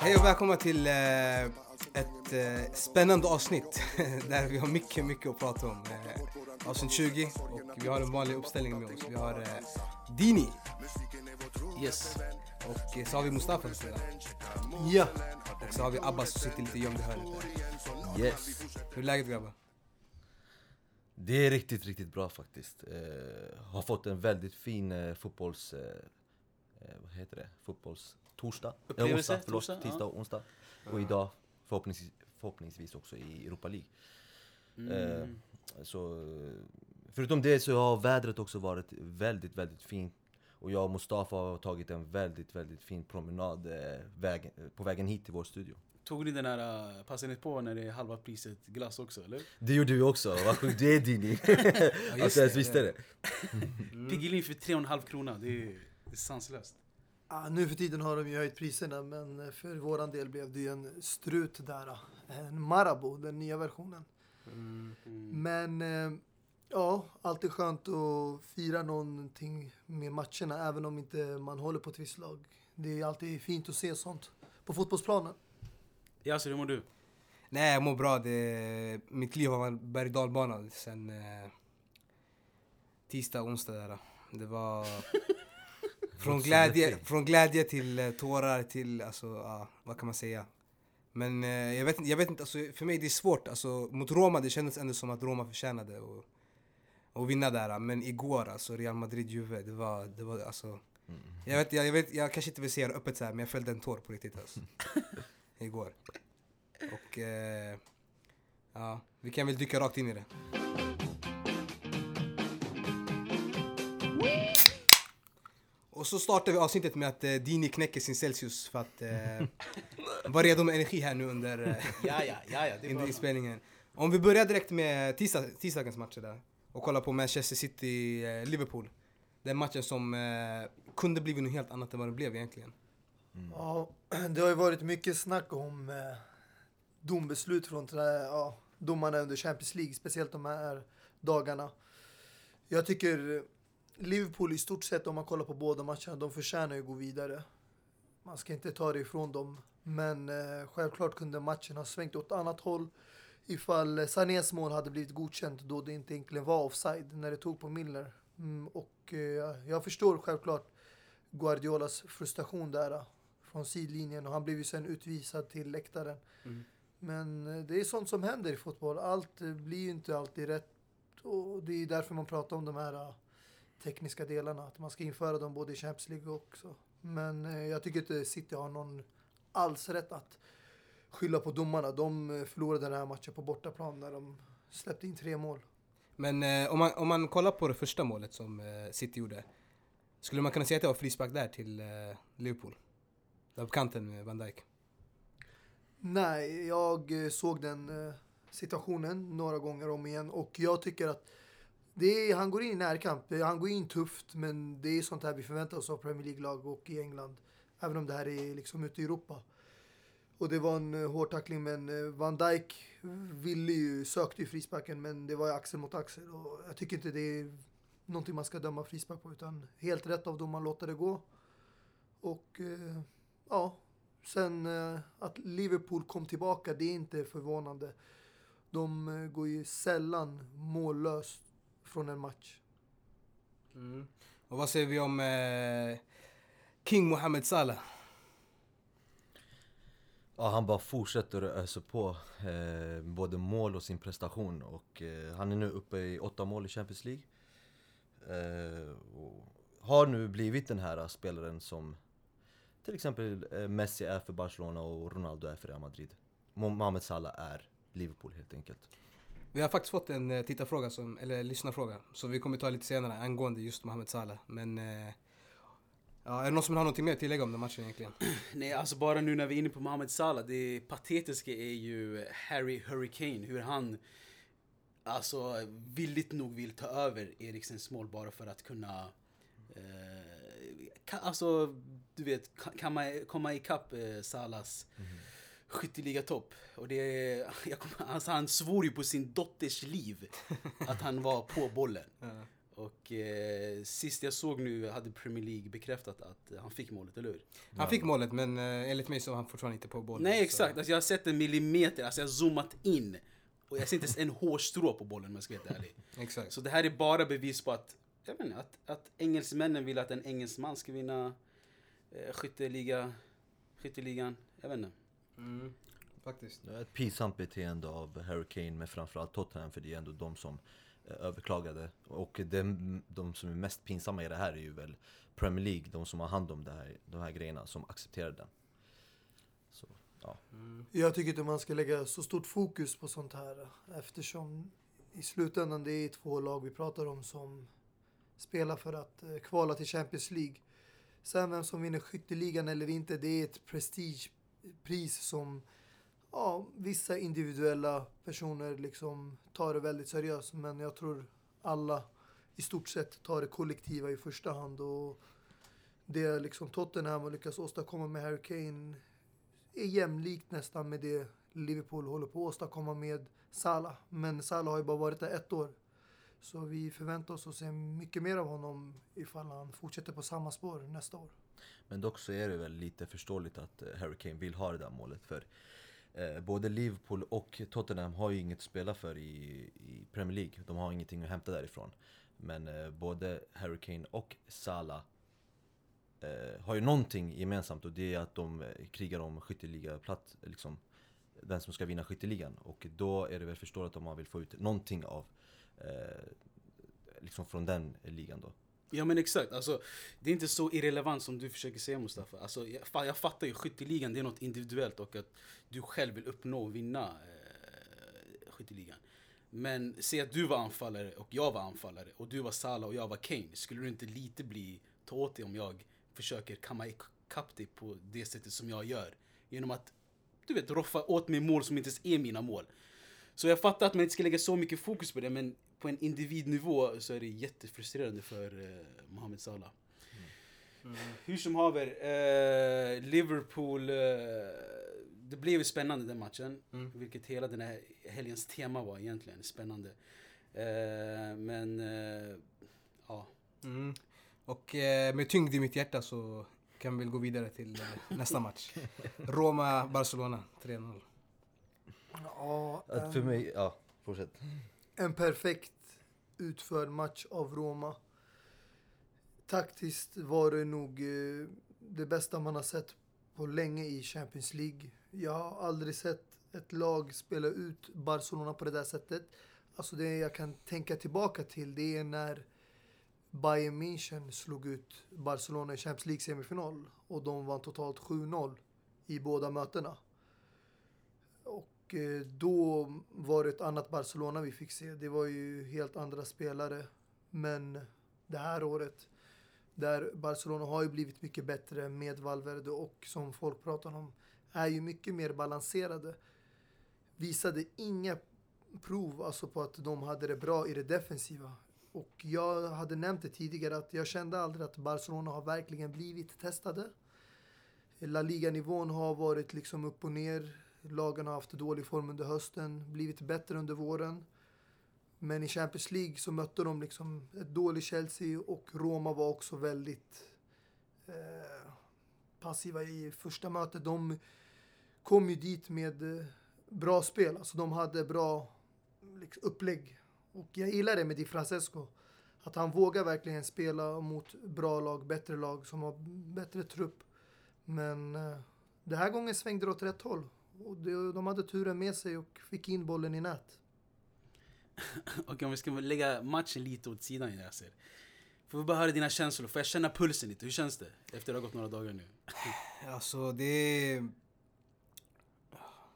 Hej och välkomna till eh, ett eh, spännande avsnitt där vi har mycket, mycket att prata om. Eh, avsnitt 20 och vi har en vanlig uppställning med oss. Vi har Dini Yes. och så har vi Mustafa på sidan. Ja, Och så har vi Abbas som sitter lite gömd i hörnet. där. Yes. Hur är läget grabbar? Det är riktigt, riktigt bra faktiskt. Eh, har fått en väldigt fin eh, fotbolls... Eh, eh, vad heter det? Fotbolls... Torsdag? Upplevelse, onsdag, förlåt. torsdag, tisdag ja. och onsdag. Och idag förhoppningsvis, förhoppningsvis också i Europa League. Eh, så, eh, förutom det så har vädret också varit väldigt, väldigt fint. Och jag och Mustafa har tagit en väldigt, väldigt fin promenad eh, väg, på vägen hit till vår studio. Tog ni den här, uh, passade ni på när det är halva priset glass också eller? Det gjorde vi också, vad sjukt du är Dini! just att du ens det, visste det. det. Piggelin för 3,5 krona, det är, det är sanslöst. ah, nu för tiden har de ju höjt priserna men för våran del blev det ju en strut där. En Marabou, den nya versionen. Men eh, ja, alltid skönt att fira någonting med matcherna även om inte man håller på ett visst lag. Det är alltid fint att se sånt på fotbollsplanen. Yasser, hur mår du? Nej, jag mår bra. Det, mitt liv har varit berg dalbana sen eh, tisdag, onsdag där. Det var från glädje, från glädje till eh, tårar till, alltså, ja, vad kan man säga? Men eh, jag vet, jag vet inte, alltså, för mig det är svårt. Alltså, mot Roma, det kändes ändå som att Roma förtjänade att och vinna där. Men igår, alltså Real Madrid-Juve, det var, det var alltså... Jag, vet, jag, jag, vet, jag kanske inte vill säga det öppet så här, men jag fällde en tår på riktigt alltså. igår. Och eh, ja, vi kan väl dyka rakt in i det. Och så startar vi avsnittet med att eh, Dini knäcker sin Celsius för att eh, vara redo med energi här nu under, eh, Ja, ja, ja, ja det är under bra. inspelningen. Om vi börjar direkt med tisdag, tisdagens matcher där och kollar på Manchester City-Liverpool. Den matchen som eh, kunde blivit något helt annat än vad det blev egentligen. Mm. Ja, det har ju varit mycket snack om eh, dombeslut från ja, domarna under Champions League, speciellt de här dagarna. Jag tycker Liverpool i stort sett, om man kollar på båda matcherna, de förtjänar ju att gå vidare. Man ska inte ta det ifrån dem. Men eh, självklart kunde matchen ha svängt åt annat håll ifall Sanés mål hade blivit godkänt då det inte egentligen var offside när det tog på Milner. Mm, och eh, jag förstår självklart Guardiolas frustration där från sidlinjen och han blev ju sen utvisad till läktaren. Mm. Men eh, det är sånt som händer i fotboll. Allt eh, blir ju inte alltid rätt och det är därför man pratar om de här eh, tekniska delarna. Att man ska införa dem både i Champions League också. Men jag tycker inte City har någon alls rätt att skylla på domarna. De förlorade den här matchen på bortaplan när de släppte in tre mål. Men eh, om, man, om man kollar på det första målet som eh, City gjorde. Skulle man kunna säga att det var frispark där till eh, Liverpool? Där på kanten med Van Dijk. Nej, jag eh, såg den eh, situationen några gånger om igen och jag tycker att det är, han går in i närkamp. Eh, han går in tufft, men det är sånt här vi förväntar oss av Premier League-lag och i England. Även om det här är liksom ute i Europa. Och det var en hård tackling, men Van Dijk ville ju, sökte ju frisparken, men det var axel mot axel. Och jag tycker inte det är någonting man ska döma frispark på, utan helt rätt av dem man låter det gå. Och eh, ja, Sen eh, att Liverpool kom tillbaka, det är inte förvånande. De eh, går ju sällan mållöst från en match. Och vad säger vi om eh, King Mohamed Salah? Ja, han bara fortsätter att ösa på eh, både mål och sin prestation och eh, han är nu uppe i åtta mål i Champions League. Eh, och har nu blivit den här spelaren som till exempel eh, Messi är för Barcelona och Ronaldo är för Real Madrid. Mohamed Salah är Liverpool helt enkelt. Vi har faktiskt fått en eh, tittarfråga, som, eller lyssnarfråga, som vi kommer ta lite senare angående just Mohamed Salah. Men eh, ja, är det någon som har någonting mer att tillägga om den matchen egentligen? Nej, alltså bara nu när vi är inne på Mohamed Salah, det patetiska är ju Harry Hurricane, hur han alltså villigt nog vill ta över Eriksens mål bara för att kunna eh, ka, alltså, du vet, ka- kan man komma ikapp eh, Salahs skytteligatopp. Och det jag kommer, alltså han svor ju på sin dotters liv att han var på bollen. Ja. Och eh, sist jag såg nu hade Premier League bekräftat att han fick målet, eller hur? Han fick målet men eh, enligt mig så var han fortfarande inte på bollen. Nej exakt, alltså, jag har sett en millimeter, alltså jag har zoomat in. Och jag ser inte ens en hårstrå på bollen om jag ska vara ärlig. Exakt. Så det här är bara bevis på att, jag inte, att, att engelsmännen vill att en engelsman ska vinna eh, skytteliga, skytteligan. Jag vet inte. Mm. Faktiskt. Det är ett pinsamt beteende av Harry Kane med framförallt Tottenham för det är ändå de som eh, överklagade. Och de, de som är mest pinsamma i det här är ju väl Premier League, de som har hand om det här, de här grejerna, som accepterar den. Så, ja. Mm. Jag tycker inte man ska lägga så stort fokus på sånt här eftersom i slutändan det är två lag vi pratar om som spelar för att eh, kvala till Champions League. Sen vem som vinner skytteligan eller inte, det är ett prestigepris som ja, vissa individuella personer liksom tar det väldigt seriöst. Men jag tror alla i stort sett tar det kollektiva i första hand. Och det liksom Tottenham har lyckats åstadkomma med Harry Kane är jämlikt nästan med det Liverpool håller på att åstadkomma med Salah. Men Salah har ju bara varit där ett år. Så vi förväntar oss att se mycket mer av honom ifall han fortsätter på samma spår nästa år. Men dock så är det väl lite förståeligt att eh, Harry Kane vill ha det där målet för eh, både Liverpool och Tottenham har ju inget att spela för i, i Premier League. De har ingenting att hämta därifrån. Men eh, både Harry Kane och Salah eh, har ju någonting gemensamt och det är att de eh, krigar om skytteligaplats, liksom vem som ska vinna skytteligan. Och då är det väl förståeligt om man vill få ut någonting av Eh, liksom från den ligan då. Ja men exakt, alltså, det är inte så irrelevant som du försöker säga Mustafa. Alltså, jag, jag fattar ju, skytteligan det är något individuellt och att du själv vill uppnå och vinna eh, skytteligan. Men se att du var anfallare och jag var anfallare och du var Salah och jag var Kane. Skulle du inte lite bli ta åt dig om jag försöker kamma ikapp dig på det sättet som jag gör? Genom att, du vet, roffa åt mig mål som inte ens är mina mål. Så jag fattar att man inte ska lägga så mycket fokus på det, men på en individnivå så är det jättefrustrerande för eh, Mohamed Salah. Hur som haver, eh, Liverpool, eh, det blev spännande den matchen. Mm. Vilket hela den här helgens tema var egentligen, spännande. Eh, men, eh, ja. Mm. Och eh, med tyngd i mitt hjärta så kan vi väl gå vidare till eh, nästa match. Roma-Barcelona 3-0. Ja, för mig, ja, fortsätt en perfekt utförd match av Roma. Taktiskt var det nog eh, det bästa man har sett på länge i Champions League. Jag har aldrig sett ett lag spela ut Barcelona på det där sättet. Alltså det jag kan tänka tillbaka till det är när Bayern München slog ut Barcelona i Champions League semifinal och de vann totalt 7-0 i båda mötena. Och eh, då var det ett annat Barcelona vi fick se. Det var ju helt andra spelare. Men det här året, där Barcelona har ju blivit mycket bättre med Valverde och som folk pratar om, är ju mycket mer balanserade. Visade inga prov alltså på att de hade det bra i det defensiva. Och jag hade nämnt det tidigare att jag kände aldrig att Barcelona har verkligen blivit testade. La Liga-nivån har varit liksom upp och ner. Lagen har haft dålig form under hösten, blivit bättre under våren. Men i Champions League så mötte de liksom ett dåligt Chelsea och Roma var också väldigt eh, passiva i första mötet. De kom ju dit med eh, bra spel, alltså de hade bra liksom, upplägg. Och jag gillar det med Di Francesco. Att han vågar verkligen spela mot bra lag, bättre lag som har bättre trupp. Men eh, den här gången svängde det åt rätt håll. Och de, de hade turen med sig och fick in bollen i nät. Okej, om vi ska lägga matchen lite åt sidan Yasser. Får vi bara höra dina känslor? Får jag känna pulsen lite? Hur känns det? Efter att det har gått några dagar nu. Alltså det är...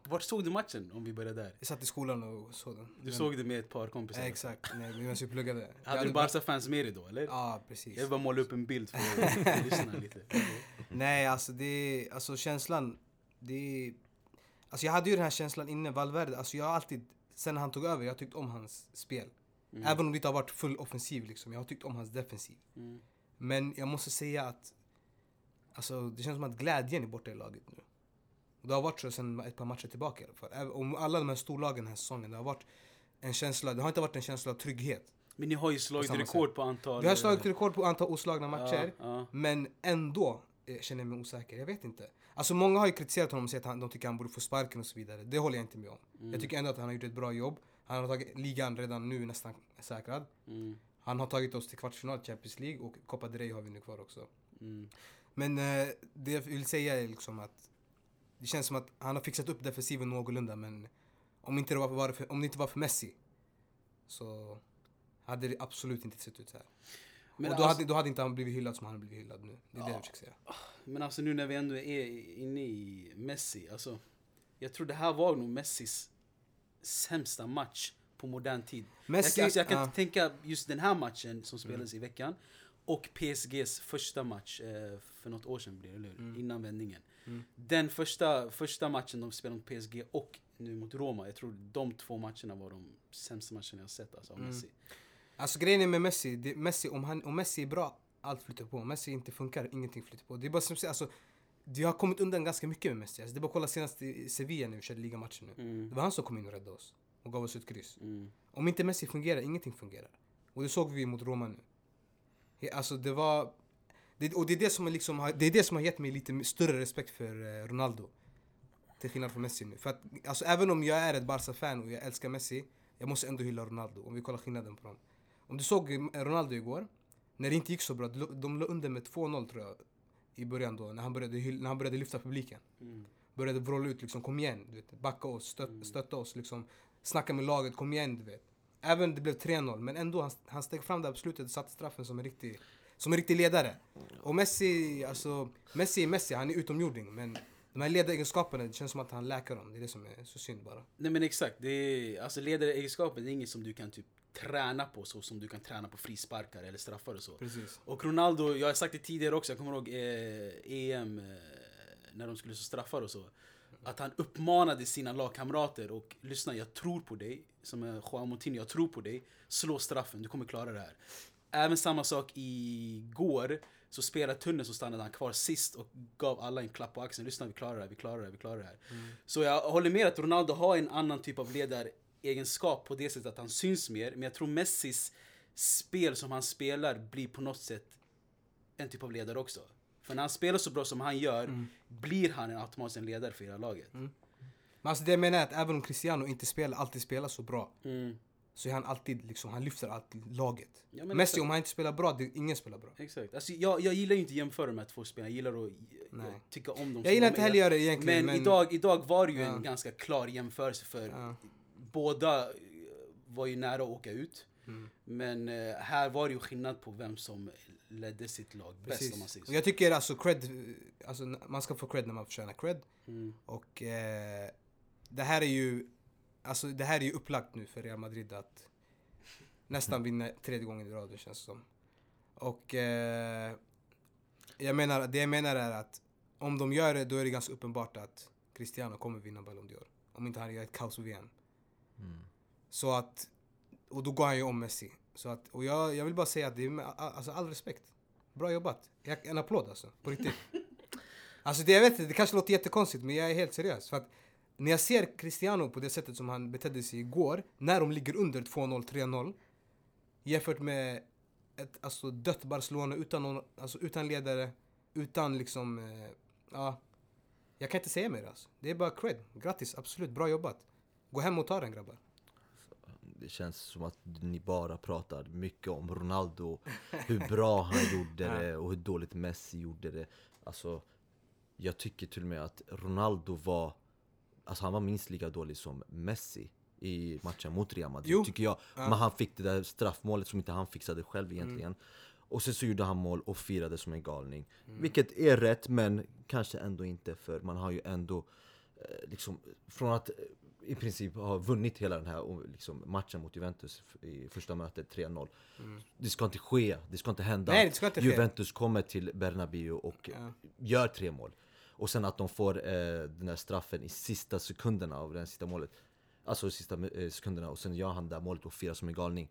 Vart såg du matchen? Om vi börjar där. Jag satt i skolan och såg den. Du Men- såg det med ett par kompisar? Ja, exakt, Nej, medan vi pluggade. Hade du bara- Barca-fans med dig då eller? Ja, precis. Jag vill bara måla upp en bild för att lyssna lite. Nej, alltså det är, alltså känslan, det är, Alltså jag hade ju den här känslan innan Valverde, alltså jag har alltid, sen han tog över, jag har tyckt om hans spel. Mm. Även om det inte har varit full offensiv liksom, jag har tyckt om hans defensiv. Mm. Men jag måste säga att, alltså det känns som att glädjen är borta i laget nu. Och det har varit så sen ett par matcher tillbaka i alla fall. Även Om alla de här storlagen den här säsongen, det har varit en känsla, det har inte varit en känsla av trygghet. Men ni har ju slagit samma rekord på antal... Vi har slagit rekord på antal oslagna matcher, Ja, ja. men ändå eh, känner jag mig osäker. Jag vet inte. Alltså många har ju kritiserat honom och sagt att han, de tycker han borde få sparken och så vidare. Det håller jag inte med om. Mm. Jag tycker ändå att han har gjort ett bra jobb. Han har tagit ligan redan nu nästan säkrad. Mm, Han har tagit oss till kvartsfinal Champions League och Copa del Rey har vi nu kvar också. mm. Men eh, det jag vill säga är liksom att det känns som att han har fixat upp defensiven någorlunda men om inte det var för, om det inte var för Messi så hade det absolut inte sett ut så här. Men, och då, alltså, hade, då hade inte han blivit hyllad som han har blivit hyllad nu. Det är det jag försöker säga. men alltså nu när vi ändå är inne i Messi, alltså. Jag tror det här var nog Messis sämsta match på modern tid. Messi, jag, alltså, jag kan ja. inte tänka just den här matchen som spelades i veckan och PSGs första match eh, för något år sedan blir det, eller hur? Innan vändningen. Mm. Den första, första matchen de spelade mot PSG och nu mot Roma, jag tror de två matcherna var de sämsta matcherna jag sett alltså, av Mm. Messi. Alltså grejen är med Messi, det, Messi om, han, om Messi är bra, allt flyter på. Om Messi inte funkar, ingenting flyter på. Det är bara som alltså, vi har kommit undan ganska mycket med Messi. Alltså, det är bara att kolla senast i Sevilla när vi körde ligamatchen nu. Mm. Det var han som kom in och räddade oss och gav oss ett kryss. Mm. Om inte Messi fungerar, ingenting fungerar. Och det såg vi mot Roma nu. Alltså det var... Det, och det är det, som liksom, har- det är det som har gett mig lite större respekt för eh, Ronaldo. Till skillnad från Messi nu. För att, alltså, även om jag är ett Barca-fan och jag älskar Messi, jag måste ändå hylla Ronaldo. Om vi kollar skillnaden på dem. Om du såg Ronaldo igår, när det inte gick så bra, de låg under med 2-0 tror jag. I början då, när han började, när han började lyfta publiken Mm. började vråla ut liksom kom igen, du vet, backa oss, stött, stötta oss liksom. Snacka med laget, kom igen du vet. Även det blev 3-0, men ändå han, han steg fram där på slutet och satte straffen som en riktig, som en riktig ledare. Och Messi, alltså, Messi är Messi, han är utomjording men de här ledaregenskaperna, det känns som att han läker dem. Det är det som är så synd bara. Nej men exakt, det är, alltså ledaregenskapen är inget som du kan typ träna på så som du kan träna på frisparkar eller straffar och så. Precis. Och Ronaldo, jag har sagt det tidigare också, jag kommer ihåg eh, EM eh, när de skulle så straffar och så. Att han uppmanade sina lagkamrater och lyssna jag tror på dig, som är Juan Moutinho, jag tror på dig. Slå straffen, du kommer klara det här. Även samma sak igår, så spelade Tunnel så stannade han kvar sist och gav alla en klapp på axeln. Lyssna vi klarar det här, vi klarar det här, vi klarar det här. Så jag håller med att Ronaldo har en annan typ av ledaregenskap på det sättet att han syns mer. Men jag tror Messis spel som han spelar blir på något sätt en typ av ledare också. För när han spelar så bra som han gör blir han en automatiskt en ledare för hela laget. Men alltså det jag menar är att även om Cristiano inte spelar, alltid spelar så bra Mm. så är han alltid liksom, han lyfter alltid laget. Ja, Messi exakt. om han inte spelar bra, det, ingen spelar bra. Exakt. Alltså, jag, jag gillar ju inte att jämföra de här två spelarna. Jag gillar att jag tycka om dem. Jag gillar inte heller göra det egentligen Men, men... idag, idag var det ju Ja. en ganska klar jämförelse för Ja. Båda eh, var ju nära att åka ut. Mm. Men eh, här var det ju skillnad på vem som ledde sitt lag bäst om man säger så. jag tycker alltså cred, alltså man ska få cred när man förtjänar cred. Mm. Och eh, det här är ju, alltså det här är ju upplagt nu för Real Madrid att nästan vinna tredje gången i rad det känns som. Och eh, jag menar, det jag menar är att om de gör det då är det ganska uppenbart att Cristiano kommer vinna Ballon d'Or. Om inte han gör ett kaos VM. Mm. Så att, och då går han ju om Messi. Så att, och jag, jag vill bara säga att det är med all- alltså, all respekt. Bra jobbat. Jag, en applåd alltså, på riktigt. alltså det, jag vet inte, det kanske låter jättekonstigt men jag är helt seriös. För att när jag ser Cristiano på det sättet som han betedde sig igår, när de ligger under 2-0, 3-0. Jämfört med ett alltså, dött Barcelona utan, någon, alltså, utan ledare, utan liksom, eh, ja. Jag kan inte säga mer alltså. Det är bara cred. Grattis, absolut, bra jobbat. Gå hem och ta den grabbar. Det känns som att ni bara pratar mycket om Ronaldo, hur bra han gjorde det och hur dåligt Messi gjorde det. Alltså, jag tycker till och med att Ronaldo var, alltså han var minst lika dålig som Messi i matchen mot Real Madrid, Jo. tycker jag. Men han fick det där straffmålet som inte han fixade själv egentligen. Och sen så gjorde han mål och firade som en galning. Vilket är rätt, men kanske ändå inte för man har ju ändå eh, liksom, från att i princip ha vunnit hela den här liksom, matchen mot Juventus i första mötet 3-0. Det ska inte ske, det ska inte hända Nej, det ska inte ske. Juventus kommer till Bernabéu och Ja. gör tre mål. Och sen att de får eh, den där straffen i sista sekunderna av det sista målet. Alltså sista eh, sekunderna och sen gör han det där målet och firar som en galning.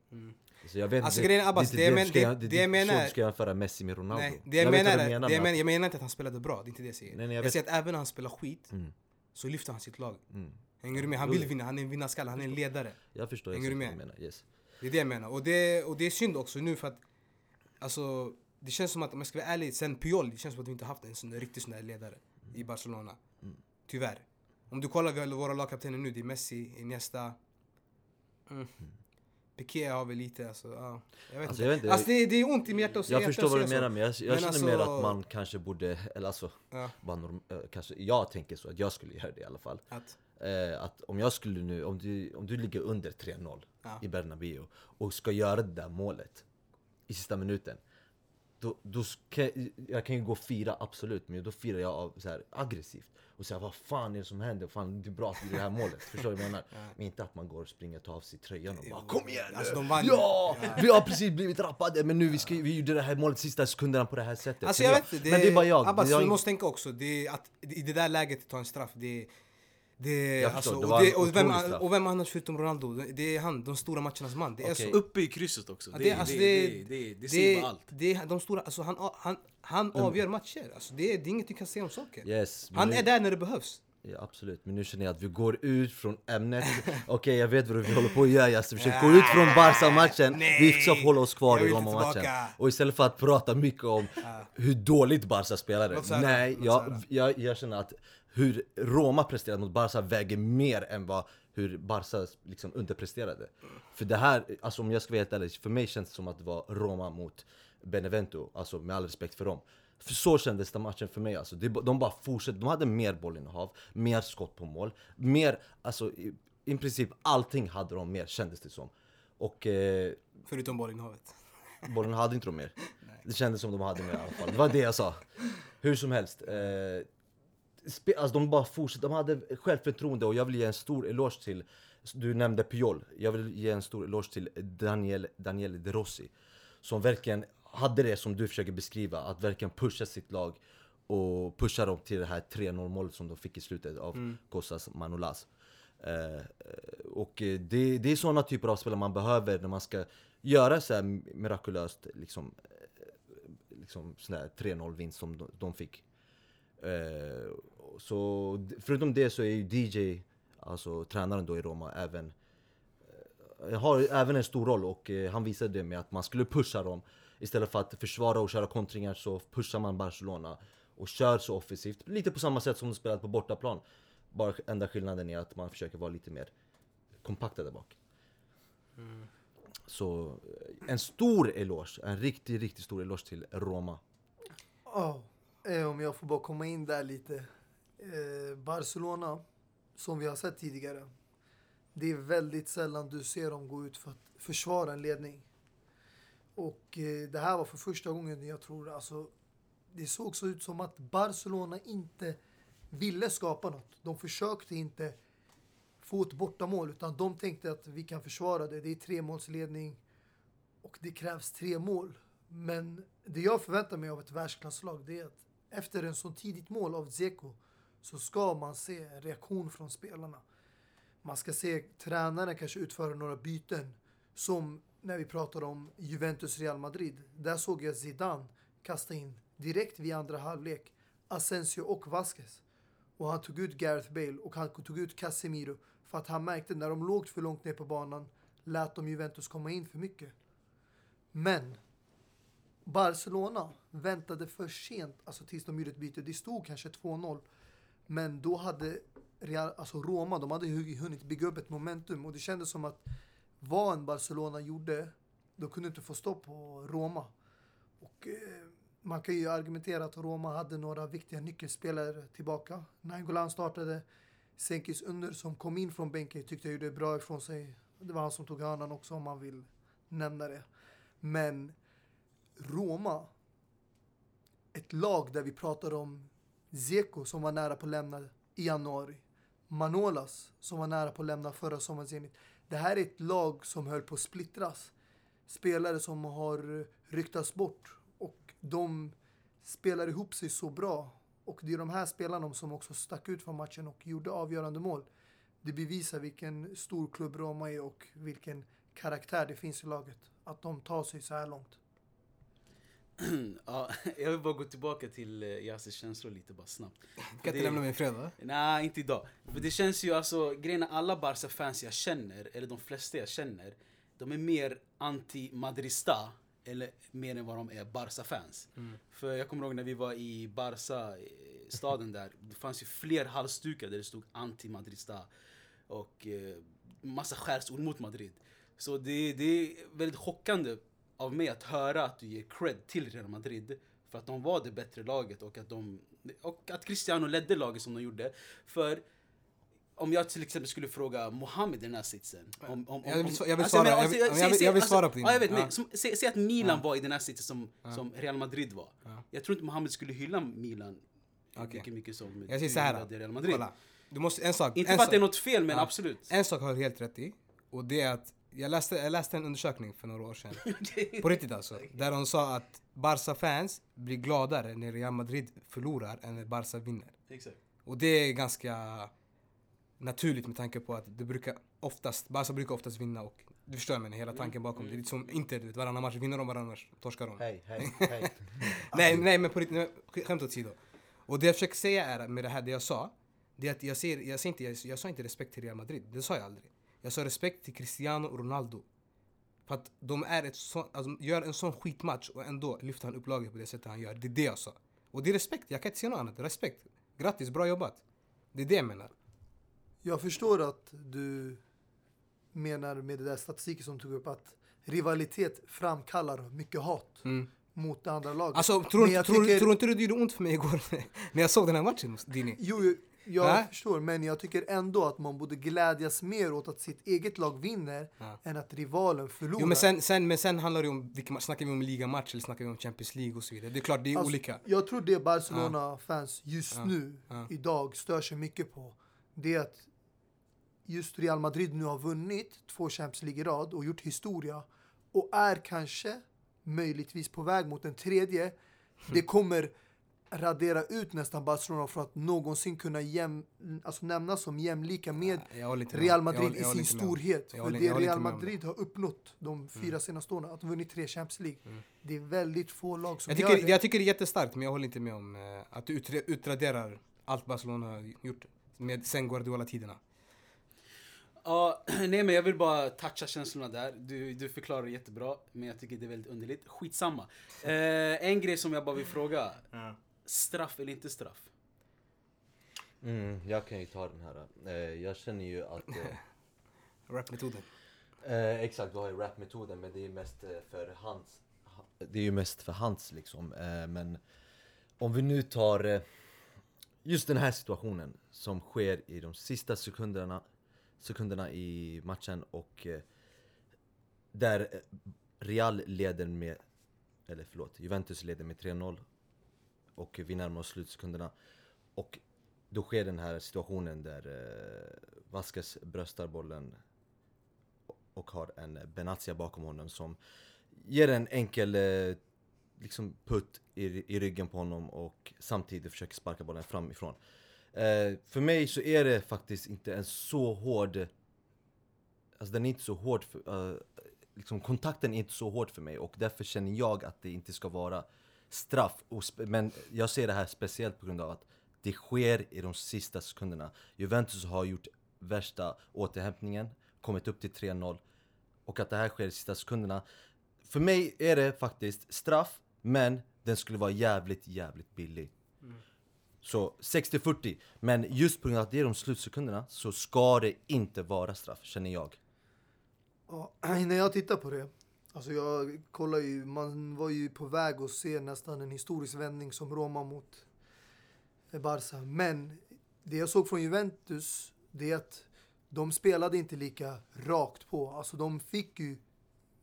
Så jag vet Alltså, inte, grejen Abbas, det jag ska- det- är det inte jag så menar- du ska jämföra Messi med Ronaldo. Nej, det jag, vet menar, menar det jag, menar, jag menar inte att han spelade bra, det är inte det jag säger. Nej, nej, jag jag säger att även när han spelar skit, Mm. så lyfter han sitt lag. Mm. Hänger du med? Han vill vinna, han är en vinnarskalle, han är en ledare. Jag förstår Hänger du med? menar. Yes. Det är det jag menar. Och det, och det är synd också nu för att Alltså det känns som att om jag ska vara ärlig, sen Puyol, det känns som att vi inte haft en sån där riktig sån där ledare i Barcelona. Mm. Tyvärr. Om du kollar vi våra lagkaptener nu, det är Messi, Iniesta. Mm. Piqué har väl lite alltså, ja. Jag vet Alltså, inte. jag vet inte, alltså det, det är ont i mitt hjärta att säga Jag förstår vad du menar men jag, jag Men känner alltså- mer att man kanske borde, eller alltså, Ja, bara norm, eh, kanske, jag tänker så att jag skulle göra det i alla fall. att, Eh, att om jag skulle nu, om du, om du ligger under 3-0 Ja. i Bernabéu och ska göra det där målet i sista minuten. Då, då ska, jag kan ju gå och fira absolut, men då firar jag av, så här, aggressivt. Och säga vad fan är det som händer? Fan, det är bra att vi gjorde det här målet. Förstår du vad jag menar? Men inte att man går och springer och tar av sig tröjan och bara Kom igen nu! Alltså, vann ju. ja, Ja. Vi har precis blivit rappade men nu vi, ska, vi gjorde det här målet sista sekunderna på det här sättet. Alltså jag vet inte, Men det är bara jag. Abbas, jag du måste tänka också, det är att i det där läget ta en straff, det det, Jag alltså, förstår, det och, det, och, vem, och vem annars förutom Ronaldo? Det är han, de stora matchernas man. Det är Okej. så. Uppe i krysset också. Ja, Det, det, det, alltså, det, det, det, det, säger bara allt. det är de stora, alltså han, han, han avgör matcher. Alltså, det, är, det är inget du kan säga om saker. Yes, Han nu- är där när det behövs. Ja, absolut, men nu känner jag att vi går ut från ämnet Okej, jag vet vad vi håller på att göra Yasin, försök gå ut från Barca-matchen Nej, Vi ska hålla oss kvar i Roma-matchen. Och istället för att prata mycket om hur dåligt Barca spelade Nej, jag, jag, jag känner att hur Roma presterade mot Barca väger mer än vad hur Barca liksom underpresterade För det här, alltså om jag ska vara helt ärlig, för mig känns det som att det var Roma mot Benevento Alltså med all respekt för dem för så kändes den matchen för mig alltså. De bara fortsatte, de hade mer bollinnehav, mer skott på mål, mer, alltså i, i princip allting hade de mer kändes det som. Och eh, Förutom bollinnehavet. bollen hade inte de mer. Det kändes som de hade mer i alla fall. Det var det jag sa. Hur som helst. Eh, alltså de bara fortsatte, de hade självförtroende och jag vill ge en stor eloge till, du nämnde Puyol, jag vill ge en stor eloge till Daniel, Daniel De Rossi. Som verkligen hade det som du försöker beskriva, att verkligen pusha sitt lag och pusha dem till det här 3-0 målet som de fick i slutet av Kostas Manolas. Eh, och det, det är sådana typer av spelare man behöver när man ska göra så här mirakulöst liksom, eh, liksom sån här 3-0 vinst som de, de fick. Eh, så förutom det så är ju DJ, alltså tränaren då i Roma, även eh, har även en stor roll och eh, han visade det med att man skulle pusha dem. Istället för att försvara och köra kontringar så pushar man Barcelona och kör så offensivt. Lite på samma sätt som de spelat på bortaplan. Bara enda skillnaden är att man försöker vara lite mer kompakta där bak. Så eh, en stor eloge, en riktigt, riktigt stor eloge till Roma. Ja, eh, om jag får bara komma in där lite. Eh, Barcelona, som vi har sett tidigare. Det är väldigt sällan du ser dem gå ut för att försvara en ledning. Och eh, det här var för första gången jag tror, alltså, det såg så ut som att Barcelona inte ville skapa något. De försökte inte få ett bortamål, utan de tänkte att vi kan försvara det. Det är tremålsledning och det krävs tre mål. Men det jag förväntar mig av ett världsklasslag det är att efter en så tidigt mål av Dzeko så ska man se en reaktion från spelarna. Man ska se tränaren kanske utföra några byten som när vi pratar om Juventus-Real Madrid. Där såg jag Zidane kasta in direkt vid andra halvlek Asensio och Vasquez. Och han tog ut Gareth Bale och han tog ut Casemiro för att han märkte när de låg för långt ner på banan lät de Juventus komma in för mycket. Men Barcelona väntade för sent alltså tills de gjorde ett byte. Det stod kanske 2-0. Men då hade Real, alltså Roma, de hade hunnit bygga upp ett momentum och det kändes som att vad en Barcelona gjorde, de kunde inte få stopp på Roma. Och eh, man kan ju argumentera att Roma hade några viktiga nyckelspelare tillbaka. Nangolan startade, Senkis Under som kom in från bänken tyckte jag gjorde bra ifrån sig. Det var han som tog hörnan också om man vill nämna det. Men Roma, ett lag där vi pratar om Zeko som var nära på att lämna i januari. Manolas som var nära på att lämna förra sommaren Zenit. Det här är ett lag som höll på att splittras. Spelare som har ryktats bort och de spelar ihop sig så bra. Och det är de här spelarna som också stack ut från matchen och gjorde avgörande mål. Det bevisar vilken stor klubb Roma är och vilken karaktär det finns i laget. Att de tar sig så här långt. ja, jag vill bara gå tillbaka till uh, Yassirs känslor lite bara snabbt. Du kan inte Det- lämna mig i fred va? Nej, inte idag. För det känns ju alltså, grejen alla Barca-fans jag känner, eller de flesta jag känner, de är mer anti-Madrista, eller mer än vad de är Barca-fans. För jag kommer ihåg när vi var i Barca, eh, staden där, det fanns ju fler halsdukar där det stod anti-Madrista. Och eh, massa skärsord mot Madrid. Så det, det är väldigt chockande av mig att höra att du ger cred till Real Madrid. För att de var det bättre laget och att, de, och att Cristiano ledde laget som de gjorde. För om jag till exempel skulle fråga Mohamed i den här sitsen. Om, om, Jag vill om- jag vill alltså, svara- men, jag vill- alltså, jag vill- säg- jag vill säg- svara på din- Ja, jag vet. ja. Som, säg, säg att Milan Ja. var i den här sitsen som, som Real Madrid var. Jag tror inte Mohamed skulle hylla Milan Okej. lika mycket som Jag säger så här. Real Madrid. Kolla. Du måste, en sak. Inte en för att sak- det är något fel, men Ja. absolut. En sak har du helt rätt i. Och det är att jag läste, jag läste en undersökning för några år sedan. På riktigt alltså. Där de sa att Barca-fans blir gladare när Real Madrid förlorar än när Barca vinner. Exakt. Och det är ganska naturligt med tanke på att det brukar oftast, Barca brukar oftast vinna och du förstår menar, hela tanken bakom. Det är lite som Inter, du vet, varannan match vinner de, varannan match torskar de. Hej, hej, hej. Nej, nej men på riktigt, skämt åsido. Och det jag försöker säga är med det här det jag sa, det är att jag, ser, jag, ser inte, jag, jag sa inte respekt till Real Madrid, det sa jag aldrig. Jag sa respekt till Cristiano och Ronaldo. För att de är ett så, alltså, gör en sån skitmatch och ändå lyfter han upp laget på det sättet han gör. Det är det jag sa. Och det är respekt, jag kan inte säga något annat. Respekt. Grattis, bra jobbat. Det är det jag menar. Jag förstår att du menar med det där statistiken som tog upp att rivalitet framkallar mycket hat Mm. mot det andra laget. Alltså, tror, tror, tycker- tror inte du det gjorde ont för mig igår när jag såg den här matchen, Dini? Jo, jag Nej. förstår, men jag tycker ändå att man borde glädjas mer åt att sitt eget lag vinner Ja. än att rivalen förlorar. Jo men sen, sen, men sen handlar det om, match, snackar vi om ligamatch eller snackar vi om Champions League och så vidare. Det är klart, det är Alltså, olika. Jag tror det Barcelona-fans just Ja. nu, Ja. idag, stör sig mycket på. Det är att just Real Madrid nu har vunnit två Champions League i rad och gjort historia. Och är kanske, möjligtvis på väg mot en tredje. Det kommer radera ut nästan Barcelona från att någonsin kunna jäm, alltså nämnas som jämlika med Jag. Real Jag Madrid håller- jag i håller sin storhet. Jag För det jag Real Madrid har uppnått de fyra senaste åren, att de vunnit tre Champions League. Mm. Det är väldigt få lag som Jag gör tycker, det. jag tycker det är jättestarkt, men jag håller inte med om eh, att du utraderar allt Barcelona har gjort med sen Guardiola-tiderna. Ja, nej men jag vill bara toucha känslorna där. Du, du förklarar det jättebra, men jag tycker det är väldigt underligt. Skitsamma. Eh, en grej som jag bara vill fråga. Straff eller inte straff? Mm, jag kan ju ta den här. Eh, jag känner ju att... Eh, Rap-metoden. Eh, exakt, du har ju rapmetoden men det är ju mest för hands ha- Det är ju mest för hands liksom Men om vi nu tar just den här situationen som sker i de sista sekunderna Sekunderna i matchen och Där Real leder med Eller förlåt, Juventus leder med 3-0 och vi närmar oss slutsekunderna Och då sker den här situationen där eh, Vasquez bröstar bollen och har en Benatia bakom honom som ger en enkel eh, liksom putt i, i ryggen på honom och samtidigt försöker sparka bollen framifrån. Eh, för mig så är det faktiskt inte en så hård... Alltså den är inte så hård för, eh, liksom kontakten är inte så hård för mig och därför känner jag att det inte ska vara straff. Men jag ser det här speciellt på grund av att det sker i de sista sekunderna. Juventus har gjort värsta återhämtningen, kommit upp till 3-0 och att det här sker i sista sekunderna. För mig är det faktiskt straff, men den skulle vara jävligt, jävligt billig. Så 60-40, men just på grund av att det är de slutsekunderna så ska det inte vara straff, känner jag. Ja, när jag tittar på det, alltså jag kollar ju, man var ju på väg att se nästan en historisk vändning som Roma mot Barca. Men det jag såg från Juventus, det är att de spelade inte lika rakt på. Alltså de fick ju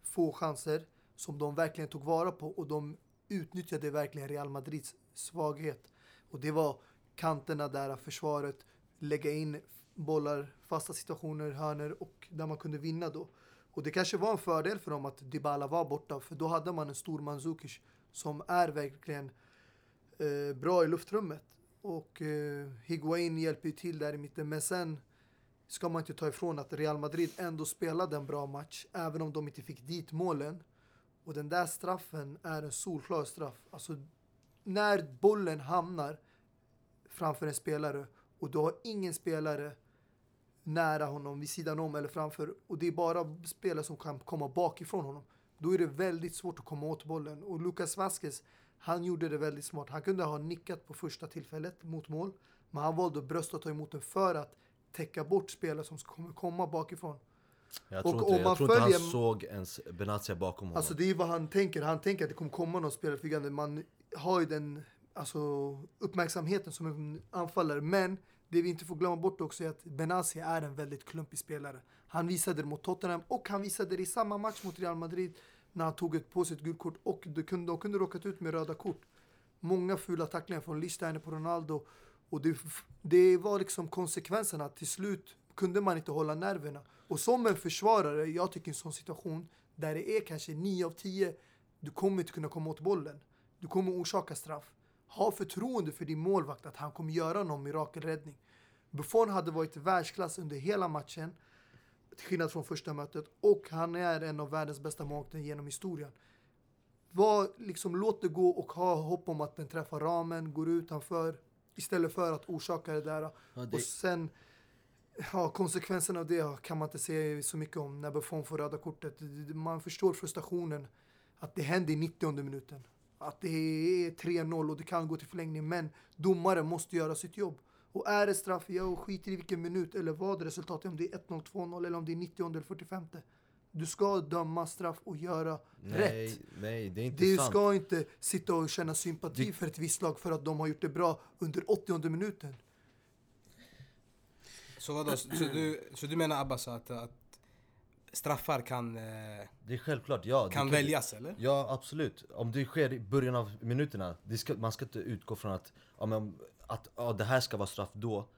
få chanser som de verkligen tog vara på och de utnyttjade verkligen Real Madrids svaghet. Och det var kanterna där, försvaret, lägga in bollar, fasta situationer, hörner och där man kunde vinna då. Och det kanske var en fördel för dem att Dybala var borta, för då hade man en stor Mandzukic som är verkligen eh, bra i luftrummet. Och eh, Higuain hjälper ju till där i mitten, men sen ska man inte ta ifrån att Real Madrid ändå spelade en bra match, även om de inte fick dit målen. Och den där straffen är en solklar straff. Alltså, när bollen hamnar framför en spelare och du har ingen spelare nära honom, vid sidan om eller framför och det är bara spelare som kan komma bakifrån honom. Då är det väldigt svårt att komma åt bollen. Och Lucas Vasquez, han gjorde det väldigt smart. Han kunde ha nickat på första tillfället mot mål, men han valde att brösta och ta emot den för att täcka bort spelare som kommer komma bakifrån. Jag tror inte, jag tror inte han följer- såg ens Benatia bakom honom. Alltså det är vad han tänker. Han tänker att det kommer komma någon spelare flygande. Man har ju den alltså, uppmärksamheten som en anfallare. Men det vi inte får glömma bort också är att Benassi är en väldigt klumpig spelare. Han visade det mot Tottenham och han visade det i samma match mot Real Madrid när han tog ett på sig ett gult kort och de kunde, de kunde råkat ut med röda kort. Många fula tacklingar från Lichsteiner på Ronaldo och det, det var liksom konsekvenserna. Till slut kunde man inte hålla nerverna. Och som en försvarare, jag tycker en sån situation där det är kanske 9 av 10, du kommer inte kunna komma åt bollen. Du kommer orsaka straff. Ha förtroende för din målvakt att han kommer göra någon mirakelräddning. Buffon hade varit världsklass under hela matchen, till skillnad från första mötet, och han är en av världens bästa målvakter genom historien. Var, liksom, låt det gå och ha hopp om att den träffar ramen, går utanför, istället för att orsaka det där. Ja, det- Och sen, ja, konsekvenserna av det kan man inte säga så mycket om när Buffon får röda kortet. Man förstår frustrationen, att det händer i 90 minuten. Att det är 3-0 och det kan gå till förlängning, men domaren måste göra sitt jobb. Och är det straff, jag skiter i vilken minut eller vad resultatet är, om det är 1-0, 2-0 eller om det är 90 eller 45. Du ska döma straff och göra nej, rätt. nej, det är inte Du sant. ska inte sitta och känna sympati Det- för ett visst lag för att de har gjort det bra under 80 minuten. Så vadå, så du, så du menar Abbas att, att straffar kan, eh, Det är självklart, ja. det kan väljas eller? Ja, absolut. Om det sker i början av minuterna, ska, man ska inte utgå från att, ja, men, att ja, det här ska vara straff då.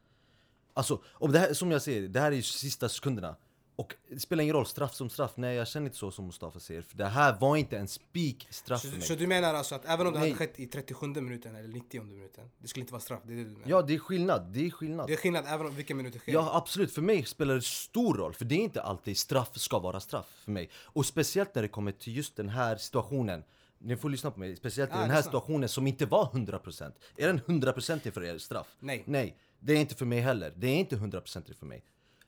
Alltså, om det här, som jag säger, det här är ju sista sekunderna. Och det spelar ingen roll, straff som straff. Nej, jag känner inte så som Mustafa säger. För det här var inte en spik straff för Så, mig. så du menar alltså att även om det Nej. hade skett i 37 minuten eller 90 minuten, det skulle inte vara straff? Det är det du menar? Ja, det är skillnad. Det är skillnad. Det är skillnad även om vilken minut det sker? Ja absolut, för mig spelar det stor roll. För det är inte alltid straff ska vara straff för mig. Och speciellt när det kommer till just den här situationen. Ni får lyssna på mig, speciellt i Ja, den här situationen som inte var 100% Är den 100% för er straff? Nej. Nej, det är inte för mig heller. Det är inte 100% för mig.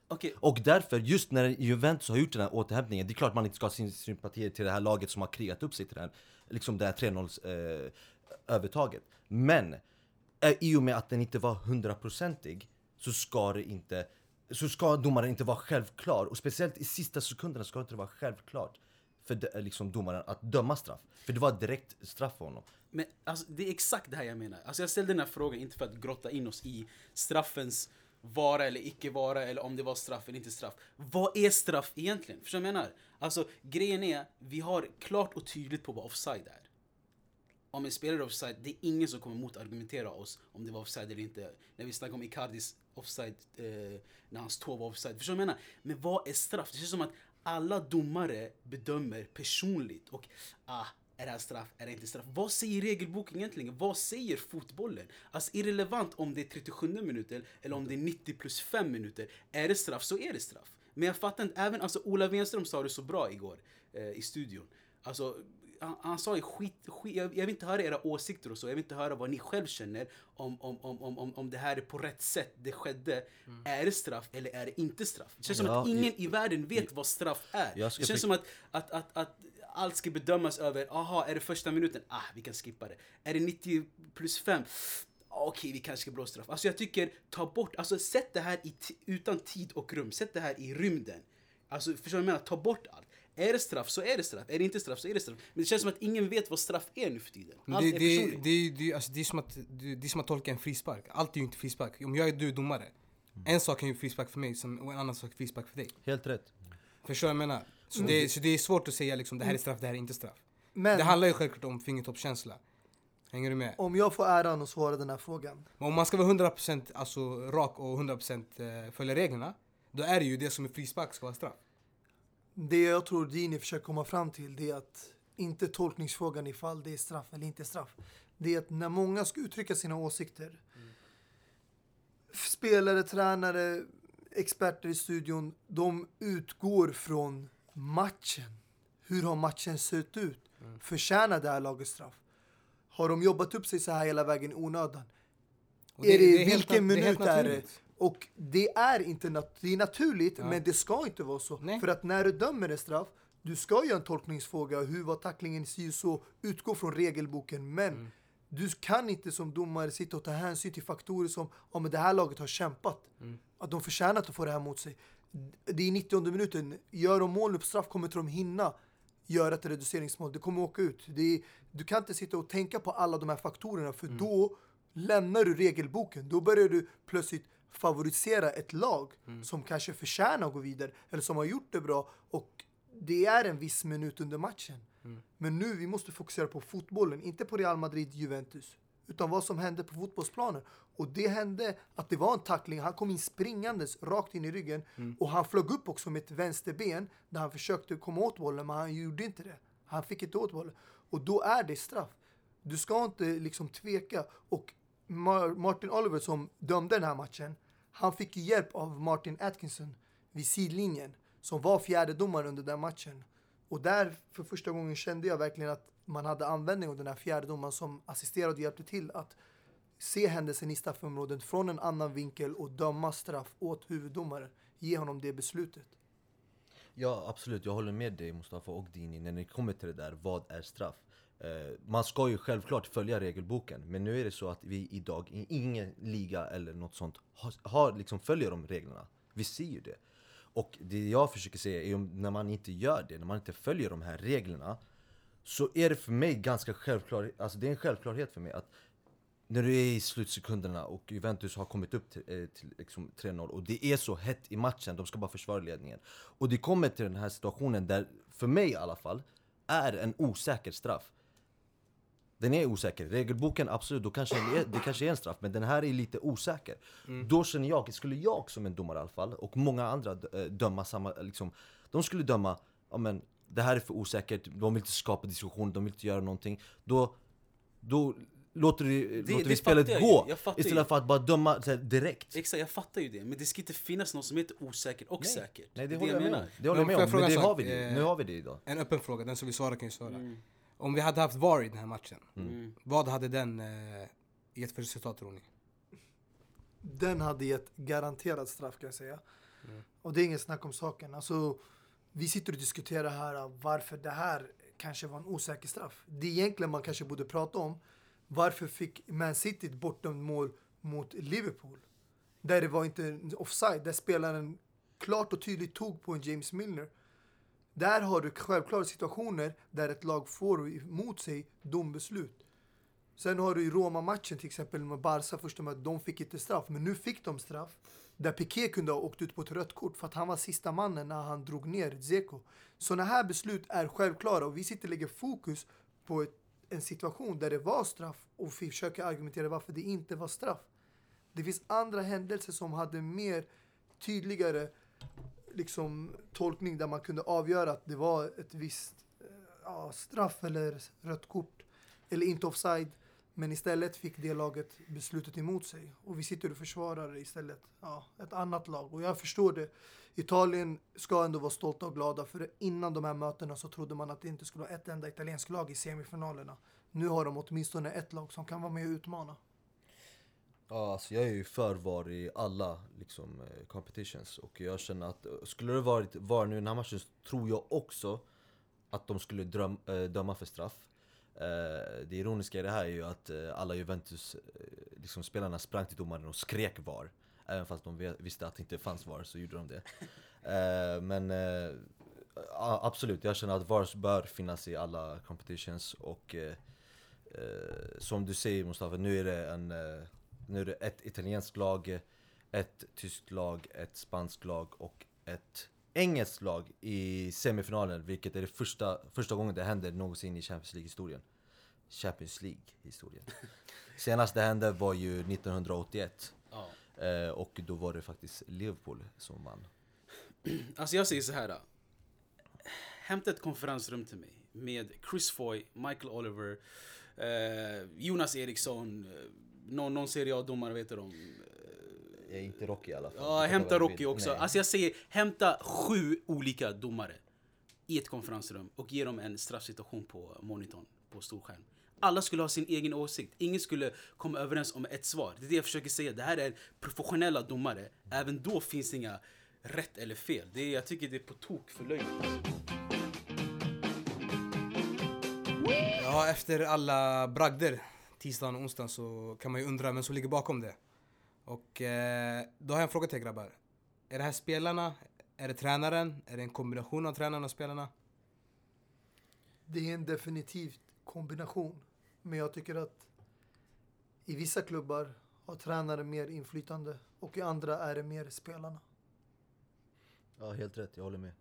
Okej, Och därför, just när Juventus har gjort den här återhämtningen, det är klart man inte ska ha sin sympati till det här laget som har krigat upp sig till den, liksom det här 3-0 eh, övertaget. Men, eh, i och med att den inte var hundraprocentig så ska det inte, så ska domaren inte vara självklar. Och speciellt i sista sekunderna ska det inte vara självklart för de, liksom domaren att döma straff. För det var direkt straff för honom. Men alltså, det är exakt det här jag menar. Alltså, jag ställde den här frågan inte för att grotta in oss i straffens vara eller icke vara eller om det var straff eller inte straff. Vad är straff egentligen? Förstår du vad jag menar? Alltså grejen är, vi har klart och tydligt på vad offside är. Om en spelare är offside, det är ingen som kommer motargumentera oss om det var offside eller inte. När vi snackar om Icardis offside, eh, när hans tå var offside. Förstår du vad jag menar? Men vad är straff? Det känns som att alla domare bedömer personligt och ah, är det här straff? Är det inte straff? Vad säger regelboken egentligen? Vad säger fotbollen? Alltså irrelevant om det är 37 minuter eller om det är 90 plus 5 minuter. Är det straff så är det straff. Men jag fattar inte, även alltså Ola Wenström sa det så bra igår eh, i studion. Alltså, han, han sa ju skit, skit jag, jag vill inte höra era åsikter och så, jag vill inte höra vad ni själv känner om, om, om, om, om, om det här är på rätt sätt, det skedde. Är det straff eller är det inte straff? Det känns som Ja, att ingen i- i världen vet vad straff är. Jag Det känns som att, att, att, att allt ska bedömas över, aha, är det första minuten? Ah, vi kan skippa det. Är det 90 plus 5? Okej, vi kanske ska blåsa straff. Alltså jag tycker, ta bort, alltså sätt det här utan tid och rum. Sätt det här i rymden. Alltså förstår du vad jag menar? Ta bort allt. Är det straff så är det straff. Är det inte straff så är det straff. Men det känns som att ingen vet vad straff är nu för tiden. Allt det, är det, personligt. det, det, alltså, det, är som att, det, det är som att tolka en frispark. Allt är ju inte frispark. Om jag är du domare, en sak är ju frispark för mig som, och en annan sak är frispark för dig. Helt rätt. Förstår du vad jag menar? Så, det, så det är svårt att säga liksom, det här är straff, det här är inte straff. Men Det handlar ju självklart om fingertoppskänsla. Hänger du med? om jag får äran att svara den här frågan. Men om man ska vara 100% alltså, rak och 100% eh, följa reglerna, då är det ju det som är frispark ska vara straff. Det jag tror Dini försöker komma fram till det är att inte tolkningsfrågan ifall det är straff eller inte straff. Det är att när många ska uttrycka sina åsikter, spelare, tränare, experter i studion, de utgår från matchen. Hur har matchen sett ut? Förtjänar det här laget straff? Har de jobbat upp sig så här hela vägen i onödan? Och är det, det är helt vilken nat- det är helt minut är det? Och det är inte nat- det är naturligt, Ja. men det ska inte vara så. Nej. För att när du dömer en straff, du ska göra en tolkningsfråga, hur var tacklingen, si så, utgå från regelboken. Men Mm. du kan inte som domare sitta och ta hänsyn till faktorer som om det här laget har kämpat. Mm. Att de förtjänar att få det här mot sig. Det är 90 minuten. Gör de mål nu på straff kommer inte de hinna göra ett reduceringsmål. Det kommer åka ut. Är, du kan inte sitta och tänka på alla de här faktorerna för Mm. då lämnar du regelboken. Då börjar du plötsligt favorisera ett lag Mm. som kanske förtjänar att gå vidare eller som har gjort det bra och det är en viss minut under matchen. Mm. Men nu vi måste fokusera på fotbollen, inte på Real Madrid, Juventus. Utan vad som hände på fotbollsplanen. Och det hände att det var en tackling. Han kom in springandes rakt in i ryggen. Mm. Och han flög upp också med ett vänsterben där han försökte komma åt bollen, men han gjorde inte det. Han fick inte åt bollen. Och då är det straff. Du ska inte liksom tveka. Och Mar- Martin Oliver som dömde den här matchen, han fick hjälp av Martin Atkinson vid sidlinjen, som var fjärde domare under den matchen. Och där för första gången kände jag verkligen att man hade användning av den här fjärde domaren som assisterade och hjälpte till att se händelsen i straffområdet från en annan vinkel och döma straff åt huvuddomaren. Ge honom det beslutet. Ja absolut, jag håller med dig Mustafa och Dini när ni kommer till det där, vad är straff? Eh, man ska ju självklart följa regelboken, men nu är det så att vi idag i ingen liga eller något sånt har, har liksom följer de reglerna. Vi ser ju det. Och det jag försöker säga är att när man inte gör det, när man inte följer de här reglerna så är det för mig ganska självklart, alltså det är en självklarhet för mig att när du är i slutsekunderna och Juventus har kommit upp till, eh, till liksom 3-0 och det är så hett i matchen, de ska bara försvara ledningen. Och det kommer till den här situationen där, för mig i alla fall, är en osäker straff. Den är osäker. Regelboken, absolut, då kanske det, är, det kanske är en straff, men den här är lite osäker. Då känner jag, skulle jag som en domare i alla fall, och många andra eh, döma samma, liksom, de skulle döma, ja men det här är för osäkert, de vill inte skapa diskussion, de vill inte göra någonting. Då, då låter, vi, låter det vi spelet jag gå. Jag istället ju. för att bara döma så här, direkt. Exakt, jag fattar ju det. Men det ska inte finnas något som heter osäkert och Nej. säkert. Nej det är håller jag med menar. om, det håller jag Men med jag om, men det har vi det. Eh, nu har vi det idag. En öppen fråga, den som vill svara kan ju svara. Mm. Om vi hade haft VAR i den här matchen, Mm. vad hade den eh, gett för resultat tror ni? Den hade gett garanterad straff kan jag säga. Och det är inget snack om saken. Alltså, vi sitter och diskuterar här äh, varför det här kanske var en osäker straff. Det egentligen man kanske borde prata om. Varför fick Man City ett bortdömt mål mot Liverpool? Där det var inte offside, där spelaren klart och tydligt tog på en James Milner. Där har du självklara situationer där ett lag får emot sig dombeslut. Sen har du i Roma-matchen till exempel med Barca första mötet, de fick inte straff. Men nu fick de straff. Där Piqué kunde ha åkt ut på ett rött kort för att han var sista mannen när han drog ner Dzeko. Sådana här beslut är självklara och vi sitter och lägger fokus på ett, en situation där det var straff och vi försöker argumentera varför det inte var straff. Det finns andra händelser som hade mer tydligare liksom, tolkning där man kunde avgöra att det var ett visst eh, ja, straff eller rött kort eller inte offside. Men istället fick det laget beslutet emot sig. Och vi sitter och försvarar istället ja, ett annat lag. Och jag förstår det. Italien ska ändå vara stolta och glada för innan de här mötena så trodde man att det inte skulle vara ett enda italienskt lag i semifinalerna. Nu har de åtminstone ett lag som kan vara med och utmana. Ja, alltså jag är ju för VAR i alla liksom, eh, competitions och jag känner att eh, skulle det varit VAR nu i den här matchen så tror jag också att de skulle dröm, eh, döma för straff. Eh, det ironiska i det här är ju att eh, alla Juventus eh, liksom, spelarna sprang till domaren och skrek VAR. Även fast de visste att det inte fanns VAR så gjorde de det. Men absolut, jag känner att VAR bör finnas i alla competitions och som du säger Mustafa, nu är det en nu är det ett italienskt lag, ett tyskt lag, ett spanskt lag och ett engelskt lag i semifinalen, vilket är det första, första gången det händer någonsin i Champions League-historien. Champions League-historien. Senast det hände var ju 1981 Ja. eh, och då var det faktiskt Liverpool som vann. Alltså jag säger så här. Hämta ett konferensrum till mig med Chris Foy, Michael Oliver, eh, Jonas Eriksson, eh, någon, någon Serie A-domare vet du om. Jag är inte Rocky i alla fall. Ja, hämta Rocky också. Nej. Alltså jag säger, hämta sju olika domare. i ett konferensrum och ge dem en straffsituation på monitorn, på storskärm. Alla skulle ha sin egen åsikt. Ingen skulle komma överens om ett svar. Det är det jag försöker säga. Det här är professionella domare. Även då finns det inga rätt eller fel. Det är, jag tycker det är på tok för löjligt. Ja, efter alla bragder tisdagen och onsdagen så kan man ju undra vem som ligger bakom det. Och eh, då har jag en fråga till er grabbar. Är det här spelarna? Är det tränaren? Är det en kombination av tränaren och spelarna? Det är en definitiv kombination. Men jag tycker att i vissa klubbar har tränaren mer inflytande och i andra är det mer spelarna. Ja, helt rätt. Jag håller med.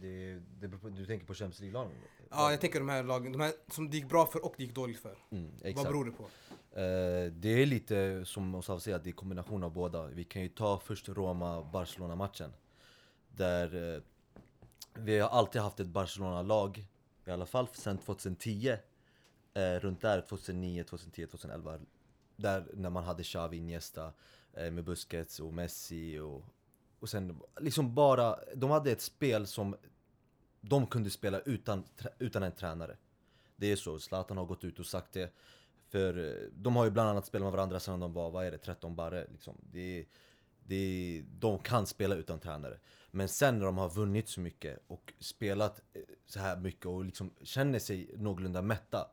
Det, det på, du tänker på Champions League-lagen? Ja, jag tänker de här lagen, de här som det gick bra för och det gick dåligt för. Mm, Vad beror det på? Eh, det är lite som Osav säger, det är kombination av båda. Vi kan ju ta först Roma-Barcelona-matchen. Där eh, vi har alltid haft ett Barcelona-lag, i alla fall sedan 2010. Eh, runt där, 2009, 2010, 2011. Där när man hade Xavi, Iniesta, eh, med Busquets och Messi och, och sen liksom bara, de hade ett spel som de kunde spela utan, utan en tränare. Det är så, Zlatan har gått ut och sagt det. För eh, de har ju bland annat spelat med varandra sedan de var, vad är det, 13 barre liksom. Det, är- det, är- de kan spela utan tränare. Men sen när de har vunnit så mycket och spelat eh, så här mycket och liksom känner sig någorlunda mätta.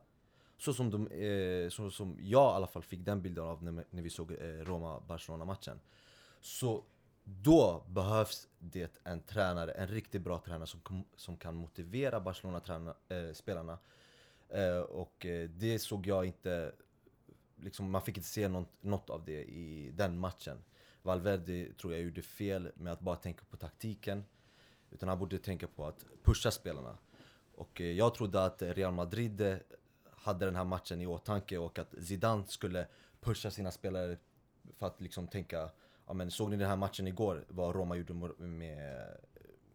Så som, de, eh, så som jag i alla fall fick den bilden av när, när vi såg eh, Roma-Barcelona-matchen. Så då behövs det en tränare, en riktigt bra tränare som, som kan motivera Barcelona-spelarna. Eh, eh, och eh, det såg jag inte, liksom, man fick inte se något, något av det i den matchen. Valverde tror jag gjorde fel med att bara tänka på taktiken. Utan han borde tänka på att pusha spelarna. Och eh, jag trodde att Real Madrid hade den här matchen i åtanke och att Zidane skulle pusha sina spelare för att liksom tänka Ja men såg ni den här matchen igår, vad Roma gjorde med,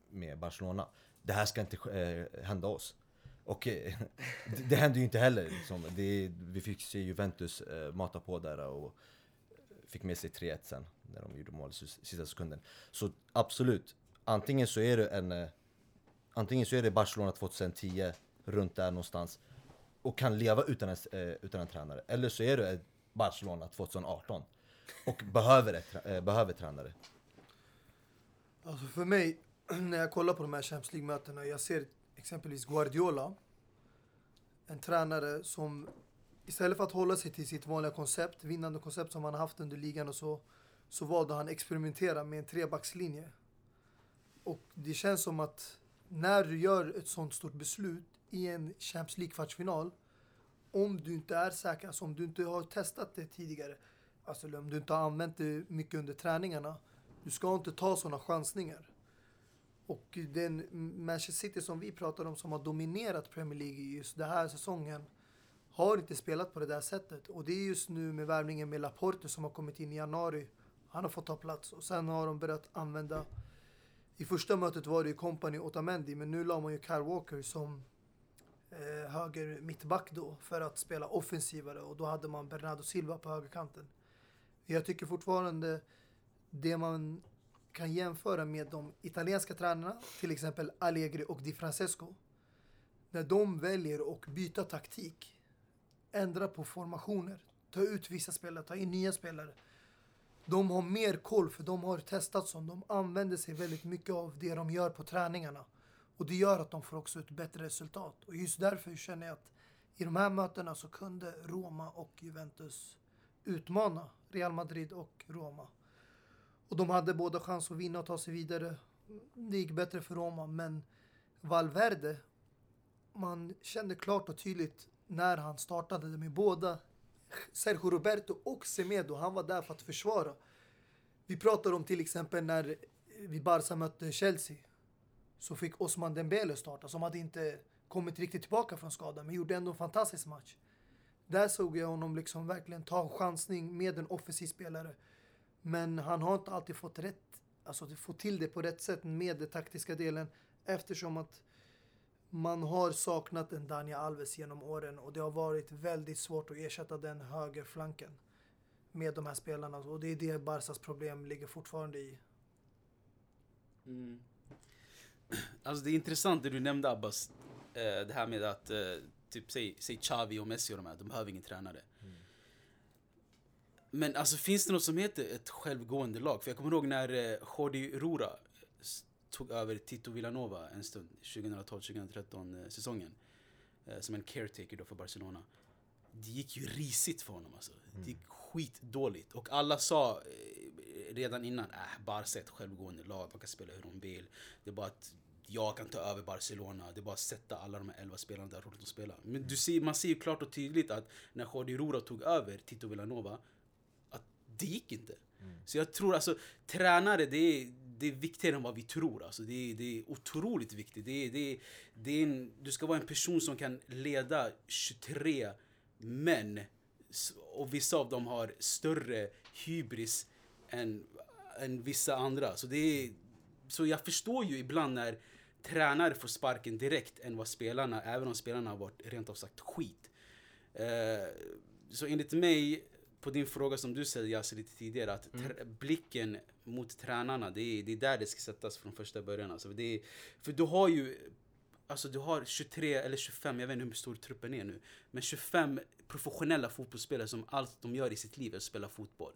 med Barcelona? Det här ska inte eh, hända oss. Och eh, det, det hände ju inte heller liksom. det, Vi fick se Juventus eh, mata på där och fick med sig 3-1 sen när de gjorde mål i sista sekunden. Så absolut, antingen så är det en eh, Antingen så är det Barcelona 2010, runt där någonstans och kan leva utan en, eh, utan en tränare. Eller så är det Barcelona 2018 och behöver, ett, eh, behöver tränare. Alltså för mig, när jag kollar på de här Champions League-mötena, jag ser exempelvis Guardiola, en tränare som istället för att hålla sig till sitt vanliga koncept, vinnande koncept som han har haft under ligan och så, så valde han experimentera med en trebackslinje. Och det känns som att när du gör ett sånt stort beslut i en Champions League-kvartsfinal, om du inte är säker, alltså om du inte har testat det tidigare, alltså om du inte har använt det mycket under träningarna, du ska inte ta sådana chansningar. Och den Manchester City som vi pratar om som har dominerat Premier League just den här säsongen har inte spelat på det där sättet. Och det är just nu med värvningen med Laporte som har kommit in i januari. Han har fått ta plats och sen har de börjat använda i första mötet var det ju Company och Otamendi men nu la man ju Kyle Walker som eh, höger mittback då för att spela offensivare och då hade man Bernardo Silva på högerkanten. Jag tycker fortfarande det man kan jämföra med de italienska tränarna, till exempel Allegri och Di Francesco. När de väljer att byta taktik, ändra på formationer, ta ut vissa spelare, ta in nya spelare. De har mer koll för de har testat som. De använder sig väldigt mycket av det de gör på träningarna. Och det gör att de får också ett bättre resultat. Och just därför känner jag att i de här mötena så kunde Roma och Juventus utmana Real Madrid och Roma. Och de hade båda chans att vinna och ta sig vidare. Det gick bättre för Roma, men Valverde, man kände klart och tydligt när han startade med båda Sergio Roberto och Semedo, han var där för att försvara. Vi pratar om till exempel när vi Barca mötte Chelsea. Så fick Osman Dembele starta, som hade inte kommit riktigt tillbaka från skadan, men gjorde ändå en fantastisk match. Där såg jag honom liksom verkligen ta en chansning med en offensiv spelare. Men han har inte alltid fått rätt, alltså fått till det på rätt sätt med den taktiska delen eftersom att man har saknat en Daniel Alves genom åren och det har varit väldigt svårt att ersätta den högerflanken med de här spelarna och det är det Barsas problem ligger fortfarande i. Mm. Alltså det är intressant det du nämnde Abbas. Eh, det här med att, eh, typ säg, säg Xavi och Messi och de här, de behöver ingen tränare. Men alltså finns det något som heter ett självgående lag? För jag kommer ihåg när eh, Jordi Rura tog över Tito Villanova en stund, 2012-2013 eh, säsongen. Eh, som en caretaker då för Barcelona. Det gick ju risigt för honom alltså. Det gick skitdåligt. Och alla sa eh, redan innan, äh, Barca är ett självgående lag, de kan spela hur de vill. Det är bara att jag kan ta över Barcelona. Det är bara att sätta alla de här 11 spelarna där rollen att spela. Men du ser, man ser ju klart och tydligt att när Jordi Rura tog över Tito Villanova, att det gick inte. Så jag tror alltså, tränare det är, det är viktigare än vad vi tror. Alltså, det, är, det är otroligt viktigt. Det är, det är, det är en, du ska vara en person som kan leda 23 män. Och vissa av dem har större hybris än, än vissa andra. Så, det är, så jag förstår ju ibland när tränare får sparken direkt än vad spelarna, även om spelarna har varit rent av sagt skit. Eh, så enligt mig, på din fråga som du ställde Yasser lite tidigare, att tr- blicken mot tränarna, det är, det är där det ska sättas från första början. Alltså, det är, för du har ju Alltså du har 23 eller 25, jag vet inte hur stor truppen är nu. Men 25 professionella fotbollsspelare som allt de gör i sitt liv är att spela fotboll.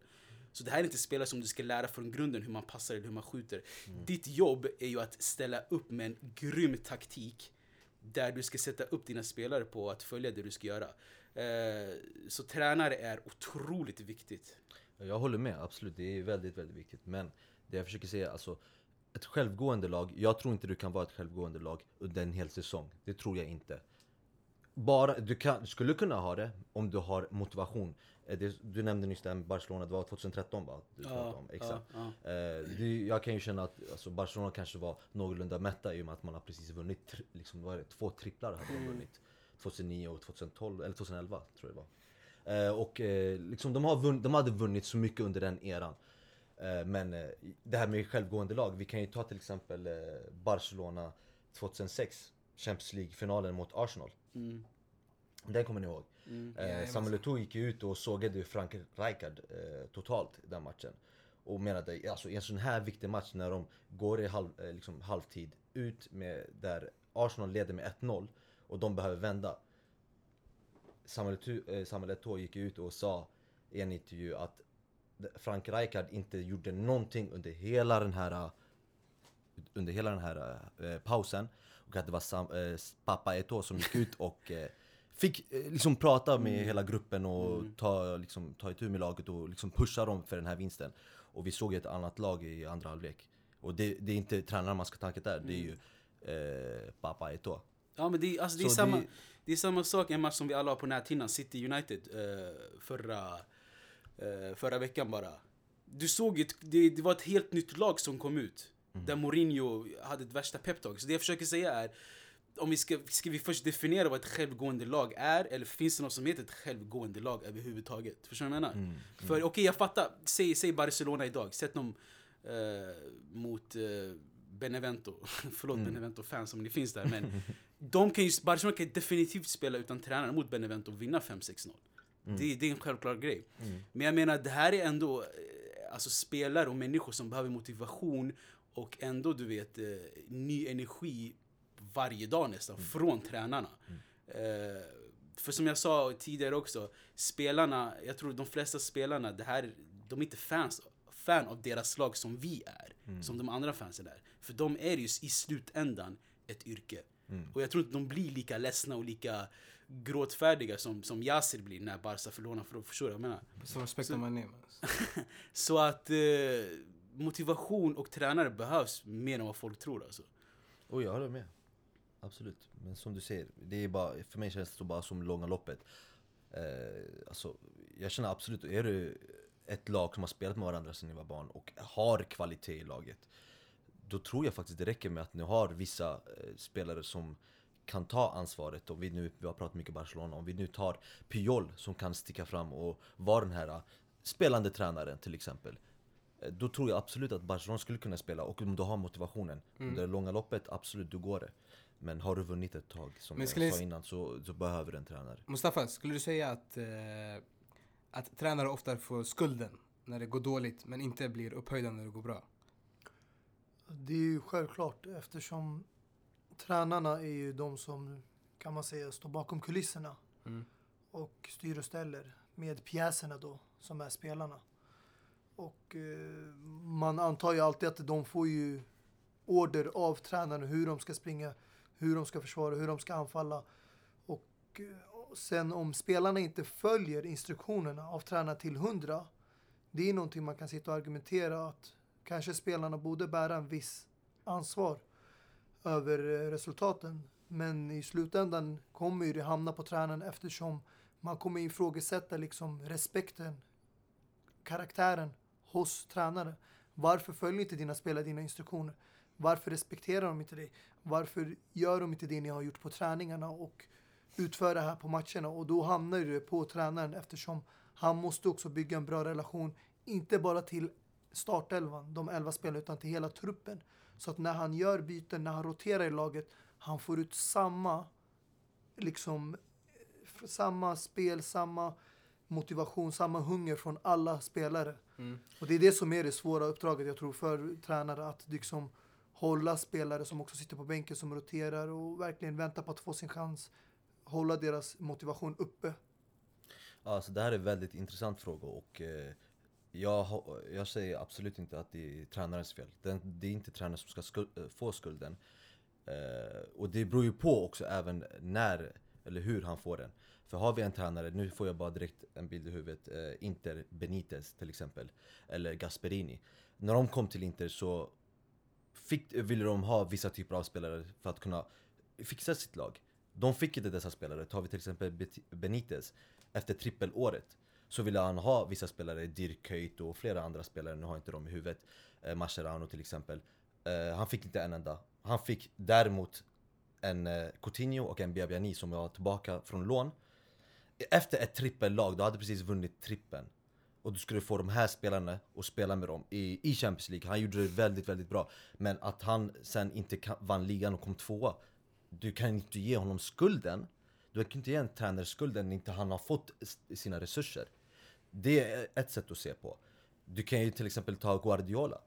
Så det här är inte spelare som du ska lära från grunden hur man passar eller hur man skjuter. Ditt jobb är ju att ställa upp med en grym taktik. Där du ska sätta upp dina spelare på att följa det du ska göra. Eh, så tränare är otroligt viktigt. Jag håller med, absolut. Det är väldigt, väldigt viktigt. Men det jag försöker säga, alltså ett självgående lag, jag tror inte du kan vara ett självgående lag under en hel säsong. Det tror jag inte. Bara, du kan, skulle kunna ha det om du har motivation. Eh, Det, du nämnde nyss med Barcelona, det var 2013 va? Du pratade om. Exakt. ja, Eh, det, jag kan ju känna att alltså, Barcelona kanske var någorlunda mätta i och med att man har precis vunnit, liksom, vad är det, två tripplar hade de vunnit. 2009 och 2012, eller 2011 tror jag det var. Eh, och liksom, de, har vunn, de hade vunnit så mycket under den eran. Men det här med självgående lag, vi kan ju ta till exempel Barcelona 2006, Champions League-finalen mot Arsenal. Mm. Den kommer ni ihåg? Mm. Eh. Samuel Eto'o gick ju ut och sågade Frank Rijkaard eh, totalt den matchen. Och menade, alltså i en sån här viktig match när de går i halv, eh, liksom halvtid ut med där Arsenal leder med 1-0 och de behöver vända. Samuel Eto'o eh, gick ut och sa i en intervju att Frank Rijkaard inte gjorde någonting under hela den här under hela den här eh, pausen och att det var Sam, eh, pappa Eto'o som gick ut och eh, fick eh, liksom prata med hela gruppen och ta, liksom, ta itu med laget och liksom pusha dem för den här vinsten. Och vi såg ett annat lag i andra halvlek. Och det, det är inte tränaren man ska tanka där, det är ju eh, pappa Eto'o. Ja men det, är- alltså, det, är Så samma, det- det är samma sak, en match som vi alla har på näthinnan, City United eh, förra, eh, förra veckan bara. Du såg ett, det, det var ett helt nytt lag som kom ut. Där Mourinho hade ett värsta peptalk. Så det jag försöker säga är, om vi ska, ska vi först definiera vad ett självgående lag är, eller finns det något som heter ett självgående lag överhuvudtaget? Förstår du vad jag menar? För okej, jag fattar. Säg, säg Barcelona idag, sätt dem eh, mot eh, Benevento. Förlåt Benevento-fans om ni finns där. Men de kan ju, Barcelona kan definitivt spela utan tränare mot Benevento och vinna 5-6-0. Det, det är en självklar grej. Men jag menar, det här är ändå eh, alltså, spelare och människor som behöver motivation och ändå, du vet, eh, ny energi varje dag nästan, från tränarna. Eh, för som jag sa tidigare också, spelarna, jag tror de flesta spelarna, det här, de är inte fans, fan av deras lag som vi är. Som de andra fansen är. För de är ju i slutändan ett yrke. Och jag tror inte de blir lika ledsna och lika gråtfärdiga som, som Yasir blir när Barca förlorar. För förstår du vad jag menar? Så my name. Alltså. Så att eh, motivation och tränare behövs mer än vad folk tror alltså. Och jag håller med. Absolut. Men som du säger, det är bara, för mig känns det bara som långa loppet. Eh, alltså, jag känner absolut, är du ett lag som har spelat med varandra sedan ni var barn och har kvalitet i laget. Då tror jag faktiskt det räcker med att ni har vissa eh, spelare som kan ta ansvaret. Och vi, nu, vi har pratat mycket Barcelona, om vi nu tar Puyol som kan sticka fram och vara den här eh, spelande tränaren till exempel. Eh, Då tror jag absolut att Barcelona skulle kunna spela och om du har motivationen under det långa loppet, absolut, då går det. Men har du vunnit ett tag, som Men jag sa innan, så, så behöver du en tränare. Mustafa, skulle du säga att, eh, att tränare ofta får skulden när det går dåligt men inte blir upphöjda när det går bra? Det är ju självklart eftersom tränarna är ju de som kan man säga står bakom kulisserna Mm. och styr och ställer med pjäserna då som är spelarna. Och eh, man antar ju alltid att de får ju order av tränarna hur de ska springa, hur de ska försvara, hur de ska anfalla. Och, och sen om spelarna inte följer instruktionerna av tränaren till hundra, det är någonting man kan sitta och argumentera att kanske spelarna borde bära en viss ansvar över eh, resultaten. Men i slutändan kommer ju det hamna på tränaren eftersom man kommer ifrågasätta liksom respekten, karaktären hos tränare. Varför följer inte dina spelare dina instruktioner? Varför respekterar de inte dig? Varför gör de inte det ni har gjort på träningarna och utför det här på matcherna? Och då hamnar det på tränaren eftersom han måste också bygga en bra relation, inte bara till startelvan, de elva spelarna, utan till hela truppen. Så att när han gör byten, när han roterar i laget, han får ut samma, liksom, samma spel, samma motivation, samma hunger från alla spelare. Mm. Och det är det som är det svåra uppdraget jag tror för tränare att liksom hålla spelare som också sitter på bänken som roterar och verkligen väntar på att få sin chans. Hålla deras motivation uppe. Alltså det här är en väldigt intressant fråga och eh, jag, jag säger absolut inte att det är tränarens fel. Den, det är inte tränaren som ska skuld, eh, få skulden. Eh, och det beror ju på också även när eller hur han får den. För har vi en tränare, nu får jag bara direkt en bild i huvudet, eh, Inter Benitez till exempel, eller Gasperini. När de kom till Inter så fick, ville de ha vissa typer av spelare för att kunna fixa sitt lag. De fick inte dessa spelare. Tar vi till exempel Benitez, efter trippelåret så ville han ha vissa spelare, Dirk Kuyt och flera andra spelare, nu har jag inte dem i huvudet. Eh, Mascherano till exempel. Eh, han fick inte en enda. Han fick däremot en eh, Coutinho och en Biabiani som var tillbaka från lån. Efter ett trippellag, då hade precis vunnit trippen. Och du skulle få de här spelarna och spela med dem i, i Champions League. Han gjorde det väldigt, väldigt bra. Men att han sen inte kan, vann ligan och kom tvåa. Du kan inte ge honom skulden. Du kan inte ge en tränare skulden när inte han har fått sina resurser. Det är ett sätt att se på. Du kan ju till exempel ta Guardiola.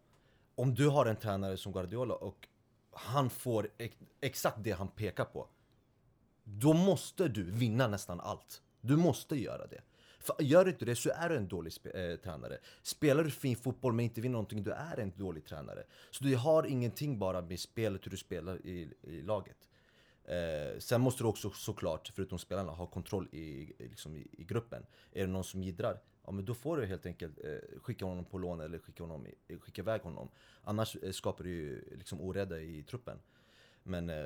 Om du har en tränare som Guardiola och han får ex- exakt det han pekar på. Då måste du vinna nästan allt. Du måste göra det. För gör du inte det så är du en dålig sp eh, tränare. Spelar du fin fotboll men inte vinner någonting, du är en dålig tränare. Så du har ingenting bara med spelet, hur du spelar i, i laget. Eh, sen måste du också såklart, förutom spelarna, ha kontroll i, liksom i, i gruppen. Är det någon som jiddrar, ja men då får du helt enkelt eh, skicka honom på lån eller skicka, honom, skicka iväg honom. Annars eh, skapar du ju liksom oreda i truppen. Men eh,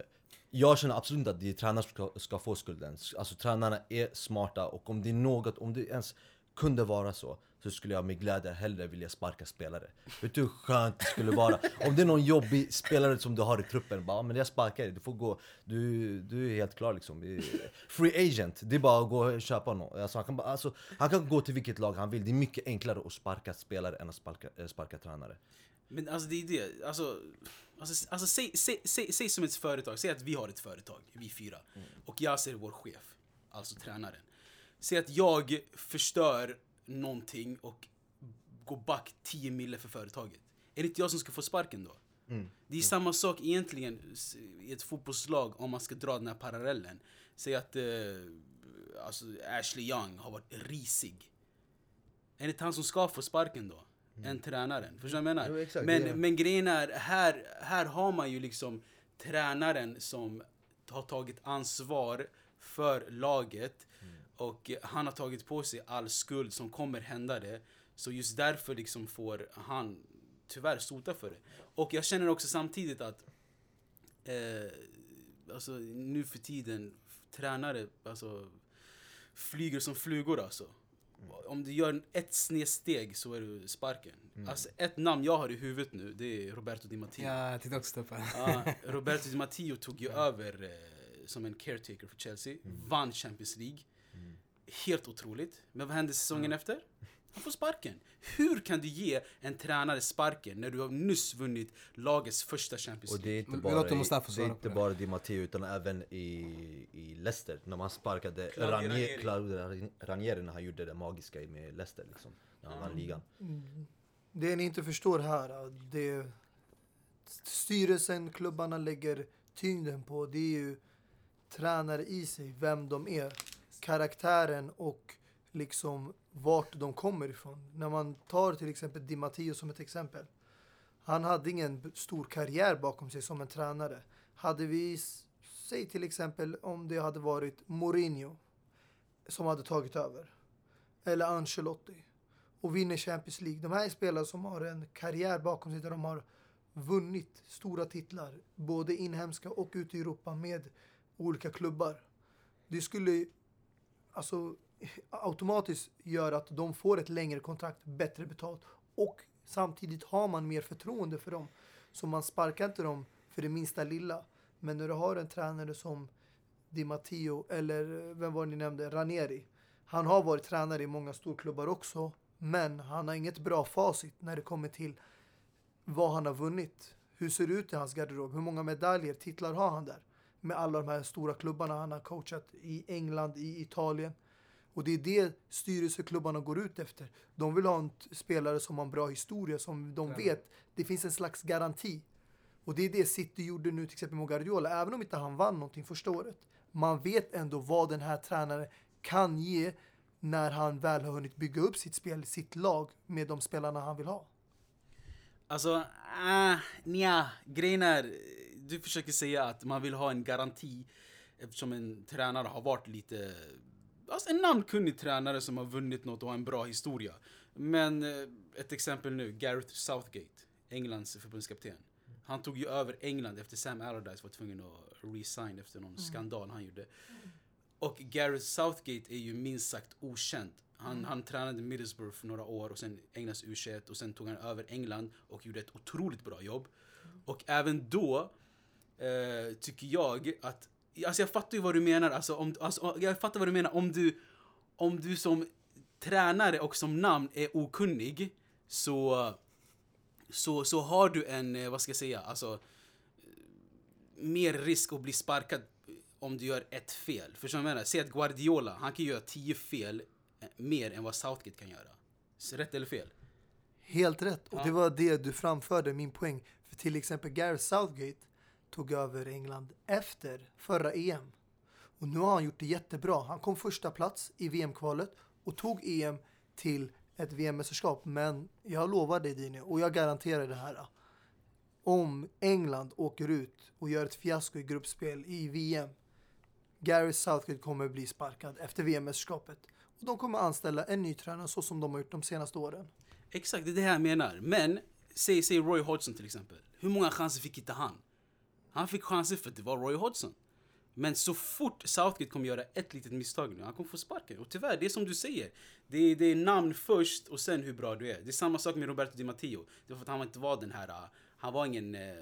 jag känner absolut inte att det är tränarna som ska, ska få skulden. Alltså tränarna är smarta och om det är något, om det ens kunde vara så så skulle jag med glädje hellre vilja sparka spelare. Vet du hur skönt det skulle vara? Om det är någon jobbig spelare som du har i truppen, bara "Ja, men jag sparkar dig, du får gå. Du, du är helt klar liksom. Free agent, det är bara att gå och köpa honom. Alltså, han, kan bara, alltså, han kan gå till vilket lag han vill. Det är mycket enklare att sparka spelare än att sparka, eh, sparka tränare. Men alltså det är det, alltså, alltså, alltså säg, säg, säg, säg som ett företag, säg att vi har ett företag, vi fyra. Och jag ser vår chef, alltså tränaren. Säg att jag förstör någonting och går back 10 mille för företaget. Är det inte jag som ska få sparken då? Det är samma sak egentligen i ett fotbollslag om man ska dra den här parallellen. Säg att eh, alltså Ashley Young har varit risig. Är det inte han som ska få sparken då? Än tränaren. Förstår du vad jag menar? Jo, exakt, men, är- men grejen är, här, här har man ju liksom tränaren som har tagit ansvar för laget. Och eh, han har tagit på sig all skuld som kommer hända det. Så just därför liksom får han tyvärr sota för det. Och jag känner också samtidigt att eh, alltså, nu för tiden, tränare alltså, flyger som flugor alltså. Om du gör ett snedsteg så är du sparken. Alltså, ett namn jag har i huvudet nu, det är Roberto Di Matteo. Ja, jag tänkte också det. Ja, Roberto Di Matteo tog ju över eh, som en caretaker för Chelsea, vann Champions League. Helt otroligt. Men vad hände säsongen efter? Han får sparken. Hur kan du ge en tränare sparken när du har nyss vunnit lagets första Champions Och League? det är inte vi bara, i, det är inte bara Di Matteo utan även i, i Leicester när man sparkade Ranieri, Ranieri. Claudio Ranieri när han gjorde det magiska med Leicester liksom, när han vann ligan. Det ni inte förstår här, det styrelsen, klubbarna lägger tyngden på det är ju tränare i sig, vem de är, karaktären och liksom vart de kommer ifrån. När man tar till exempel Di Matteo som ett exempel. Han hade ingen stor karriär bakom sig som en tränare. Hade vi, säg till exempel om det hade varit Mourinho som hade tagit över. Eller Ancelotti. Och vinner Champions League. De här är spelare som har en karriär bakom sig där de har vunnit stora titlar. Både inhemska och ute i Europa med olika klubbar. Det skulle alltså automatiskt gör att de får ett längre kontrakt, bättre betalt och samtidigt har man mer förtroende för dem. Så man sparkar inte dem för det minsta lilla. Men när du har en tränare som Di Matteo eller vem var det ni nämnde, Ranieri. Han har varit tränare i många storklubbar också, men han har inget bra facit när det kommer till vad han har vunnit. Hur ser det ut i hans garderob? Hur många medaljer, titlar har han där? Med alla de här stora klubbarna han har coachat i England, i Italien. Och det är det styrelseklubbarna går ut efter. De vill ha en spelare som har en bra historia, som de Ja. vet, det finns en slags garanti. Och det är det City gjorde nu till exempel med Guardiola, även om inte han vann någonting första året. Man vet ändå vad den här tränaren kan ge när han väl har hunnit bygga upp sitt spel, sitt lag med de spelarna han vill ha. Alltså, ah, nja. Grejen är, du försöker säga att man vill ha en garanti eftersom en tränare har varit lite... Alltså en namnkunnig tränare som har vunnit något och har en bra historia. Men eh, ett exempel nu, Gareth Southgate, Englands förbundskapten. Han tog ju över England efter Sam Allardyce var tvungen att resign efter någon skandal han gjorde. Och Gareth Southgate är ju minst sagt okänd. Han, han tränade Middlesbrough för några år och sen Englands U21 och sen tog han över England och gjorde ett otroligt bra jobb. Och även då eh, tycker jag att, alltså jag fattar ju vad du menar, alltså, om, alltså jag fattar vad du menar om du, om du som tränare och som namn är okunnig så, så, så har du en, eh, vad ska jag säga, alltså mer risk att bli sparkad om du gör ett fel. Förstår du vad jag menar? Säg att Guardiola, han kan göra tio fel eh, mer än vad Southgate kan göra. Så Rätt eller fel? Helt rätt. Och Ja. det var det du framförde, min poäng. För till exempel Gareth Southgate tog över England efter förra EM. Och nu har han gjort det jättebra. Han kom första plats i VM-kvalet och tog EM till ett VM-mästerskap. Men jag lovar dig Dini, och jag garanterar det här. Om England åker ut och gör ett fiasko i gruppspel i VM. Gary Southgate kommer bli sparkad efter VM-mästerskapet. Och de kommer anställa en ny tränare så som de har gjort de senaste åren. Exakt, det är det här jag menar. Men, säg, säg Roy Hodgson till exempel. Hur många chanser fick inte han? Han fick chanser för att det var Roy Hodgson. Men så fort Southgate kommer göra ett litet misstag nu, han kommer få sparken. Och tyvärr, det är som du säger. Det är, det är namn först och sen hur bra du är. Det är samma sak med Roberto Di Matteo. Det var för att han inte var den här, uh, han var ingen eh.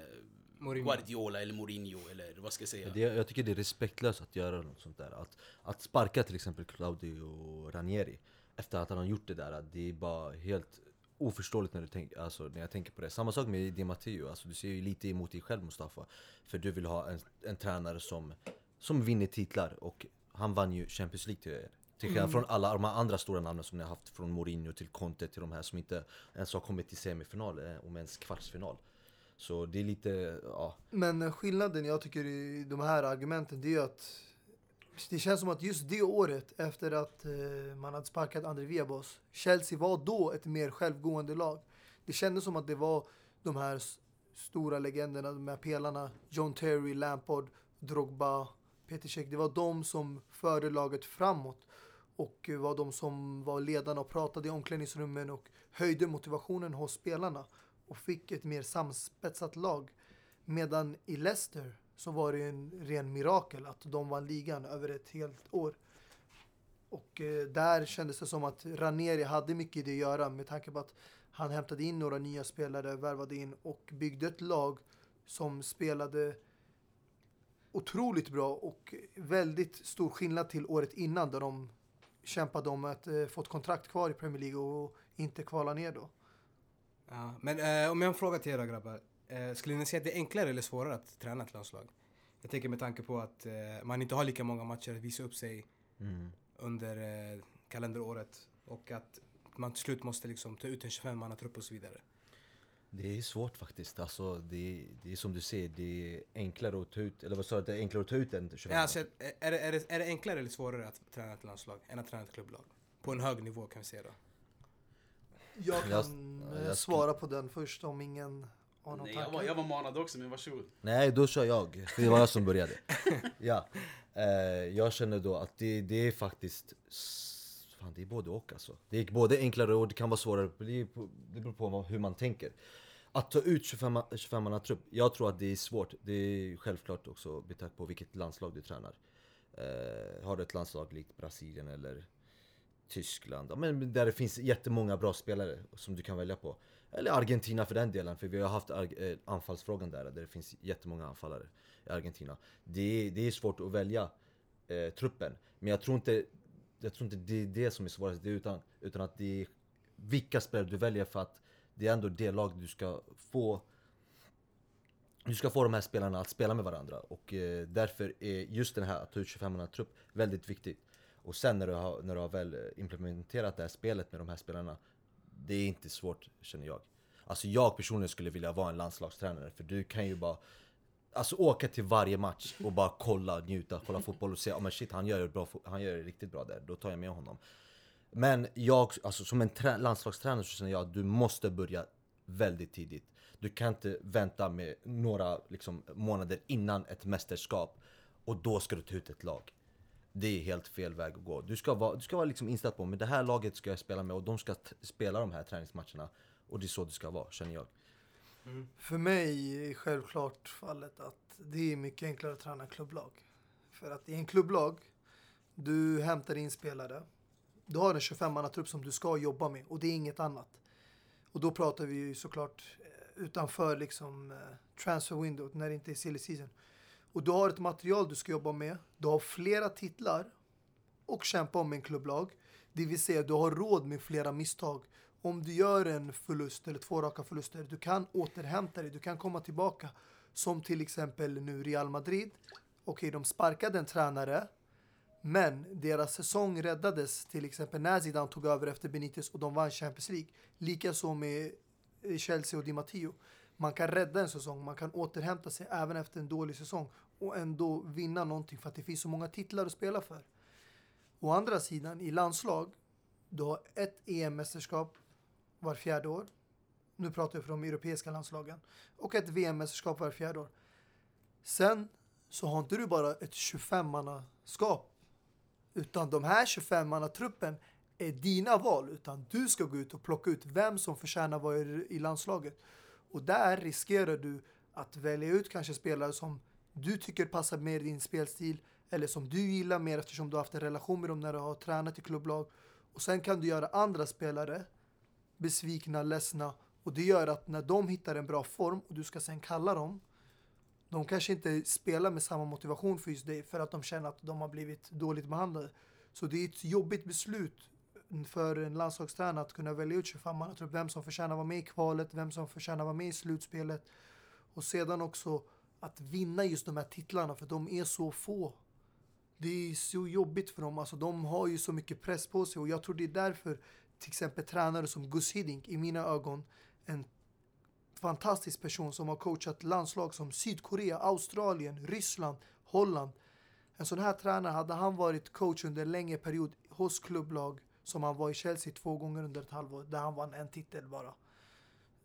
Guardiola eller Mourinho eller vad ska jag säga. Det, jag tycker det är respektlöst att göra något sånt där. Att, att sparka till exempel Claudio Ranieri efter att han har gjort det där. Det är bara helt oförståeligt när, du tänk, alltså, när jag tänker på det. Samma sak med Di Matteo. Alltså, du ser ju lite emot dig själv Mustafa. För du vill ha en, en tränare som, som vinner titlar. Och han vann ju Champions League till er. Till skillnad från alla de andra stora namnen som ni har haft. Från Mourinho till Conte till de här som inte ens har kommit till semifinal, eh, om ens kvartsfinal. Så det är lite, ja. Men skillnaden jag tycker i de här argumenten det är ju att det känns som att just det året efter att eh, man hade sparkat André Viabos, Chelsea var då ett mer självgående lag. Det kändes som att det var de här stora legenderna, de här pelarna, John Terry, Lampard, Drogba, Peter Cech. Det var de som förde laget framåt och var de som var ledarna och pratade i omklädningsrummen och höjde motivationen hos spelarna och fick ett mer samspetsat lag. Medan i Leicester så var det en ren mirakel att de vann ligan över ett helt år. Och eh, där kändes det som att Ranieri hade mycket i det att göra med tanke på att han hämtade in några nya spelare, värvade in och byggde ett lag som spelade otroligt bra och väldigt stor skillnad till året innan där de kämpade om att eh, få ett kontrakt kvar i Premier League och inte kvala ner då. Ja, men eh, om jag har en fråga till er då grabbar. Eh, skulle ni säga att det är enklare eller svårare att träna ett landslag? Jag tänker med tanke på att eh, man inte har lika många matcher att visa upp sig Mm. under eh, kalenderåret och att man till slut måste liksom ta ut en 25 trupp och så vidare. Det är svårt faktiskt. Alltså, det, det är som du säger, det är enklare att ta ut, eller vad sa du, det är enklare att ta ut än 25 Ja, alltså, är, det, är, det, är det enklare eller svårare att träna ett landslag än att träna ett klubblag? På en hög nivå kan vi säga då. Jag kan Jag- eh, jag svara på den först om ingen har någon Nej, jag, var, jag var manad också, men varsågod. Nej, då kör jag. För det var jag som började. ja. Eh, jag känner då att det, det är faktiskt... Fan, det är både och alltså. Det är både enklare och det kan vara svårare. Det, beror på hur man tänker. Att ta ut 25 25 trupp, jag tror att det är svårt. Det är självklart också med tanke på vilket landslag du tränar. Eh, har du ett landslag likt Brasilien eller Tyskland, ja, men där det finns jättemånga bra spelare som du kan välja på. Eller Argentina för den delen, för vi har haft eh, anfallsfrågan där, där det finns jättemånga anfallare i Argentina. Det är, det är svårt att välja eh, truppen, men jag tror inte jag tror inte det är det som är svårast, det är utan, utan att det är vilka spelare du väljer för att det är ändå det lag du ska få du ska få de här spelarna att spela med varandra och eh, därför är just den här att ta ut 25 trupp väldigt viktigt. Och sen när du, har, när du har väl eh, implementerat det här spelet med de här spelarna, det är inte svårt känner jag. Alltså jag personligen skulle vilja vara en landslagstränare för du kan ju bara Alltså åka till varje match och bara kolla, njuta, kolla fotboll och se oh, men shit han gör, det bra, han gör det riktigt bra där, då tar jag med honom. Men jag, alltså som en trä- landslagstränare så känner jag att du måste börja väldigt tidigt. Du kan inte vänta med några liksom, månader innan ett mästerskap och då ska du ta ut ett lag. Det är helt fel väg att gå. Du ska vara, du ska vara liksom inställd på att det här laget ska jag spela med och de ska t- spela de här träningsmatcherna. Och det är så det ska vara, känner jag. För mig är självklart fallet att det är mycket enklare att träna klubblag. För att i en klubblag, du hämtar in spelare. Du har en 25-mannatrupp som du ska jobba med och det är inget annat. Och då pratar vi ju såklart eh, utanför liksom eh, transfer window när det inte är silly season. Och du har ett material du ska jobba med. Du har flera titlar och kämpa om en klubblag. Det vill säga du har råd med flera misstag. Om du gör en förlust eller två raka förluster, du kan återhämta dig, du kan komma tillbaka. Som till exempel nu Real Madrid. Okej, de sparkade en tränare, men deras säsong räddades till exempel när Zidane tog över efter Benitez och de vann Champions League. Likaså med eh, Chelsea och Di Matteo. Man kan rädda en säsong, man kan återhämta sig även efter en dålig säsong och ändå vinna någonting för att det finns så många titlar att spela för. Å andra sidan, i landslag, du har ett EM-mästerskap var fjärde år. Nu pratar jag för de europeiska landslagen. Och ett VM-mästerskap var fjärde år. Sen så har inte du bara ett 25-mannaskap. Utan de här 25-mannatruppen är dina val. Utan du ska gå ut och plocka ut vem som förtjänar vara i i landslaget. Och där riskerar du att välja ut kanske spelare som du tycker passar mer din spelstil. Eller som du gillar mer eftersom du har haft en relation med dem när du har tränat i klubblag. Och sen kan du göra andra spelare besvikna, ledsna. Och det gör att när de hittar en bra form och du ska sen kalla dem. De kanske inte spelar med samma motivation för just dig för att de känner att de har blivit dåligt behandlade. Så det är ett jobbigt beslut för en landslagstränare att kunna välja ut 25 man. Jag vem som förtjänar vara med i kvalet, vem som förtjänar vara med i slutspelet. Och sedan också att vinna just de här titlarna för de är så få. Det är så jobbigt för dem. Alltså, de har ju så mycket press på sig och jag tror det är därför till exempel tränare som Gus Hiddink i mina ögon en fantastisk person som har coachat landslag som Sydkorea, Australien, Ryssland, Holland. En sån här tränare, hade han varit coach under en längre period hos klubblag som han var i Chelsea två gånger under ett halvår, där han vann en titel bara.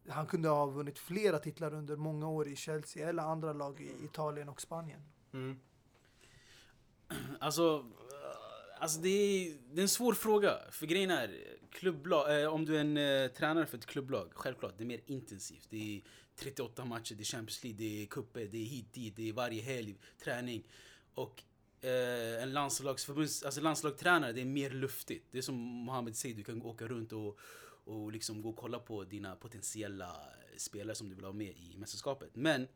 Han kunde ha vunnit flera titlar under många år i Chelsea eller andra lag i Italien och Spanien. Mm. Alltså, eh, alltså det, är, det är en svår fråga. För grejen är, klubblag, eh, om du är en eh, tränare för ett klubblag, självklart, det är mer intensivt. Det är 38 matcher, det är Champions League, det är cuper, det är hit dit, det är varje helg, träning. Och eh, en landslagsförbunds, alltså landslagstränare, det är mer luftigt. Det är som Mohamed säger, du kan åka runt och, och liksom gå och kolla på dina potentiella spelare som du vill ha med i mästerskapet. Men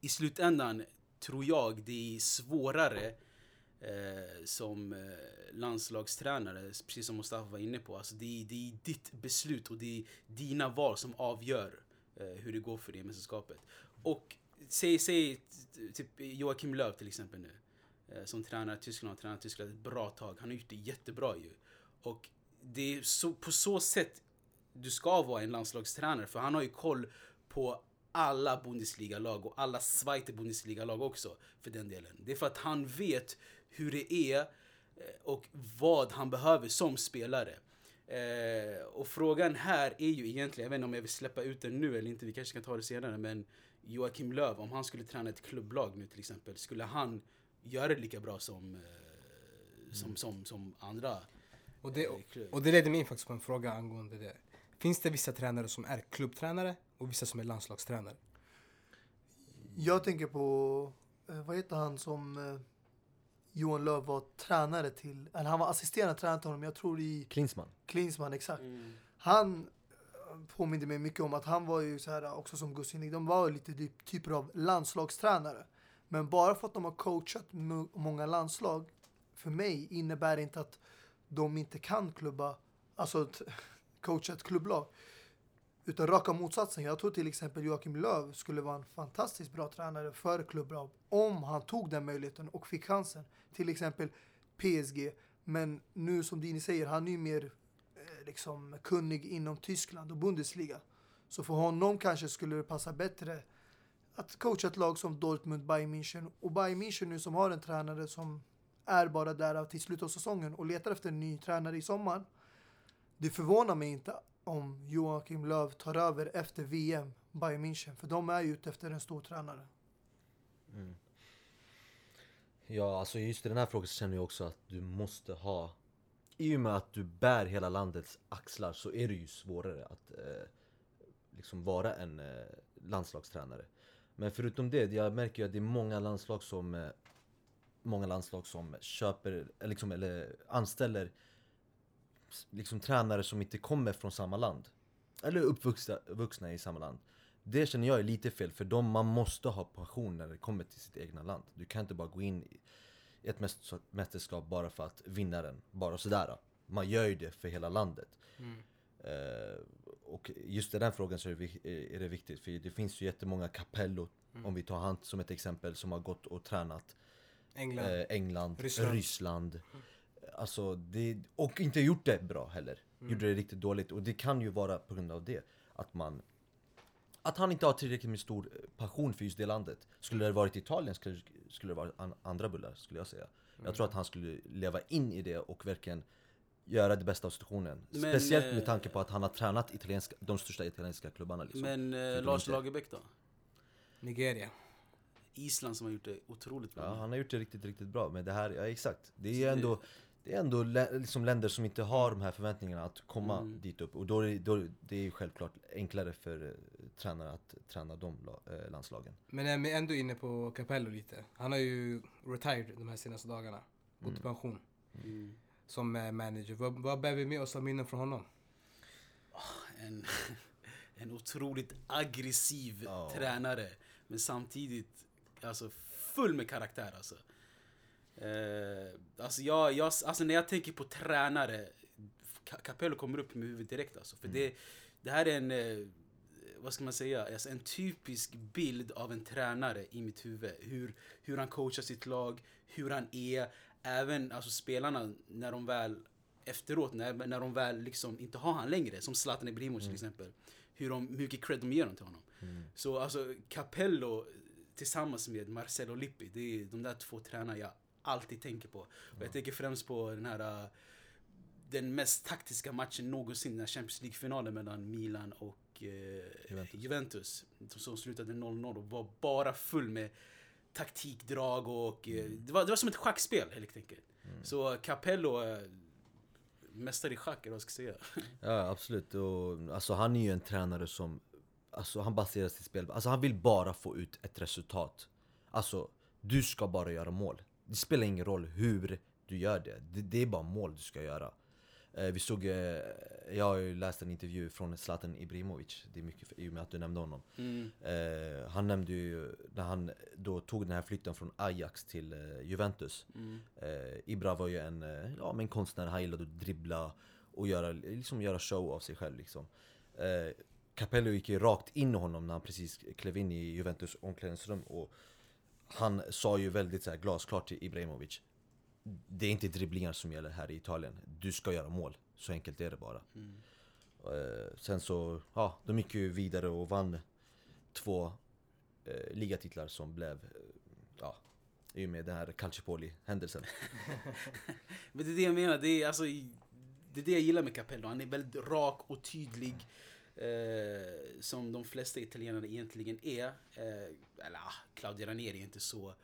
i slutändan tror jag det är svårare eh, som eh, landslagstränare, precis som Mustafa var inne på. Alltså det, är, det är ditt beslut och det är dina val som avgör eh, hur det går för dig i mästerskapet. Och säg, säg typ Joakim Löw till exempel nu. Eh, som tränar Tyskland och tränat Tyskland ett bra tag. Han har gjort det jättebra ju. Och det är så, på så sätt du ska vara en landslagstränare för han har ju koll på alla Bundesliga-lag och alla Zweite Bundesliga-lag också för den delen. Det är för att han vet hur det är eh, och vad han behöver som spelare. Eh, och frågan här är ju egentligen, jag vet inte om jag vill släppa ut den nu eller inte, vi kanske kan ta det senare, men Joakim Löv, om han skulle träna ett klubblag nu till exempel, skulle han göra det lika bra som, eh, som, som, som andra? Och det, eh, och det leder mig in faktiskt på en fråga angående det. Finns det vissa tränare som är klubbtränare och vissa som är landslagstränare? Jag tänker på, eh, vad heter han som Johan Löv var tränare till, eller han var assisterande tränare till honom, jag tror i Klinsmann. Klinsmann, exakt. Mm. Han påminde mig mycket om att han var ju så här också som Gussin, de var ju lite typ, typer av landslagstränare. Men bara för att de har coachat många landslag, för mig innebär det inte att de inte kan klubba, alltså coacha ett klubblag. Utan raka motsatsen. Jag tror till exempel Joakim Löv skulle vara en fantastiskt bra tränare för klubblag om han tog den möjligheten och fick chansen. Till exempel PSG. Men nu som Dini säger, han är ju mer eh, liksom kunnig inom Tyskland och Bundesliga. Så för honom kanske skulle det passa bättre att coacha ett lag som Dortmund, Bayern München. Och Bayern München nu som har en tränare som är bara där till slutet av säsongen och letar efter en ny tränare i sommar. Det förvånar mig inte om Joakim Löw tar över efter VM, Bayern München. För de är ju ute efter en stor tränare. Mm. Ja, alltså just i den här frågan så känner jag också att du måste ha I och med att du bär hela landets axlar så är det ju svårare att eh, liksom vara en eh, landslagstränare men förutom det, jag märker ju att det är många landslag som eh, Många landslag som köper, eh, liksom, eller anställer liksom tränare som inte kommer från samma land. Eller uppvuxna vuxna i samma land. Det känner jag är lite fel, för de, man måste ha passion när det kommer till sitt egna land. Du kan inte bara gå in i ett mästerskap bara för att vinna den, bara sådär Man gör ju det för hela landet. Mm och just i den frågan så är det, vi- är det viktigt, för det finns ju jättemånga Capello Om vi tar han som ett exempel, som har gått och tränat England. eh, England, Ryssland. Ryssland, Alltså det, och inte gjort det bra heller. Gjorde det riktigt dåligt. Och det kan ju vara på grund av det Att man Att han inte har tillräckligt med stor eh, passion för just det landet. Skulle det varit Italien skulle, skulle det varit an, andra bullar skulle jag säga. Jag tror att han skulle leva in i det och verkligen Göra det bästa av situationen Men, Speciellt med eh, tanke på att han har tränat italienska, de största italienska klubbarna liksom Men eh, Lars Lagerbäck då? Nigeria. Island som har gjort det otroligt bra. Ja, han har gjort det riktigt, riktigt bra. Men det här, ja exakt. Det är ju ändå, det är ändå lä- liksom länder som inte har de här förväntningarna att komma Mm. dit upp. Och då är, det- då, det är ju självklart enklare för eh, tränare att träna de eh, landslagen. Men jag är ändå inne på Capello lite. Han har ju retired de här senaste dagarna. Gått i pension. Mm. Som manager. Vad, vad bär vi med oss av minnen från honom? En, en otroligt aggressiv Ja. tränare. Men samtidigt alltså, full med karaktär alltså. Eh, alltså, jag, jag, alltså när jag tänker på tränare, Ca- Capello kommer upp i mitt huvud direkt alltså. För det, det här är en, eh, vad ska man säga, alltså en typisk bild av en tränare i mitt huvud. Hur, hur han coachar sitt lag, hur han är. Även alltså, spelarna när de väl efteråt, när, när de väl liksom inte har han längre, som Zlatan Ibrahimovic till exempel. Hur, de, hur mycket cred de ger dem till honom. Så alltså Capello tillsammans med Marcelo Lippi, det är de där två tränarna jag alltid tänker på. Och jag tänker främst på den här uh, den mest taktiska matchen någonsin, den här Champions League-finalen mellan Milan och eh, Juventus. Juventus. Som slutade 0-0 och var bara full med taktikdrag och eh, det, var, det var som ett schackspel helt enkelt. Så Capello, eh, mästare i schack eller vad jag ska säga. Ja absolut, och, alltså han är ju en tränare som Alltså han baserar sitt spel, alltså han vill bara få ut ett resultat. Alltså, du ska bara göra mål. Det spelar ingen roll hur du gör det, det, det är bara mål du ska göra Vi såg, eh, jag har ju läst en intervju från Zlatan Ibrahimovic Det är mycket för, i och med att du nämnde honom Mm. eh, Han nämnde ju när han då tog den här flytten från Ajax till eh, Juventus Mm. Eh, Ibra var ju en, eh, ja, men en konstnär, han gillade att dribbla och göra, liksom göra show av sig själv liksom. Eh, Capello gick ju rakt in i honom när han precis klev in i Juventus omklädningsrum och han sa ju väldigt så här, glasklart till Ibrahimovic Det är inte dribblingar som gäller här i Italien, du ska göra mål. Så enkelt är det bara. Eh, sen så, ja, de gick ju vidare och vann två eh, ligatitlar som blev, eh, ja, i och med den här Calciopoli-händelsen. Men det är det jag menar, det är, alltså, det är det jag gillar med Capello. Han är väldigt rak och tydlig. Eh, som de flesta italienare egentligen är. Eh, eller ah, Claudio Ranieri är inte så.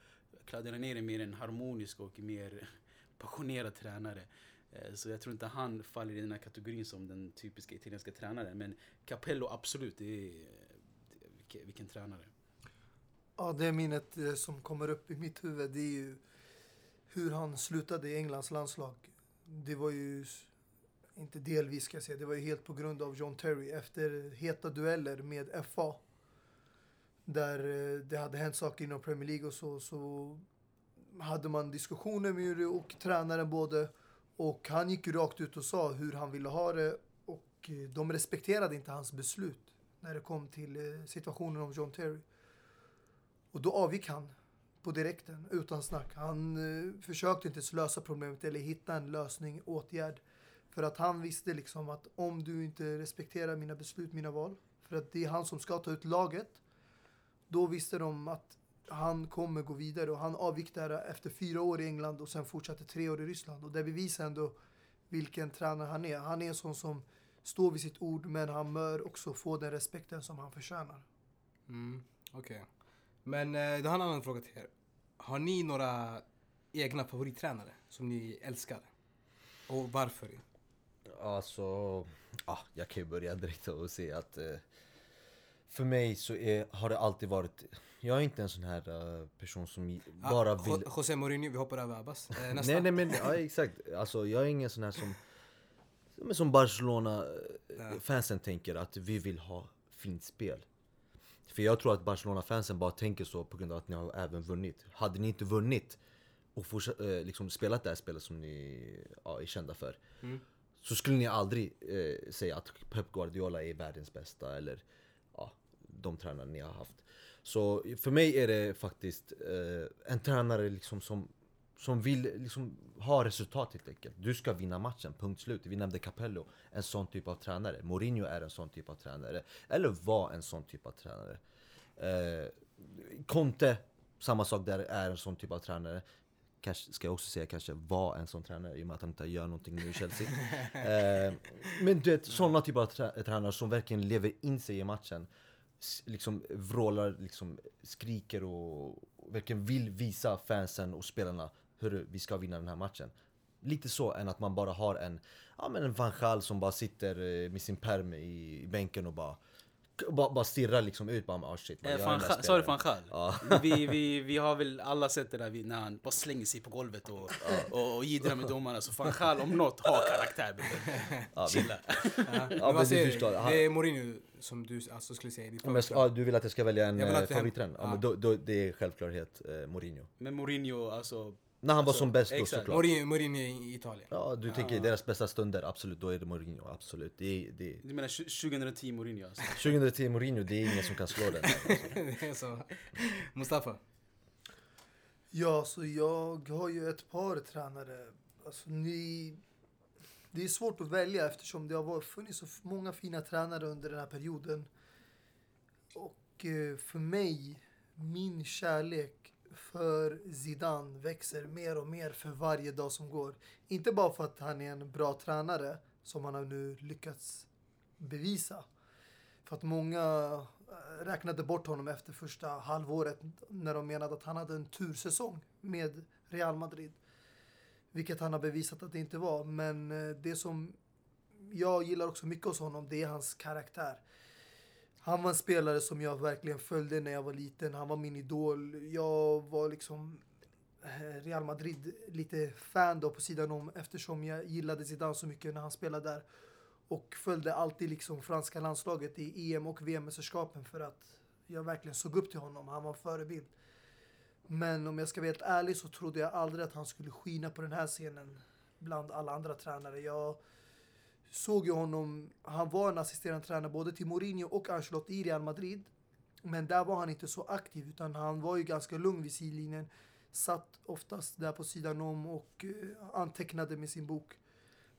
Claudio Ranieri är mer en harmonisk och mer passionerad tränare. Eh, så jag tror inte han faller i den här kategorin som den typiska italienska tränaren. Men Capello absolut, det är, det är vilken, vilken tränare. Ja, det minnet eh, som kommer upp i mitt huvud det är ju hur han slutade i Englands landslag. Det var ju, inte delvis ska jag säga, det var ju helt på grund av John Terry efter heta dueller med FA. Där eh, det hade hänt saker inom Premier League och så, så hade man diskussioner med Juri och tränaren både. Och han gick ju rakt ut och sa hur han ville ha det och eh, de respekterade inte hans beslut när det kom till eh, situationen om John Terry. Och då avgick han på direkten, utan snack. Han försökte inte ens lösa problemet eller hitta en lösning, åtgärd. För att han visste liksom att om du inte respekterar mina beslut, mina val, för att det är han som ska ta ut laget, då visste de att han kommer gå vidare och han avgick där efter fyra år i England och sen fortsatte tre år i Ryssland. Och det bevisar ändå vilken tränare han är. Han är en sån som står vid sitt ord men han bör också få den respekten som han förtjänar. Mm, Okej. Men eh, då har en annan fråga till er. Har ni några egna favorittränare som ni älskar? Och varför? Alltså, ja, jag kan ju börja direkt och säga att eh, för mig så är, har det alltid varit, jag är inte en sån här eh, person som i- bara Ah, vill... Jo- José Mourinho, vi hoppar över Abbas. Eh, nästa. Nej nej men ja, exakt, alltså jag är ingen sån här som men som Barcelona-fansen tänker att vi vill ha fint spel För jag tror att Barcelona-fansen bara tänker så på grund av att ni har även vunnit Hade ni inte vunnit och fortsatt, eh, liksom spelat det här spelet som ni ja, är kända för Mm. Så skulle ni aldrig eh, säga att Pep Guardiola är världens bästa eller ja, de tränare ni har haft Så för mig är det faktiskt eh, en tränare liksom som som vill liksom ha resultat helt enkelt. Du ska vinna matchen, punkt slut. Vi nämnde Capello, en sån typ av tränare. Mourinho är en sån typ av tränare. Eller var en sån typ av tränare. Eh, Conte, samma sak där, är en sån typ av tränare. Kanske, ska jag också säga kanske var en sån tränare i och med att han inte gör någonting nu i Chelsea. eh, men du vet, såna typer av trä- tränare som verkligen lever in sig i matchen. S- liksom vrålar, liksom skriker och och verkligen vill visa fansen och spelarna hur vi ska vinna den här matchen. Lite så än att man bara har en, ja men en Van Gaal som bara sitter eh, med sin perm i, i bänken och bara, bara, bara stirrar liksom ut. Bara, oh shit, vad Eh, här Gaal- Sa du spelaren?" van Gaal? Ja. Vi, vi, vi har väl alla sett det där vi- när han bara slänger sig på golvet och, och, och jiddrar med domarna. Så van Gaal om något har karaktär. Ja, vi- Chilla. Ja, men men förstår, Det är Mourinho som du alltså, skulle säga ditt Ja, men, ja, du vill att jag ska välja en Jag eh, det- favorittränare? Ja, ja. men då, då, det är självklarhet eh, Mourinho. Men Mourinho, alltså... När han var Alltså, som bäst då exakt. såklart. Mourinho, Mourinho i Italien. Ja, du tänker i deras bästa stunder, absolut, då är det Mourinho, absolut. Det är, det är, Du menar tj- 2010 Mourinho alltså? 2010 Mourinho, det är ingen som kan slå den. det är så. Mustafa? Ja, så jag har ju ett par tränare. Alltså, ni... Det är svårt att välja eftersom det har funnits så många fina tränare under den här perioden. Och eh, för mig, min kärlek för Zidane växer mer och mer för varje dag som går. Inte bara för att han är en bra tränare, som han har nu lyckats bevisa. För att många eh, räknade bort honom efter första halvåret när de menade att han hade en tursäsong med Real Madrid. Vilket han har bevisat att det inte var. Men eh, det som jag gillar också mycket hos honom, det är hans karaktär. Han var en spelare som jag verkligen följde när jag var liten. Han var min idol. Jag var liksom eh, Real Madrid lite fan då på sidan om eftersom jag gillade Zidane så mycket när han spelade där. Och följde alltid liksom franska landslaget i EM och VM-mästerskapen för att jag verkligen såg upp till honom. Han var en förebild. Men om jag ska vara helt ärlig så trodde jag aldrig att han skulle skina på den här scenen bland alla andra tränare. Jag såg ju honom, han var en assisterande tränare både till Mourinho och Ancelotti i Real Madrid. Men där var han inte så aktiv utan han var ju ganska lugn vid sidlinjen. Satt oftast där på sidan om och eh, antecknade med sin bok.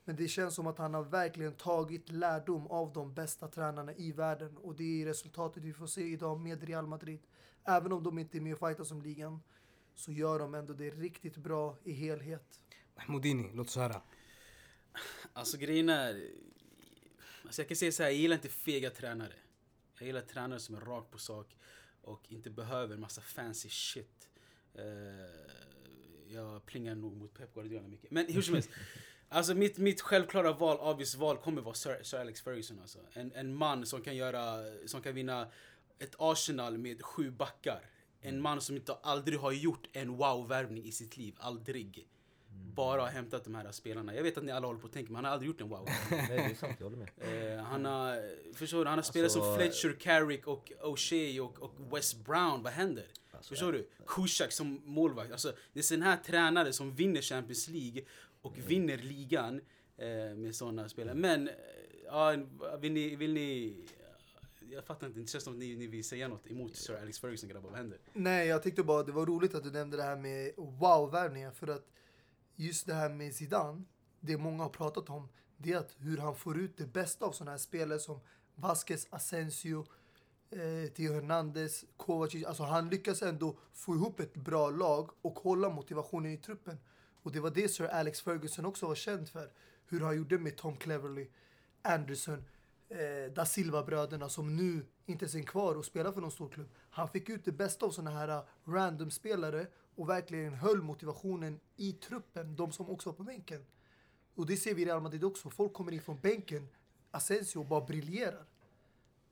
Men det känns som att han har verkligen tagit lärdom av de bästa tränarna i världen. Och det är resultatet vi får se idag med Real Madrid. Även om de inte är med och fightar som ligan så gör de ändå det riktigt bra i helhet. Mahmoudini, låt oss höra. Alltså grejen är... Alltså jag kan säga så här, jag gillar inte fega tränare. Jag gillar tränare som är rakt på sak och inte behöver massa fancy shit. Eh, jag plingar nog mot Pep Guardiola mycket. Men hur som helst. Alltså mitt, mitt självklara val, obvious val, kommer vara Sir, Sir Alex Ferguson alltså. En, en man som kan göra, som kan vinna ett Arsenal med sju backar. En man som inte aldrig har gjort en wow-värvning i sitt liv, aldrig. Bara har hämtat de här spelarna. Jag vet att ni alla håller på att tänka, men han har aldrig gjort en wow. Nej det är sant, jag håller med. Eh, han har, förstår du, han har spelat som Alltså, Fletcher, Carrick och O'Shea och, och Wes Brown. Vad händer? Alltså, förstår du? Kushak som målvakt. Alltså, det är sån här tränare som vinner Champions League och vinner ligan eh, med såna spelare. Men, eh, ja, vill ni, vill ni jag fattar inte, det känns som att ni, ni vill säga något emot Sir Alex Ferguson grabbar, vad händer? Nej, jag tyckte bara det var roligt att du nämnde det här med wow-värvningar. För att just det här med Zidane, det många har pratat om, det är att hur han får ut det bästa av sådana här spelare som Vasquez, Asensio, eh, Theo Hernandez, Kovacic. Alltså han lyckas ändå få ihop ett bra lag och hålla motivationen i truppen. Och det var det Sir Alex Ferguson också var känd för. Hur han gjorde med Tom Cleverley, Anderson, eh, Da Silva-bröderna som nu inte är kvar och spelar för någon stor klubb. Han fick ut det bästa av såna här eh, random-spelare och verkligen höll motivationen i truppen, de som också var på bänken. Och det ser vi i Real Madrid också. Folk kommer in från bänken, Asensio bara briljerar.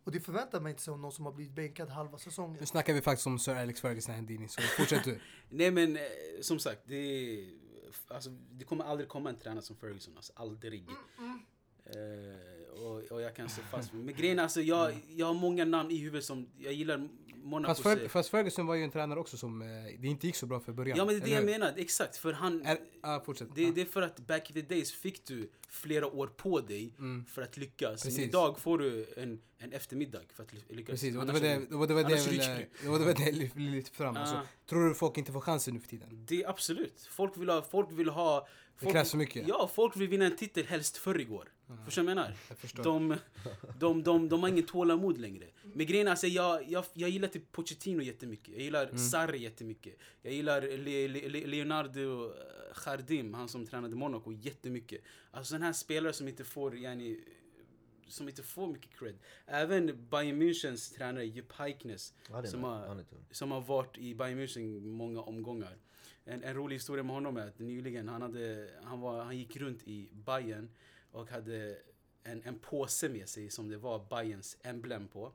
Och det förväntar man inte sig av någon som har blivit bänkad halva säsongen. Nu snackar vi faktiskt om Sir Alex Ferguson Handini, så fortsätt du. Nej men eh, som sagt, det, alltså, det kommer aldrig komma en tränare som Ferguson. Alltså, aldrig. Eh, och, och jag kan stå fast vid Men grejen är alltså, jag, jag har många namn i huvudet som jag gillar Monacos... Fast, Fer, fast Ferguson var ju en tränare också som eh, det inte gick så bra för början. ja men det är det jag menar, exakt. För han... Är, ah, fortsätt. Det, Ah. det är för att back in the days fick du flera år på dig för att lyckas. Men Precis. idag får du en, en eftermiddag för att ly- lyckas. Precis, och det var det, var det, jag ville, det var det lyfte lyfte fram. Alltså, Ah. tror du folk inte får chansen nu för tiden? Det absolut. Folk vill ha... Folk vill ha folk, krävs så mycket. Ja, folk vill vinna en titel helst förr igår. Förstår du vad jag menar? Jag förstår. De, de, de, de har ingen tålamod längre. Men grejen är, alltså, jag, jag, jag gillar typ Pochettino jättemycket. Jag gillar Mm. Sarri jättemycket. Jag gillar Le, Le, Le, Leonardo eh, Jardim, han som tränade Monaco, jättemycket. Alltså den här spelare som inte får, yani, som inte får mycket cred. Även Bayern Münchens tränare Jupp Ja, det är som, har, som har varit i Bayern München många omgångar. En, en rolig historia med honom är att nyligen, han, hade, han, var, han gick runt i Bayern och hade en, en påse med sig som det var Bayerns emblem på.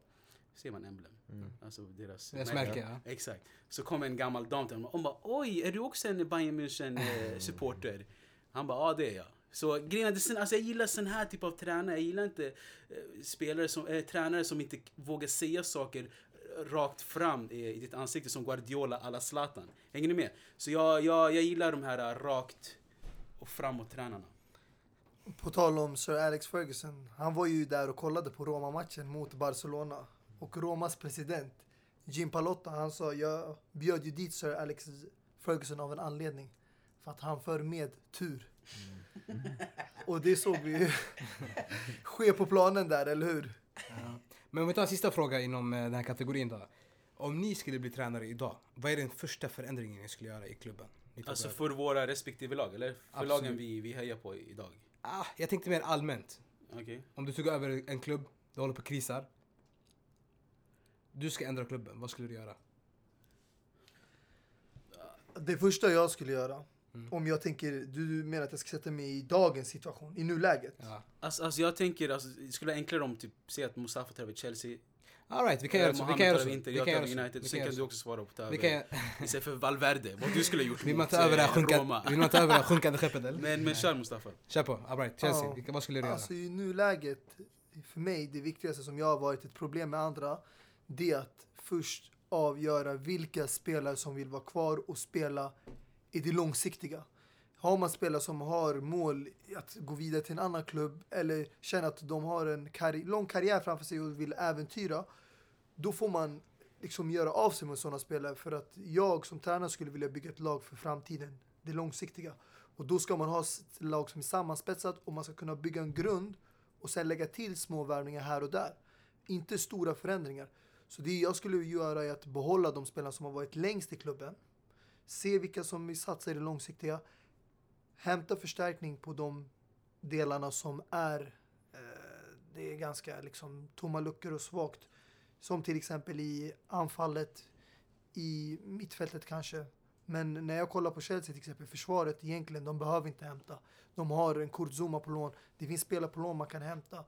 Ser man emblem? Alltså deras Deras märke, ja. Exakt. Så kom en gammal dam till honom och bara Oj, är du också en Bayern München eh, supporter? Han bara ja det är jag. Så grejen är, alltså jag gillar sån här typ av tränare. Jag gillar inte eh, spelare som, eh, tränare som inte vågar säga saker rakt fram i, i ditt ansikte som Guardiola alla Zlatan. Hänger ni med? Så jag, jag, jag gillar de här eh, rakt och framåt tränarna. På tal om Sir Alex Ferguson. Han var ju där och kollade på Roma-matchen mot Barcelona. Och Romas president Jim Palotta, han sa jag bjöd ju dit Sir Alex Ferguson av en anledning. För att han för med tur. Och det såg vi ju ske på planen där, eller hur? Men om vi tar en sista fråga inom eh, den här kategorin då. Om ni skulle bli tränare idag, vad är den första förändringen ni skulle göra i klubben? Alltså över? för våra respektive lag, eller? För Absolut. lagen vi, vi hejar på idag. ah, jag tänkte mer allmänt. Okej? Om du tog över en klubb, du håller på att krisar. Du ska ändra klubben, vad skulle du göra? Det första jag skulle göra, om jag tänker, du menar att jag ska sätta mig i dagens situation, i nuläget. Ja. Alltså, alltså jag tänker, alltså, det skulle vara enklare om typ, säg att Mustafa tar över Chelsea, All right, vi kan göra så. Vi kan göra så. Inter, Vi jag kan göra. United. Sen kan du så. också svara på ta Vi över kan, istället för Valverde, vad du skulle ha gjort vill man mot ta över det här sjunkande, Roma. vill man ta över det här sjunkande skeppet eller? Men, men kör Mustafa. Kör på, all right, Chelsea. Ja. Vilka, vad skulle du göra? Alltså i nuläget, för mig, det viktigaste som jag har varit ett problem med andra, det är att först avgöra vilka spelare som vill vara kvar och spela i det långsiktiga. Har man spelare som har mål att gå vidare till en annan klubb eller känner att de har en karri- lång karriär framför sig och vill äventyra, då får man liksom göra av sig med sådana spelare för att jag som tränare skulle vilja bygga ett lag för framtiden, det långsiktiga. Och då ska man ha ett lag som är sammanspetsat och man ska kunna bygga en grund och sen lägga till små värvningar här och där. Inte stora förändringar. Så det jag skulle göra är att behålla de spelare som har varit längst i klubben. Se vilka som vill satsa i det långsiktiga. Hämta förstärkning på de delarna som är eh, det är ganska liksom tomma luckor och svagt. Som till exempel i anfallet, i mittfältet kanske. Men när jag kollar på Chelsea till exempel, försvaret egentligen, de behöver inte hämta. De har en Kurtzuma på lån. Det finns spelare på lån man kan hämta.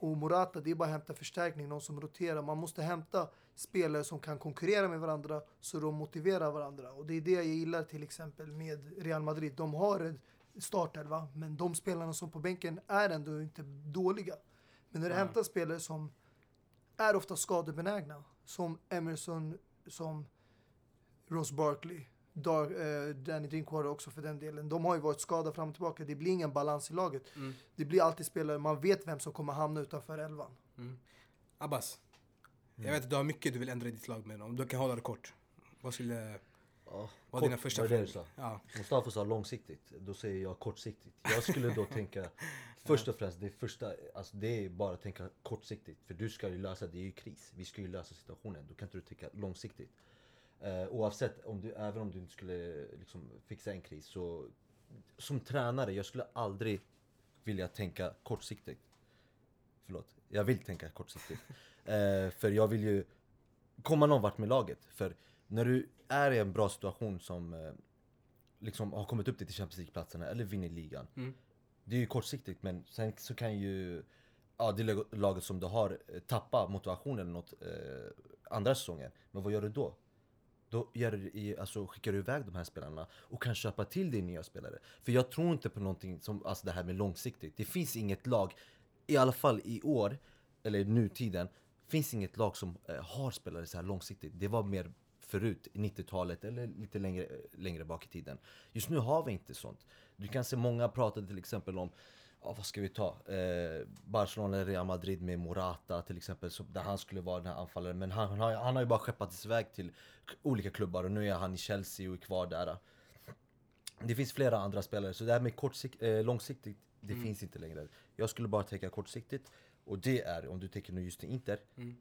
Och Morata, det är bara att hämta förstärkning, någon som roterar. Man måste hämta spelare som kan konkurrera med varandra så de motiverar varandra. Och det är det jag gillar till exempel med Real Madrid. De har en startelva, men de spelarna som på bänken är ändå inte dåliga. Men när du Ja. hämtar spelare som är ofta skadebenägna, som Emerson, som Ross Barkley, Dar, eh, Danny Drinkwater också för den delen. De har ju varit skadade fram och tillbaka. Det blir ingen balans i laget. Mm. Det blir alltid spelare, man vet vem som kommer hamna utanför elvan. Abbas, jag vet att du har mycket du vill ändra i ditt lag men om du kan hålla det kort. Vad skulle Ja, kort, dina första frågor? sa? Ja. Mustafa sa långsiktigt, då säger jag kortsiktigt. Jag skulle då tänka, först och främst, det första, alltså det är bara att tänka kortsiktigt. För du ska ju lösa, det är ju kris. Vi ska ju lösa situationen. Då kan inte du tänka långsiktigt. Eh, oavsett, om du, även om du inte skulle liksom, fixa en kris så som tränare, jag skulle aldrig vilja tänka kortsiktigt. Förlåt, jag vill tänka kortsiktigt. Eh, för jag vill ju komma någon vart med laget. För när du är i en bra situation som eh, liksom har kommit upp till Champions League-platserna eller vinner ligan. Mm. Det är ju kortsiktigt men sen så kan ju ja, det lag- laget som du har eh, tappa motivationen eller något eh, andra säsonger. Men vad gör du då? Då gör du, i- alltså, skickar du iväg de här spelarna och kan köpa till dig nya spelare. För jag tror inte på någonting som alltså det här med långsiktigt. Det finns inget lag, i alla fall i år, eller nutiden, finns inget lag som eh, har spelare så här långsiktigt. Det var mer förut, 90-talet eller lite längre, eh, längre bak i tiden. Just nu har vi inte sånt. Du kan se många prata till exempel om Ja, vad ska vi ta? Eh, Barcelona Real Madrid med Morata till exempel, så, där han skulle vara den här anfallaren. Men han, han, har, han har ju bara skeppats iväg till olika klubbar och nu är han i Chelsea och är kvar där. Det finns flera andra spelare, så det här med kortsikt, eh, långsiktigt, det finns inte längre. Jag skulle bara tänka kortsiktigt. Och det är, om du tänker nu just i Inter, Mm.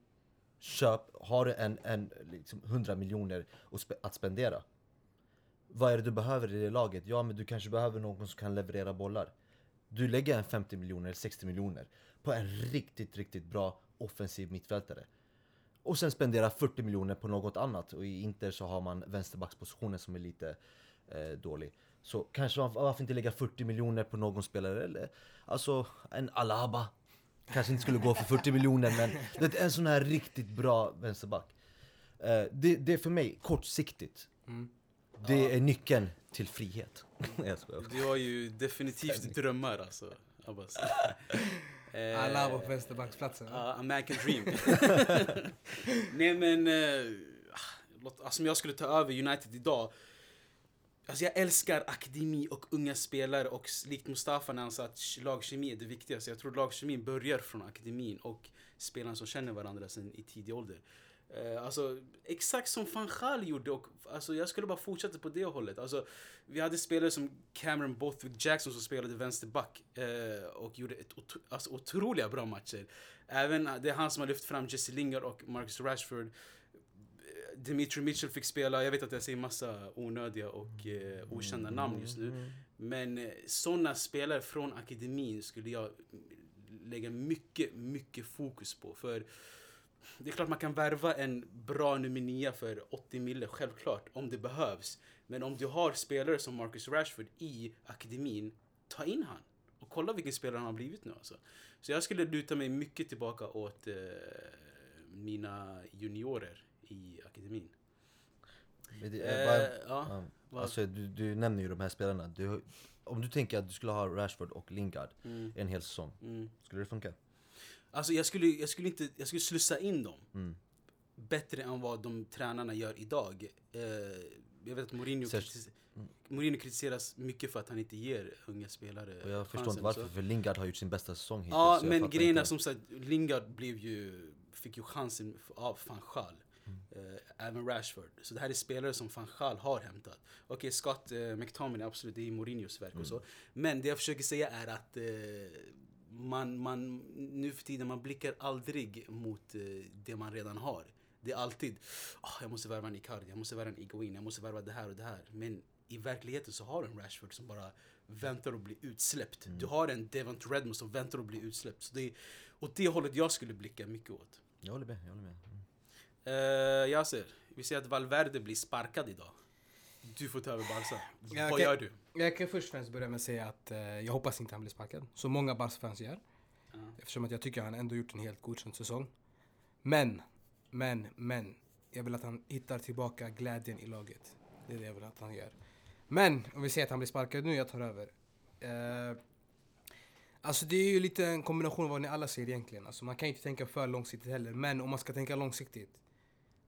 köp, har du en, en liksom 100 miljoner att spendera. Vad är det du behöver i det laget? Ja, men du kanske behöver någon som kan leverera bollar. Du lägger en 50 miljoner eller 60 miljoner på en riktigt, riktigt bra offensiv mittfältare. Och sen spendera 40 miljoner på något annat. Och i Inter så har man vänsterbackspositionen som är lite eh, dålig. Så kanske man, varför inte lägga 40 miljoner på någon spelare? Eller, alltså en Alaba. Kanske inte skulle gå för 40 miljoner men det är en sån här riktigt bra vänsterback. Eh, det, det är för mig kortsiktigt. Mm. Det är nyckeln till frihet. Du har ju definitivt drömmar alltså, Abbas. Eh, Alla var på vänsterbacksplatsen. Ja, a man can dream. Nej men, eh, alltså om jag skulle ta över United idag. Alltså jag älskar akademi och unga spelare och likt Mustafa när han sa att lagkemi är det viktigaste. Jag tror lagkemin börjar från akademin och spelarna som känner varandra sen i tidig ålder. Eh, alltså exakt som van Gaal gjorde och alltså, jag skulle bara fortsätta på det hållet. Alltså, vi hade spelare som Cameron Bothwick Jackson som spelade vänsterback eh, och gjorde ett otro, alltså, otroliga bra matcher. Även eh, det är han som har lyft fram Jesse Lingard och Marcus Rashford. Eh, Dimitri Mitchell fick spela, jag vet att jag säger massa onödiga och eh, okända namn just nu. Men eh, sådana spelare från akademin skulle jag lägga mycket, mycket fokus på. För det är klart man kan värva en bra nummer 9 för 80 mille, självklart, om det behövs. Men om du har spelare som Marcus Rashford i akademin, ta in han. Och kolla vilken spelare han har blivit nu alltså. Så jag skulle luta mig mycket tillbaka åt eh, mina juniorer i akademin. Men det Eh, bara- ja, ja. Alltså, du, du nämner ju de här spelarna. Du, om du tänker att du skulle ha Rashford och Lingard mm, en hel säsong, mm. skulle det funka? Alltså jag skulle, jag skulle inte, jag skulle slussa in dem. Mm. Bättre än vad de tränarna gör idag. Eh, jag vet att Mourinho, kritis- Mourinho kritiseras mycket för att han inte ger unga spelare Och jag förstår inte varför, så. för Lingard har gjort sin bästa säsong hittills. Ja, men grejen är som sagt, Lingard blev ju, fick ju chansen av van Gaal. Eh, även Rashford. Så det här är spelare som van Gaal har hämtat. Okej, Scott eh, McTominay, absolut, det är Mourinhos verk och så. Men det jag försöker säga är att eh, man, man, nu för tiden, man blickar aldrig mot eh, det man redan har. Det är alltid, "Ah, jag måste värva en Icardi, jag måste värva en Iguain, jag måste värva det här och det här. Men i verkligheten så har du en Rashford som bara väntar att bli utsläppt. Du har en Devon Redmond som väntar att bli utsläppt. Så det är åt det hållet jag skulle blicka mycket åt. Jag håller med, jag håller med. Mm. Uh, Yasser, vi ser att Valverde blir sparkad idag. Du får ta över Barca. Vad okej. gör du? Jag kan först och främst börja med att säga att eh, jag hoppas inte han blir sparkad. Som många Barca-fans gör. Ja. Eftersom att jag tycker att han ändå gjort en helt godkänd säsong. Men, men, men. Jag vill att han hittar tillbaka glädjen i laget. Det är det jag vill att han gör. Men, om vi säger att han blir sparkad nu, jag tar över. Eh, alltså det är ju lite en kombination av vad ni alla säger egentligen. Alltså man kan inte tänka för långsiktigt heller. Men om man ska tänka långsiktigt.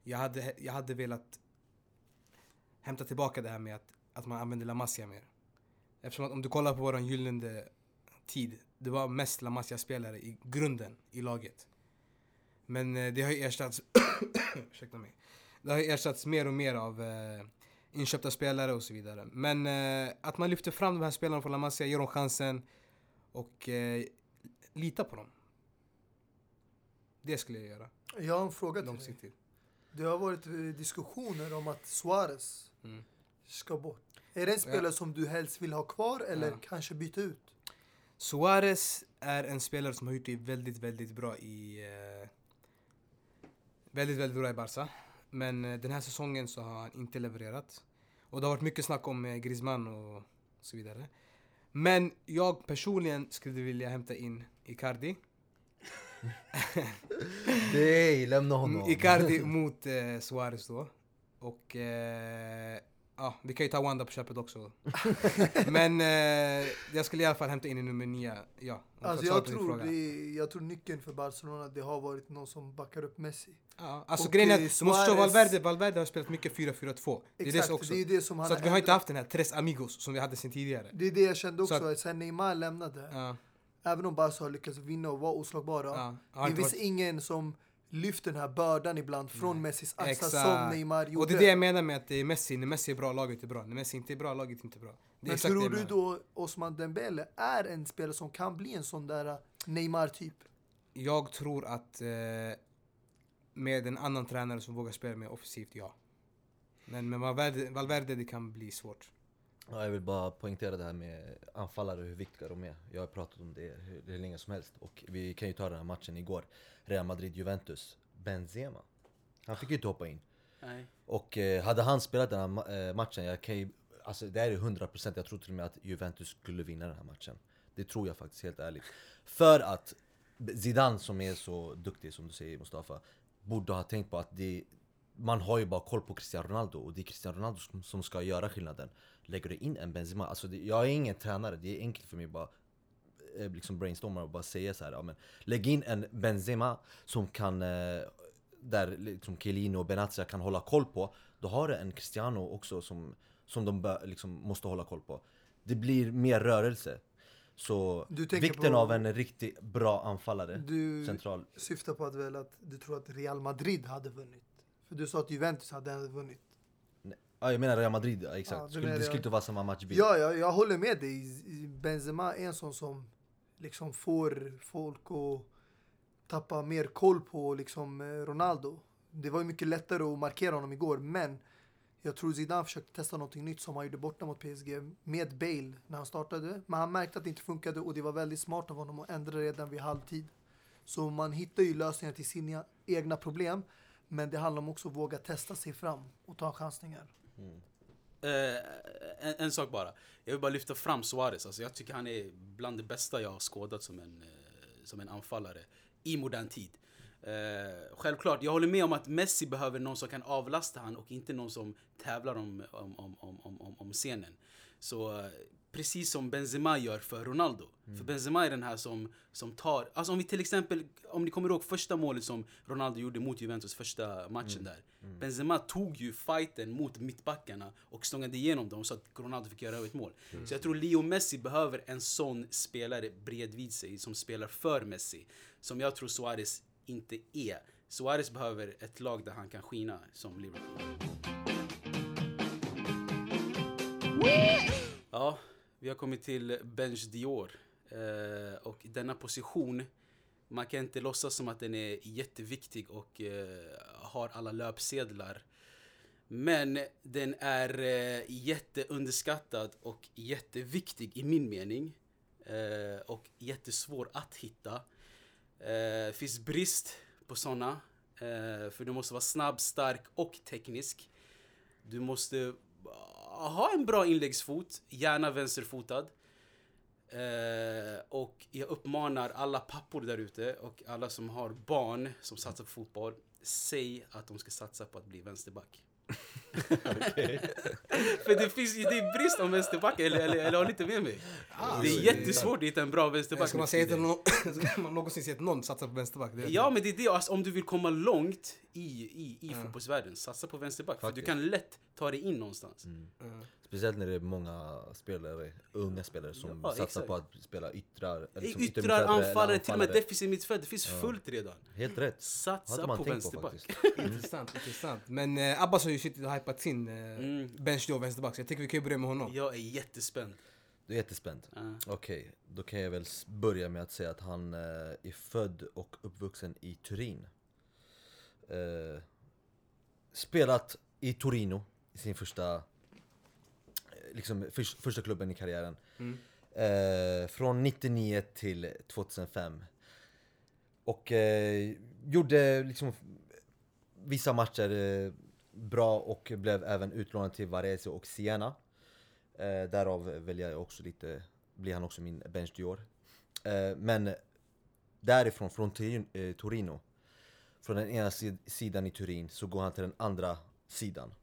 Jag hade, jag hade velat hämta tillbaka det här med att, att man använder La Masia mer. Eftersom att om du kollar på våran gyllene tid, det var mest La Masia-spelare i grunden i laget. Men eh, det har ju ersatts, ursäkta mig, det har ju ersatts mer och mer av eh, inköpta spelare och så vidare. Men eh, att man lyfter fram de här spelarna från La Masia, ger dem chansen och eh, lita på dem. Det skulle jag göra Jag har en fråga till dig. Det har varit eh, diskussioner om att Suarez Mm. ska bort. Är det en spelare som du helst vill ha kvar eller Ja. kanske byta ut? Suarez är en spelare som har gjort det väldigt, väldigt bra i... Eh, väldigt, väldigt bra i Barca. Men eh, den här säsongen så har han inte levererat. Och det har varit mycket snack om eh, Griezmann och så vidare. Men jag personligen skulle vilja hämta in Icardi. Nej, lämna honom! Icardi mot eh, Suarez då. Och eh, ja, vi kan ju ta Wanda på köpet också. Men eh, jag skulle i alla fall hämta in i nummer nio. Ja, om jag Alltså jag, tror det, jag tror nyckeln för Barcelona det har varit någon som backar upp Messi. Ja, alltså Och, grejen är eh, att du måste förstå Valverde, Valverde har spelat mycket 4-4-2. Det är det också. det är det som han Så att vi har inte haft den här tres amigos som vi hade sen tidigare. Det är det jag kände Så också, att- sen Neymar lämnade, Ja, även om Barca har lyckats vinna och vara oslagbara, ja. Det finns varit- ingen som lyfter den här bördan ibland från Nej. Messis axlar Exakt. som Neymar gjorde. Och det är det jag menar med att det är Messi. När Messi är bra, laget är bra. När Messi inte är bra, laget är inte bra. Det Men tror du då Osman Dembele är en spelare som kan bli en sån där Neymar-typ? Jag tror att eh, med en annan tränare som vågar spela mer offensivt, ja. Men med Valverde, Valverde det kan bli svårt. Ja, jag vill bara poängtera det här med anfallare, hur viktiga de är. Jag har pratat om det hur, hur länge som helst. Och vi kan ju ta den här matchen igår. Real Madrid-Juventus. Benzema. Han fick ju inte hoppa in. Nej. Och eh, hade han spelat den här ma- eh, matchen, jag kan ju, alltså det är ju 100% jag tror till och med att Juventus skulle vinna den här matchen. Det tror jag faktiskt, helt ärligt. För att Zidane som är så duktig som du säger Mustafa, borde ha tänkt på att det, man har ju bara koll på Cristiano Ronaldo och det är Cristiano Ronaldo som, som ska göra skillnaden. Lägger du in en Benzema, alltså det, jag är ingen tränare, det är enkelt för mig bara eh, liksom brainstorma och bara säga så här, ja, men lägg in en Benzema som kan eh, där liksom Chiellini och Benazia kan hålla koll på. Då har du en Cristiano också som, som de liksom måste hålla koll på. Det blir mer rörelse. Så vikten på- av en riktigt bra anfallare Du Central. syftar på att, väl att du tror att Real Madrid hade vunnit. För du sa att Juventus hade vunnit. Ja jag menar Real Madrid, ja, Ja, exakt du skulle, menar Det skulle inte vara samma matchbild Ja, jag, jag håller med dig. Benzema är en sån som liksom får folk att tappa mer koll på liksom eh, Ronaldo. Det var ju mycket lättare att markera honom igår, men jag tror Zidane försökte testa någonting nytt som han gjorde borta mot PSG med Bale när han startade. Men han märkte att det inte funkade och det var väldigt smart av honom att ändra redan vid halvtid. Så man hittar ju lösningar till sina egna problem. Men det handlar om också att våga testa sig fram och ta chansningar. Eh, en, en sak bara. Jag vill bara lyfta fram Suarez. Alltså, jag tycker han är bland det bästa jag har skådat som en, eh, som en anfallare i modern tid. Eh, självklart, jag håller med om att Messi behöver någon som kan avlasta han och inte någon som tävlar om, om, om, om, om, om, scenen. Så eh, precis som Benzema gör för Ronaldo. För Benzema är den här som, som tar... Alltså om vi till exempel, om ni kommer ihåg första målet som Ronaldo gjorde mot Juventus första matchen där. Benzema tog ju fighten mot mittbackarna och stångade igenom dem så att Ronaldo fick göra ett mål. Så jag tror Leo Messi behöver en sån spelare bredvid sig som spelar för Messi. Som jag tror Suarez inte är. Suarez behöver ett lag där han kan skina som Liverpool. Vi har kommit till Bench Dior. Eh, och denna position, man kan inte låtsas som att den är jätteviktig och eh, har alla löpsedlar. Men den är eh, jätteunderskattad och jätteviktig i min mening. Eh, och jättesvår att hitta. Eh, finns brist på sådana Eh, för du måste vara snabb, stark och teknisk. Du måste ha en bra inläggsfot, gärna vänsterfotad. Eh, och jag uppmanar alla pappor där ute och alla som har barn som satsar på fotboll. Säg att de ska satsa på att bli vänsterback. För det finns det är brist om vänsterbackar, eller, eller, eller har ni inte med mig? Ah, det är jättesvårt att hitta en bra vänsterback. Ska man säga till någon, ska man någonsin säga att någon satsar på vänsterback? Det Ja men det är det, alltså, om du vill komma långt i, i, i Ja. fotbollsvärlden, satsa på vänsterback. För du Faktiskt. kan lätt ta dig in någonstans. Ja. Speciellt när det är många spelare, unga spelare som Ja, satsar exakt. på att spela yttrar. eller som Yttrar, anfallare, till och med defensiv mittfält. Det finns Ja. fullt redan. Helt rätt. Satsa på tänkt på vänsterback. faktiskt. Intressant, intressant. Men eh, Abbas har ju suttit och hypat sin eh, Mm. bench då, vänsterback. Så jag tycker vi kan börja med honom. Jag är jättespänd. Du är jättespänd. Ja. Okej, då kan jag väl börja med att säga att han eh, är född och uppvuxen i Turin. Eh, spelat i Torino i sin första, liksom förs- första klubben i karriären. Mm. Eh, från 99 till 2005. Och eh, gjorde liksom vissa matcher bra och blev även utlånad till Varese och Siena. Eh, därav väljer jag också lite, blir han också min bench år. Eh, men därifrån, från Turin, eh, Torino, från den ena sid- sidan i Turin så går han till den andra sidan.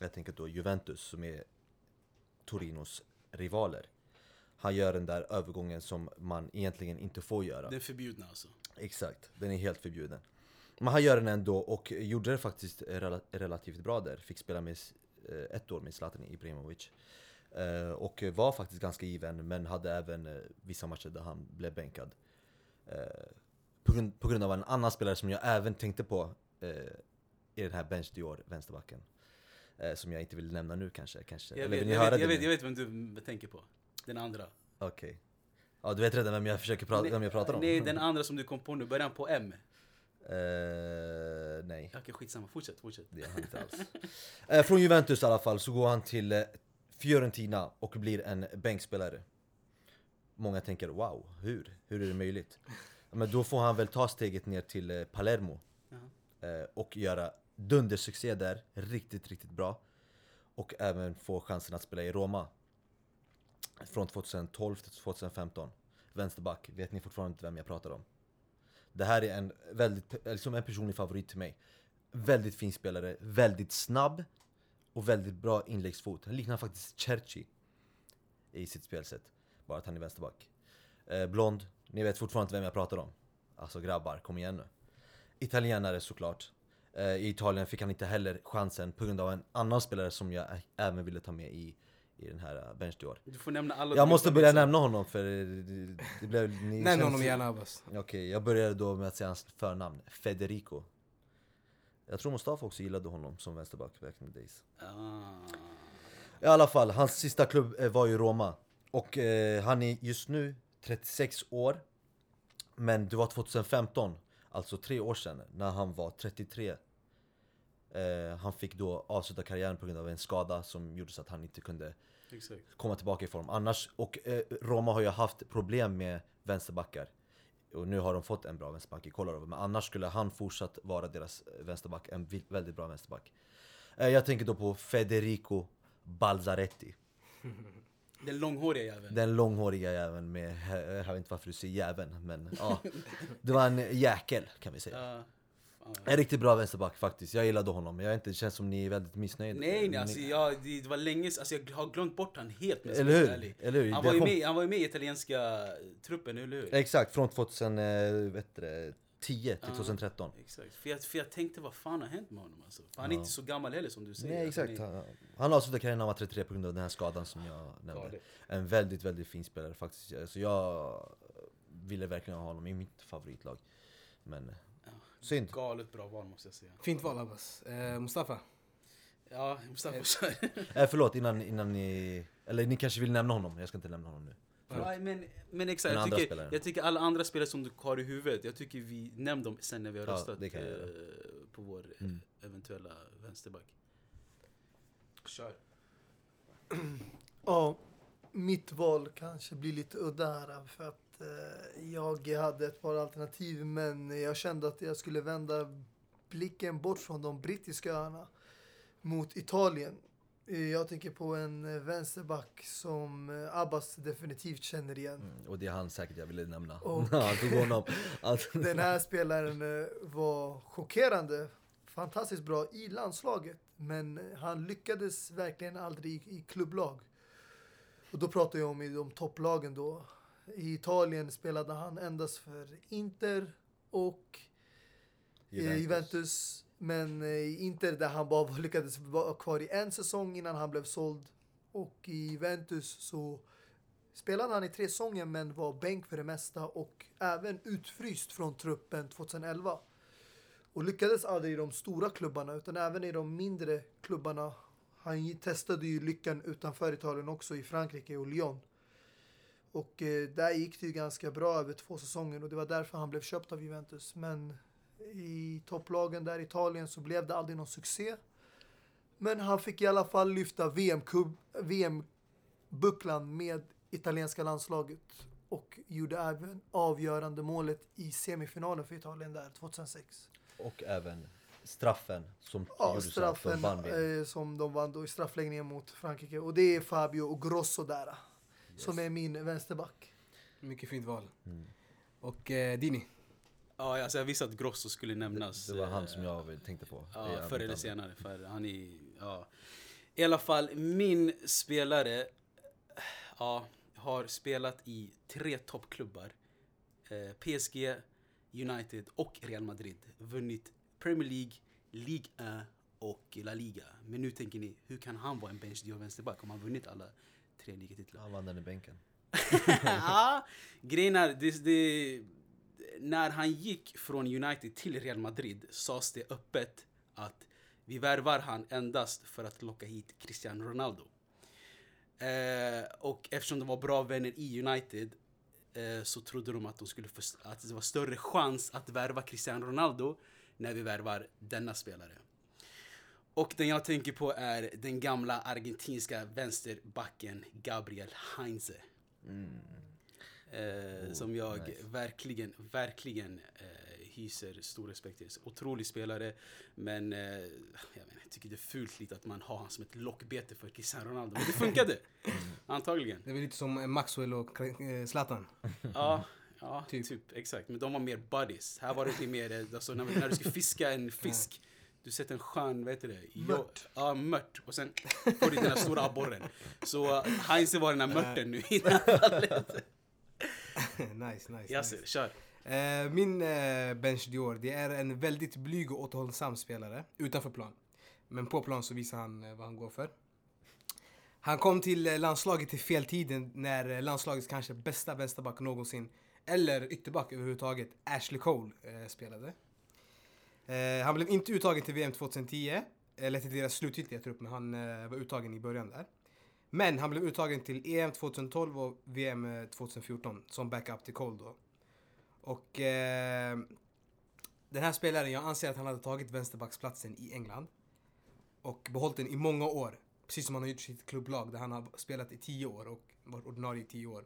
Jag tänker då Juventus som är Torinos rivaler. Han gör den där övergången som man egentligen inte får göra. Den förbjudna alltså. Exakt, den är helt förbjuden. Men han gör den ändå och gjorde det faktiskt rela- relativt bra där. Fick spela med eh, ett år med Zlatan Ibrahimovic. Eh, Och var faktiskt ganska given men hade även eh, vissa matcher där han blev bänkad. På grund, på grund av en annan spelare som jag även tänkte på i den här Bench Dior, vänsterbacken. Som jag inte vill nämna nu kanske. kanske. Jag Eller vet, vill jag, vet, jag, vet, jag vet vem du tänker på. Den andra. Okej. Ja, du vet redan vem jag försöker prata, vem jag pratar om? Nej, den andra som du kom på nu. Början på M. Eh, nej. Okej, skitsamma. Fortsätt, fortsätt. Det är han inte alls. Eh, från Juventus i alla fall så går han till eh, Fiorentina och blir en bänkspelare. Många tänker wow, hur? Hur är det möjligt? Men då får han väl ta steget ner till Palermo eh, och göra dundersuccé där, riktigt, riktigt bra. Och även få chansen att spela i Roma. Från 2012 till 2015. Vänsterback, vet ni fortfarande inte vem jag pratar om? Det här är en väldigt, liksom en personlig favorit till mig. Väldigt fin spelare, väldigt snabb och väldigt bra inläggsfot. Han liknar faktiskt Cerci i sitt spelsätt. Bara att han är vänsterback. Eh, blond, ni vet fortfarande inte vem jag pratar om. Alltså grabbar, kom igen nu. Italienare såklart. Eh, I Italien fick han inte heller chansen på grund av en annan spelare som jag även ville ta med i, i den här uh, bench Dior. Du får nämna alla. Jag måste börja nämna honom för det, blev... Nämn känns- honom gärna Abbas. Okej, jag började då med att säga hans förnamn. Federico. Jag tror Mustafa också gillade honom som vänsterback back in the days. Ah. I alla fall, hans sista klubb eh, var ju Roma. Och eh, han är just nu 36 år. Men det var 2015, alltså tre år sedan, när han var 33. Eh, han fick då avsluta karriären på grund av en skada som gjorde så att han inte kunde Exakt. komma tillbaka i form. Annars, och eh, Roma har ju haft problem med vänsterbackar. Och nu har de fått en bra vänsterback i Kolarov. Men annars skulle han fortsatt vara deras eh, vänsterback. En väldigt bra vänsterback. Eh, jag tänker då på Federico Balzaretti. Den långhåriga jäveln. Den långhåriga jäveln med, jag vet inte varför du säger jäveln, men ja. Det var en jäkel kan vi säga. En riktigt bra vänsterback faktiskt. Jag gillade honom. Jag vet inte, det känns som ni är väldigt missnöjda. Nej, nej alltså, jag, det, var länge alltså, jag har glömt bort han helt. men Eller hur? Eller hur? Han, var ju kom- med, han var ju med i italienska truppen, eller hur? Exakt, från 2010 till Ja. 2013. Exakt. För jag, för jag tänkte, vad fan har hänt med honom? Alltså? För han är Ja. inte så gammal heller som du säger. Nej Alltså, exakt, han är han, avslutade karriären när han var 33 på grund av den här skadan som jag nämnde. galet. En väldigt, väldigt fin spelare faktiskt. Så jag ville verkligen ha honom i mitt favoritlag. Men Ja. Synd. Galet bra val måste jag säga. Fint val Abbas. Eh, Mustafa? Ja, Mustafa kör. Eh, förlåt, innan, innan ni... Eller ni kanske vill nämna honom? Jag ska inte nämna honom nu. Nej, men, men exakt, jag tycker, jag tycker alla andra spelare som du har i huvudet, jag tycker vi nämner dem sen när vi har Ja, röstat eh, på vår eh, Mm. eventuella vänsterback. Kör. Ja, mitt val kanske blir lite udda här för att eh, jag hade ett par alternativ men jag kände att jag skulle vända blicken bort från de brittiska öarna mot Italien. Eh, Jag tänker på en vänsterback som eh, Abbas definitivt känner igen. Mm, och det är han säkert jag ville nämna. Att, Den här spelaren var chockerande, fantastiskt bra i landslaget. Men han lyckades verkligen aldrig i, i klubblag. Och då pratar jag om i de topplagen då. I Italien spelade han endast för Inter och Juventus. Juventus. Men eh, i Inter där han bara lyckades vara kvar i en säsong innan han blev såld. Och i Juventus så spelade han i tre säsonger men var bänk för det mesta och även utfryst från truppen 2011. Och lyckades aldrig i de stora klubbarna utan även i de mindre klubbarna. Han testade ju lyckan utanför Italien också i Frankrike och Lyon. Och eh, där gick det ju ganska bra över två säsonger och det var därför han blev köpt av Juventus. Men i topplagen där i Italien så blev det aldrig någon succé. Men han fick i alla fall lyfta VM-bucklan VM med italienska landslaget och gjorde även avgörande målet i semifinalen för Italien där 2006. Och även straffen som Ja, så att de straffen vann VM. eh, som de vann då i straffläggningen mot Frankrike. Och det är Fabio och Grosso där. Som är min vänsterback. Mycket fint val. Mm. Och eh, Dini? Ja, alltså jag visste att Grosso skulle nämnas. Det var han eh, som jag tänkte på. Det Ja, förr eller senare. För han är, ja. I alla fall, min spelare ja, har spelat i tre toppklubbar. Eh, PSG, United och Real Madrid. Vunnit Premier League, Ligue 1 och La Liga. Men nu tänker ni, hur kan han vara en bench och vänsterback om han vunnit alla tre ligatitlar? Han vann den i bänken. ja, grejen är, det, det, när han gick från United till Real Madrid sades det öppet att vi värvar han endast för att locka hit Cristiano Ronaldo. Eh, och eftersom de var bra vänner i United eh, så trodde de att, de skulle att det var större chans att värva Cristiano Ronaldo när vi värvar denna spelare. Och den jag tänker på är den gamla argentinska vänsterbacken Gabriel Heinze. Eh, som jag nice. verkligen, verkligen eh, hyser stor respekt till. Otrolig spelare, men eh, jag, vet, inte, jag tycker det är fult lite att man har honom som ett lockbete för Cristiano Ronaldo. Men det funkade! Antagligen. Det är lite som Maxwell och eh, Zlatan. Ja, ja Typ. typ. exakt. Men de var mer buddies. Här var det lite mer, eh, alltså, när, när du ska fiska en fisk. Du sätter en skön, vad heter det? Mört. Ja, mört. Och sen får du den här stora abborren. Så uh, Heinze var den här mörten nu i det här fallet. nice, nice. Yasser, nice. kör. Eh, min eh, bench Dior, det är en väldigt blyg och återhållsam spelare utanför plan. Men på plan så visar han eh, vad han går för. Han kom till landslaget i fel tiden när landslagets kanske bästa vänsterback någonsin, eller ytterback överhuvudtaget, Ashley Cole spelade. Eh, han blev inte uttagen till VM 2010, eller till deras slutgiltiga trupp, men han eh, var uttagen i början där. Men han blev uttagen till EM 2012 och VM 2014 eh, som backup till Cole då. Och eh, den här spelaren, jag anser att han hade tagit vänsterbacksplatsen i England. Och behållit den i många år. Precis som han har gjort sitt klubblag där han har spelat i tio år och varit ordinarie i tio år.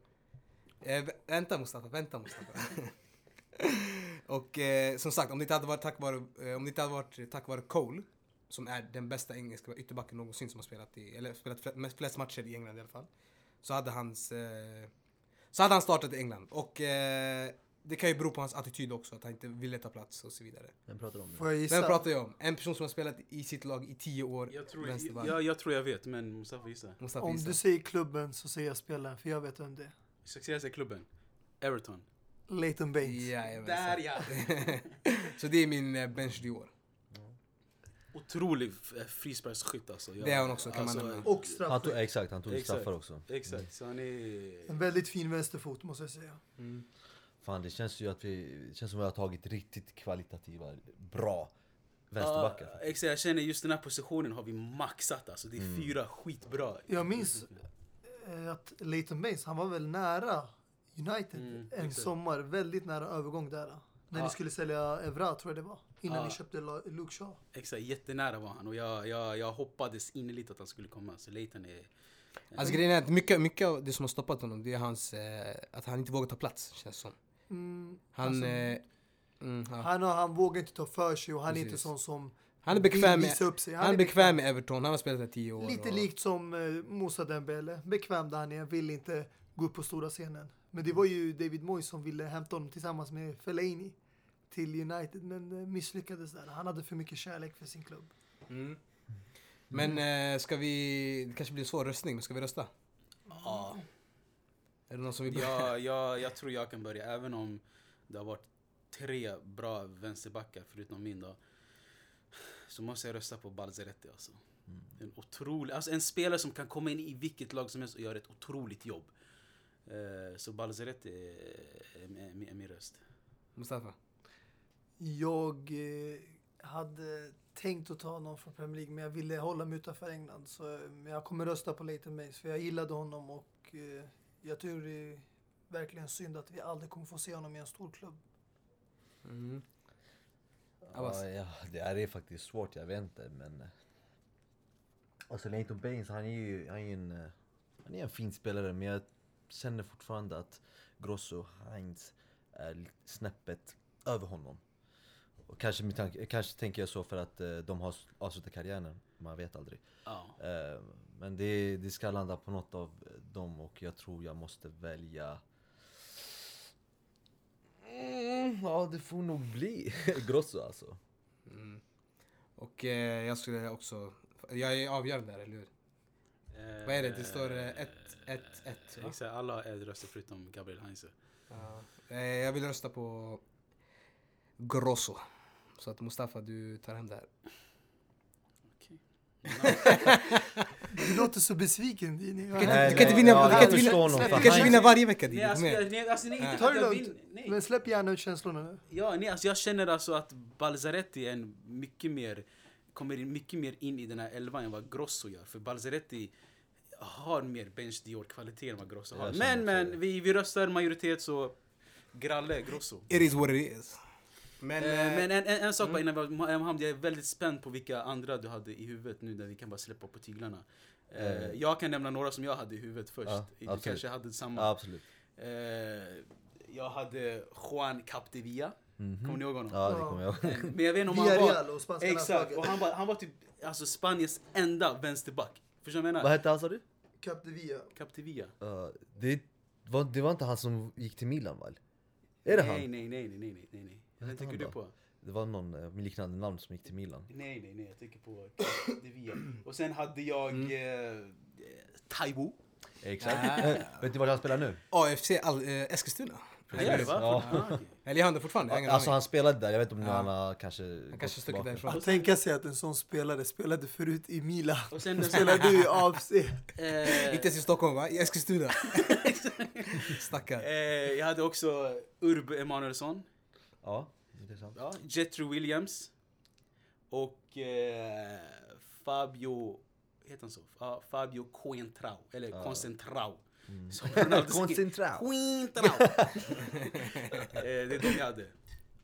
Eh, vänta Mustafa, vänta Mustafa. och eh, som sagt, om det inte hade varit tack vare, eh, om det inte hade varit tack vare Cole, som är den bästa engelska ytterbacken någonsin som har spelat i, eller spelat mest, flest matcher i England i alla fall. Så hade hans, eh, så hade han startat i England. Och eh, det kan ju bero på hans attityd också, att han inte ville ta plats och så vidare. Vem pratar du om? Får jag Vem gissa? pratar jag om? En person som har spelat i sitt lag i tio år, Jag tror, vänsterback. jag, jag tror jag vet, men Mustafa gissa. Mustafa Om gissar. du säger klubben så säger jag spelaren, för jag vet vem det är. Successiva klubben. Everton. Leighton Baines. Jajamensan. Där ja! Så det är min eh, bench du år. Otrolig eh, frisparksskytt alltså. Jag- Det är han också, kan man nämna. Och Han tog, exakt, han tog Exakt. straffar också. Exakt, så han är... En väldigt fin vänsterfot måste jag säga. Mm. fan det känns ju att vi, det känns som att vi har tagit riktigt kvalitativa, bra vänsterbackar. Ja, exakt, jag känner just den här positionen har vi maxat alltså. Det är Mm. fyra skitbra. Jag minns eh, att Leighton Baines, han var väl nära United Mm, en exakt. sommar. Väldigt nära övergång där. När Ja. ni skulle sälja Evra tror jag det var. Innan Ja. ni köpte Luke Shaw. Exakt, jättenära var han och jag, jag, jag hoppades innerligt att han skulle komma. Så Leighton är... Alltså grejen är att mycket, mycket av det som har stoppat honom det är hans, eh, att han inte vågar ta plats känns som. Mm, Han, alltså, eh, mm, ja. han, han vågar inte ta för sig och han är inte Precis. sån som han är bekväm med, upp sig. han är bekväm med Everton, han har spelat där tio år. Lite och- likt som eh, Moussa Dembele. Bekväm där han är, vill inte gå upp på stora scenen. Men det var ju David Moyes som ville hämta honom tillsammans med Fellaini till United, men eh, misslyckades där. Han hade för mycket kärlek för sin klubb. Mm. Men eh, ska vi, det kanske blir en svår röstning, men ska vi rösta? Ja, Är det någon som vill börja? jag, jag, jag tror jag kan börja, även om det har varit tre bra vänsterbackar förutom min då. Så måste jag rösta på Balzaretti alltså. En otrolig, alltså en spelare som kan komma in i vilket lag som helst och göra ett otroligt jobb. Eh, så Balzaretti är, min röst. Mustafa? Jag eh, hade tänkt att ta någon från Premier League, men jag ville hålla mig utanför England. Så jag kommer rösta på Leighton Baines, för jag gillade honom och eh, jag tror det är verkligen synd att vi aldrig kommer få se honom i en stor klubb. Mm. Abbas? Ja, det är faktiskt svårt, jag vet inte men... Alltså Leighton Baines, han är ju han är ju en, han är en fin spelare men jag känner fortfarande att Grosso, Heinz är snäppet över honom. Och kanske, med tanke, kanske tänker jag så för att eh, de har avslutat karriären, man vet aldrig. Eh, men det, det ska landa på något av dem och jag tror jag måste välja... Mm, ja, det får nog bli Grosso alltså. Mm. Och eh, jag skulle också... Jag är avgörande där, eller hur? Eh, Vad är det? Det står, eh, ett, ett, ett, va? Exakt, alla har röster förutom Gabriel Heinze. Ja. Eh, jag vill rösta på Grosso. Så att Mustafa, du tar hem det här. Okej. Du låter så besviken Dini. Du kan inte, Nej, du kan inte nej, vinna, ja, du kan jag inte vinna, du kan inte vinna varje vecka Dini. Nej, alltså, Kom igen. jag, nej, alltså, nej, inte för Ta att det jag lugnt. vill. Nej. Men släpp gärna ut känslorna nu. Ja, nej, alltså jag känner alltså att Balzaretti är en mycket mer, kommer in mycket mer in i den här elvan än vad Grosso gör. För Balzaretti har mer bench Dior kvalitet än vad Grosso har. Men, men, vi, vi röstar majoritet så Gralle, Grosso. It is what it is. Men, Men, eh, men en, en, en sak bara innan vi Mohammed, jag är väldigt spänd på vilka andra du hade i huvudet nu när vi kan bara släppa på tyglarna. Eh, Eh. jag kan nämna några som jag hade i huvudet först. Ja, du absolut. kanske hade samma. Ja, absolut. Eh, jag hade Juan Capdevilla. Mhm. Kommer ni ihåg honom? Ja, det kommer jag ihåg. Men jag vet inte om han var... Och spanska Exakt, och han var, han var typ alltså Spaniens enda vänsterback. Förstår du vad jag Vad menar? hette han sa du? Cap de Villa. Capdevilla. Uh, det, var, det var inte han som gick till Milan väl? Är det nej, han? Nej, nej, nej, nej, nej, nej, nej. Vad tänker han du på? Det var någon eh, med liknande namn som gick till Milan. Nej, nej, nej, jag tänker på Capdevilla. Och sen hade jag Mm. eh, Taiwo. Exakt. Ah. Vet du var han spelar nu? AFC eh, Eskilstuna. Han gör det va? Ja. Eller gör han det fortfarande? Ingen Alltså han spelade där, jag vet inte om Ja. han har kanske Han kanske stuckit därifrån. Att tänka sig att en sån spelare spelade förut i Milan. Och sen, Spelade i AFC. eh, Inte ens i Stockholm va? I Eskilstuna. Stackar. eh, jag hade också Urbe Emanuelsson. Ja, intressant. Ja, Jethro Williams. Och eh, Fabio... Heter han så? Ja, Fabio Coentrao. Eller Ja. Concentrao. Som Ronaldo säger. Concentrao. Coentrao. eh, det är de jag hade.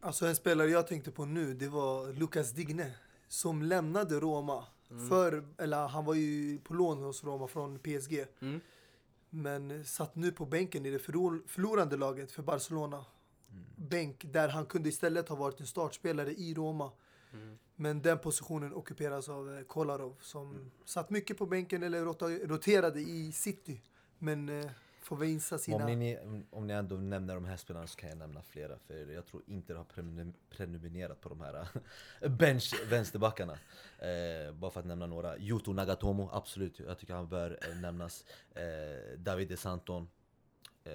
Alltså en spelare jag tänkte på nu, det var Lucas Digne. Som lämnade Roma. För, eller han var ju på lån hos Roma från PSG. Mm. Men satt nu på bänken i det förlor- förlorande laget för Barcelona. Bänk där han kunde istället ha varit en startspelare i Roma. Men den positionen ockuperas av eh, Kolarov som satt mycket på bänken eller roterade i City. Men eh, får visa sina... Om ni, om ni ändå nämner de här spelarna så kan jag nämna flera För jag tror inte det har prenum- prenumererat på de här eh, bench vänsterbackarna eh, Bara för att nämna några Yuto Nagatomo, absolut, jag tycker han bör eh, nämnas eh, David De Santon eh,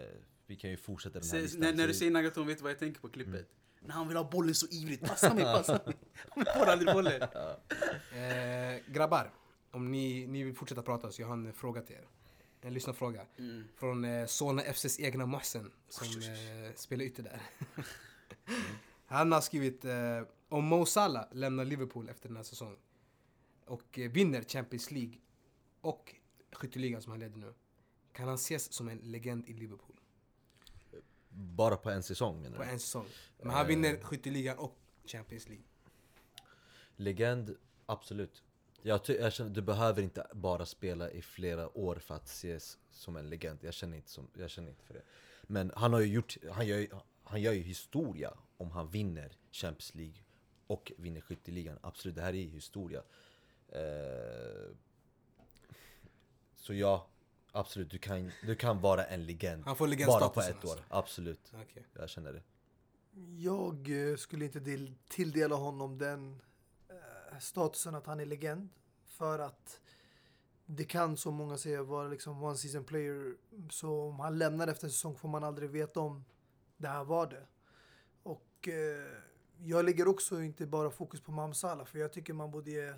Vi kan ju fortsätta den här Se, listan när, när du säger Nagaton, vet du vad jag tänker på klippet? När han vill ha bollen så ivrigt. Passa mig, passa mig. Han får aldrig bollen. Eh, grabbar, om ni, ni vill fortsätta prata så jag har en fråga till er. En lyssnarfråga. Mm. Från eh, Solna FCs egna Mohsen som eh, spelar ytter där. Han har skrivit eh, om Mo Salah lämnar Liverpool efter den här säsongen och eh, vinner Champions League och skytteligan som han leder nu. Kan han ses som en legend i Liverpool Bara på en säsong menar på du? en säsong? Men han Eh. vinner skytteligan och Champions League. Legend, absolut. Jag, jag känner, du behöver inte bara spela i flera år för att ses som en legend. Jag känner inte, som, jag känner inte för det. Men han har ju gjort, han gör, ju- han gör ju historia om han vinner Champions League och vinner skytteligan. Absolut, det här är ju historia. Eh, så ja, absolut, du kan, du kan vara en legend. Han får Bara på ett år, alltså. absolut. Okej. Jag känner det. Jag eh, skulle inte del- tilldela honom den statusen att han är legend. För att det kan, som många säger, vara liksom one season player. Så om han lämnar efter en säsong får man aldrig veta om det här var det. Och eh, jag lägger också inte bara fokus på Mamsala För jag tycker man borde ge,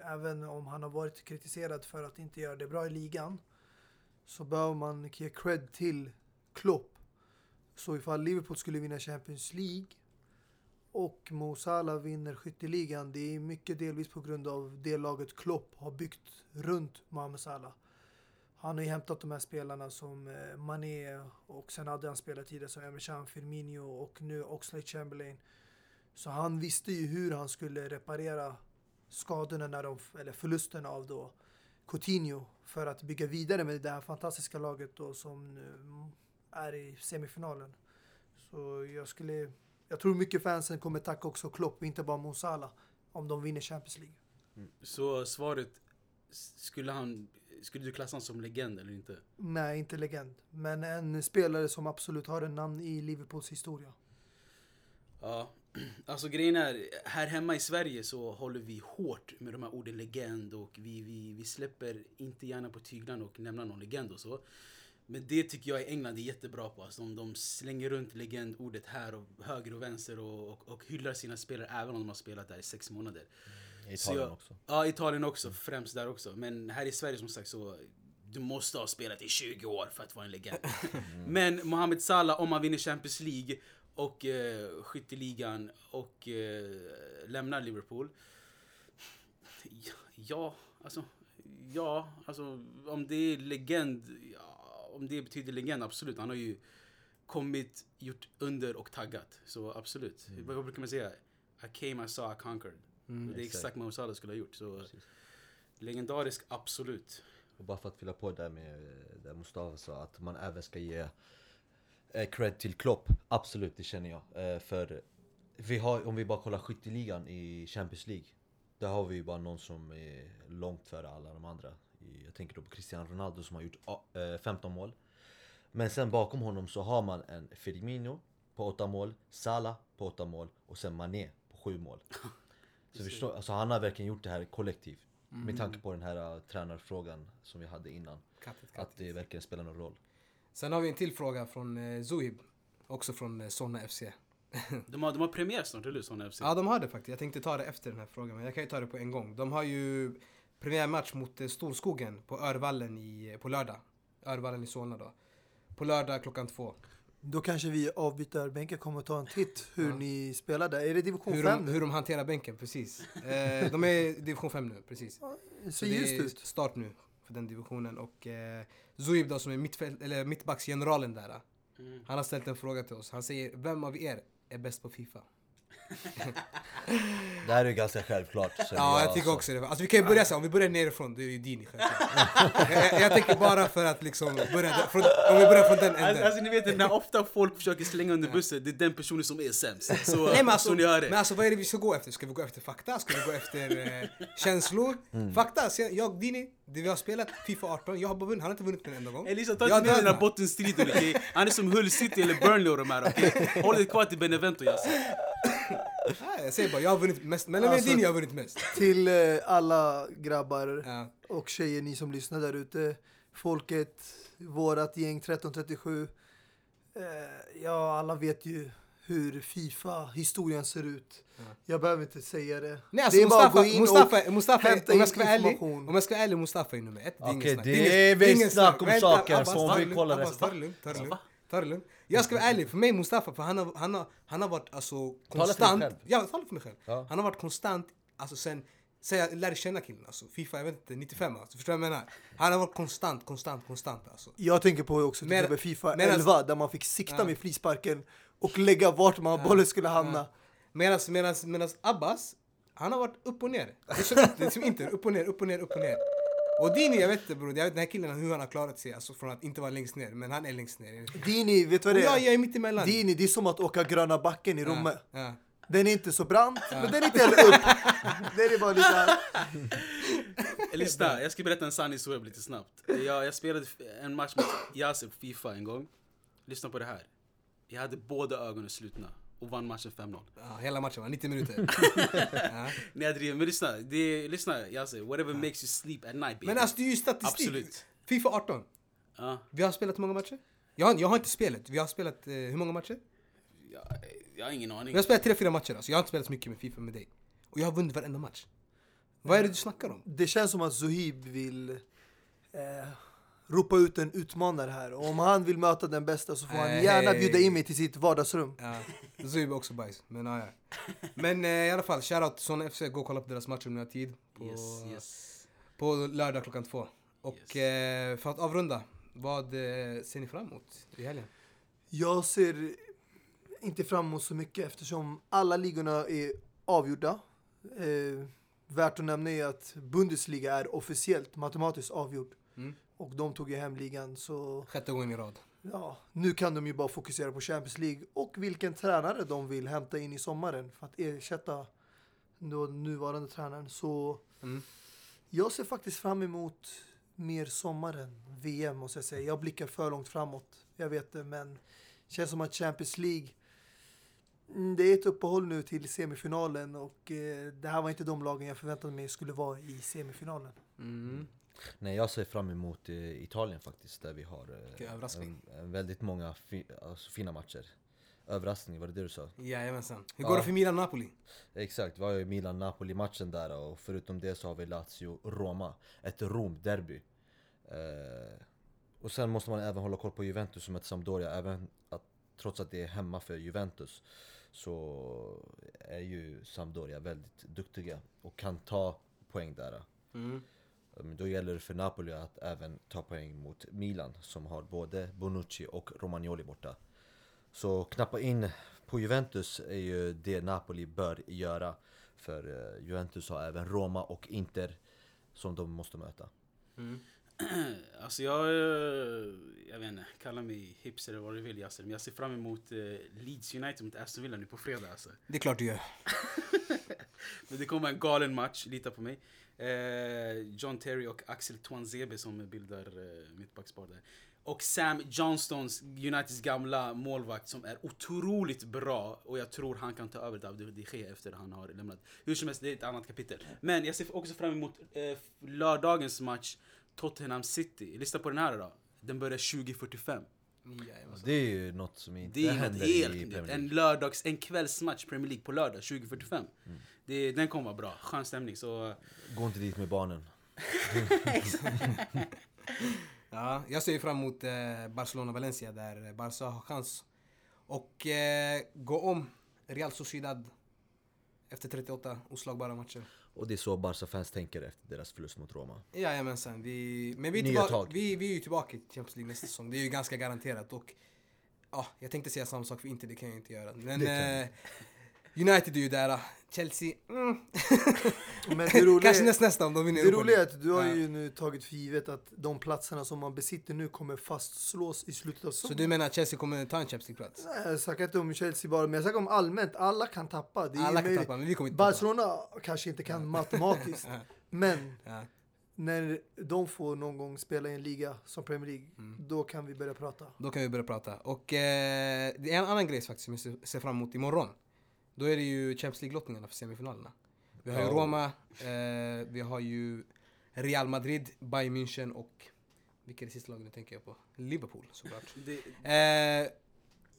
även om han har varit kritiserad för att inte göra det bra i ligan. Så behöver man ge cred till Klopp så ifall Liverpool skulle vinna Champions League och Mo Salah vinner skytteligan, det är mycket delvis på grund av det laget Klopp har byggt runt Mohamed Salah. Han har ju hämtat de här spelarna som eh, Mané och sen hade han spelat tidigare som Emerson, Firmino och nu Oxlade Chamberlain. Så han visste ju hur han skulle reparera skadorna när de, eller förlusterna av då Coutinho för att bygga vidare med det här fantastiska laget då som nu är i semifinalen. Så jag skulle, jag tror mycket fansen kommer tacka också Klopp, inte bara Mo Salah, om de vinner Champions League. Så svaret, skulle han, skulle du klassa honom som legend eller inte? Nej, inte legend, men en spelare som absolut har en namn i Liverpools historia. Ja, alltså grejen är, här hemma i Sverige så håller vi hårt med de här orden legend och vi, vi, vi släpper inte gärna på tyglarna och nämner någon legend och så. Men det tycker jag i England är jättebra på. Alltså de, de slänger runt legendordet här och höger och vänster och, och, och hyllar sina spelare även om de har spelat där i sex månader. Så Italien jag- också. Ja, Italien också. Främst där också. Men här i Sverige som sagt så du måste ha spelat i 20 år för att vara en legend. Men Mohamed Salah, om han vinner Champions League och eh, skytteligan och eh, lämnar Liverpool. Ja, Ja, alltså. Ja, alltså om det är legend. Ja, om det betyder legend, absolut. Han har ju kommit, gjort under och taggat. Så absolut. Vad brukar man säga? I came, I saw, I conquered. Mm. det är exakt. exakt vad Salah skulle ha gjort. Så Precis. legendarisk, absolut. Och bara för att fylla på där med det Mustafa sa, att man även ska ge eh, cred till Klopp. Absolut, det känner jag. Eh, för vi har, om vi bara kollar skytteligan i Champions League. Där har vi ju bara någon som är långt före alla de andra. Jag tänker då på Cristiano Ronaldo som har gjort ah, eh, 15 mål. Men sen bakom honom så har man en Firmino på 8 mål, Salah på 8 mål och sen Mané på 7 mål. Så förstår, alltså han har verkligen gjort det här kollektivt. Med tanke på den här uh, tränarfrågan som vi hade innan. Kattigt, Att kattigt. det verkligen spelar någon roll. Sen har vi en till fråga från eh, Zohib. Också från eh, Solna FC. De har, de har premiär snart, eller hur? Såna FC. Ja, de har det faktiskt. Jag tänkte ta det efter den här frågan, men jag kan ju ta det på en gång. De har ju premiärmatch mot eh, Storskogen på Örvallen i, på lördag. Örvallen i Solna då. På lördag klockan två. Då kanske vi avbytarbänken kommer att ta en titt hur Ja. ni spelar där. Är det division Hur 5 de, hur de hanterar bänken, precis. Eh, de är division 5 nu, precis. Det Så ser det ljust är ut. start nu för den divisionen. Och eh, Zoib då som är mittfält, eller mittbacksgeneralen där. Mm. Han har ställt en fråga till oss. Han säger, vem av er är bäst på FIFA? Det här är ju ganska självklart. Ja, jag tycker alltså. också det. Alltså vi kan ju börja så här, om vi börjar nerifrån, det är ju Dini självklart. jag, jag, jag tänker bara för att liksom börja, där- från, om vi börjar från den änden. alltså ni vet när ofta folk försöker slänga under bussen, det är den personen som är sämst. Så, Nej men alltså, så ni hör men det. alltså vad är det vi ska gå efter? Ska vi gå efter fakta? Ska vi gå efter eh, känslor? Mm. Fakta, jag Dini, det vi har spelat Fifa 18, jag har bara vunnit, han har inte vunnit en enda gång. Elisa, ta Jag inte med den här bottenstriden okej? Han är som Hull City eller Burnley och de här okej? Håll dig kvar till Benevento alltså. Nej, jag säger bara, jag har vunnit mest. Men Alltså- Dini har vunnit mest. Till eh, alla grabbar Ja. och tjejer, ni som lyssnar där ute. Folket, vårat gäng 1337. Eh, ja, alla vet ju hur Fifa-historien ser ut. Ja. Jag behöver inte säga det. Nej alltså det är bara att Mustafa, gå in Mustafa, Mustafa, hämta om jag ska vara ärlig, information. om jag ska vara ärlig, Mustafa är nummer ett. Det är Okej, ingen snack. det är väl snack om saker, Abbas, så om ta det vi kollar resten. Ta det lugnt. Jag ska vara ärlig, för mig Mustafa, för han har, han har, han har varit alltså för dig konstant. själv. Ja, tala för mig själv. Ja. Han har varit konstant, alltså sen, sen jag lärde känna killen alltså. Fifa, jag vet inte, 95 alltså. Förstår du vad jag menar? Han har varit konstant, konstant, konstant alltså. Jag tänker på också till Men- exempel Fifa men- 11 där man fick sikta Ja. med frisparken och lägga vart man bollen skulle hamna. Medans, medans, medans Abbas, han har varit upp och ner. Det är som inte, det är som inte upp och ner, upp och ner, upp och ner. Och Dini, jag vet inte bror, jag vet den här killen hur han har klarat sig alltså, från att inte vara längst ner, men han är längst ner. Dini, vet du vad det jag, är? jag är mitt emellan. Dini, det är som att åka gröna backen i Romme. Ja, ja. Den är inte så brant, men den är inte heller upp. Den är bara lite här. Lyssna, jag ska berätta en sann historia lite snabbt. Jag, jag spelade en match mot Yasser på Fifa en gång. Lyssna på det här. Jag hade båda ögonen slutna och vann matchen 5-0. Ja, hela matchen var 90 minuter. ja. Nej jag driver, men lyssna. Det är, lyssna Yasser, whatever makes you sleep at night baby. Men alltså det är ju statistik. Absolut. Fifa 18. Ja, Vi har spelat hur många matcher? Jag har, jag har inte spelat. Vi har spelat eh, hur många matcher? jag, jag har ingen aning. Vi har spelat 3-4 matcher alltså. Jag har inte spelat så mycket med Fifa med dig. Och jag har vunnit varenda match. Vad är det du snackar om? Det känns som att Zohib vill eh, ropa ut en utmanare här. Och om han vill möta den bästa så får han Nej. gärna bjuda in mig till sitt vardagsrum. Ja, Zub är också bajs. Men ja, ja. Men eh, i alla fall, shoutout till Solna FC. Gå och kolla på deras match om ni har tid. På, Yes, yes. på lördag klockan två. Och eh, för att avrunda, vad eh, ser ni fram emot i helgen? Jag ser inte fram emot så mycket eftersom alla ligorna är avgjorda. Eh, värt att nämna är att Bundesliga är officiellt matematiskt avgjord. Mm. Och de tog ju hem ligan så Sjätte gången i rad. ja, nu kan de ju bara fokusera på Champions League och vilken tränare de vill hämta in i sommaren för att ersätta den nuvarande tränaren. Så Mm. jag ser faktiskt fram emot mer sommaren, VM måste jag säga. Jag blickar för långt framåt, jag vet det, men känns som att Champions League, mm, det är ett uppehåll nu till semifinalen och eh, det här var inte de lagen jag förväntade mig skulle vara i semifinalen. Mm. Nej, jag ser fram emot eh, Italien faktiskt, där vi har eh, en, en väldigt många fi, alltså, fina matcher. Överraskning, var det det du sa? Jajamensan. Hur Ja. går det för Milan-Napoli? Exakt, vi har ju Milan-Napoli-matchen där och förutom det så har vi Lazio-Roma. Ett Rom-derby. Eh, och sen måste man även hålla koll på Juventus som möter Sampdoria. Även att, trots att det är hemma för Juventus så är ju Sampdoria väldigt duktiga och kan ta poäng där. Mm. Ehm, då gäller det för Napoli att även ta poäng mot Milan som har både Bonucci och Romagnoli borta. Så knappa in på Juventus är ju det Napoli bör göra. För eh, Juventus har även Roma och Inter som de måste möta. Mm. Alltså jag, eh, jag vet inte, kalla mig hipster eller vad du vill Yasser. Men jag ser fram emot eh, Leeds United mot Aston Villa nu på fredag alltså. Det är klart du gör. Men det kommer en galen match, lita på mig. Eh, John Terry och Axel Tuanzebe som bildar mittbackspar där. Och Sam Johnstons, Uniteds gamla målvakt som är otroligt bra och jag tror han kan ta över David de Gea efter han har lämnat. Hur som helst, det är ett annat kapitel. Men jag ser också fram emot lördagens match Tottenham City. Lyssna på den här då. Den börjar 20.45. Jajamensan. Det är ju något som inte Det är något händer helt i. Premier En League. lördags, en kvällsmatch Premier League på lördag 20.45. Mm. Det, den kommer vara bra, skön stämning. Så Gå inte dit med barnen. Ja, jag ser fram emot eh, Barcelona-Valencia där Barca har chans och eh, gå om Real Sociedad efter 38 oslagbara matcher. Och det är så Barca-fans tänker efter deras förlust mot Roma. Jajamensan, vi, men vi är, tillbaka, vi, vi är ju tillbaka i Champions League nästa säsong. Det är ju ganska garanterat och ja, jag tänkte säga samma sak för inte det kan jag inte göra. Men eh, United är ju där, Chelsea, mm. Men det roliga, kanske näst, nästa om de vinner det roliga är att du har ju nu tagit för givet att de platserna som man besitter nu kommer fastslås i slutet av Så säsongen. du menar att Chelsea kommer ta en Champions League-plats? Nej, Jag snackar inte om Chelsea bara, men jag snackar om allmänt. Alla kan tappa. Det är Alla kan tappa, men vi kommer inte tappa. Barcelona kanske inte kan matematiskt, men när de får någon gång spela i en liga som Premier League, Mm. då kan vi börja prata. Då kan vi börja prata. Och eh, det är en annan grej faktiskt som jag ser- ser fram emot imorgon. Då är det ju Champions League-lottningarna för semifinalerna. Vi har ju. Roma, eh, vi har ju Real Madrid, Bayern München och vilka är det sista laget nu tänker jag på? Liverpool såklart. det, Eh,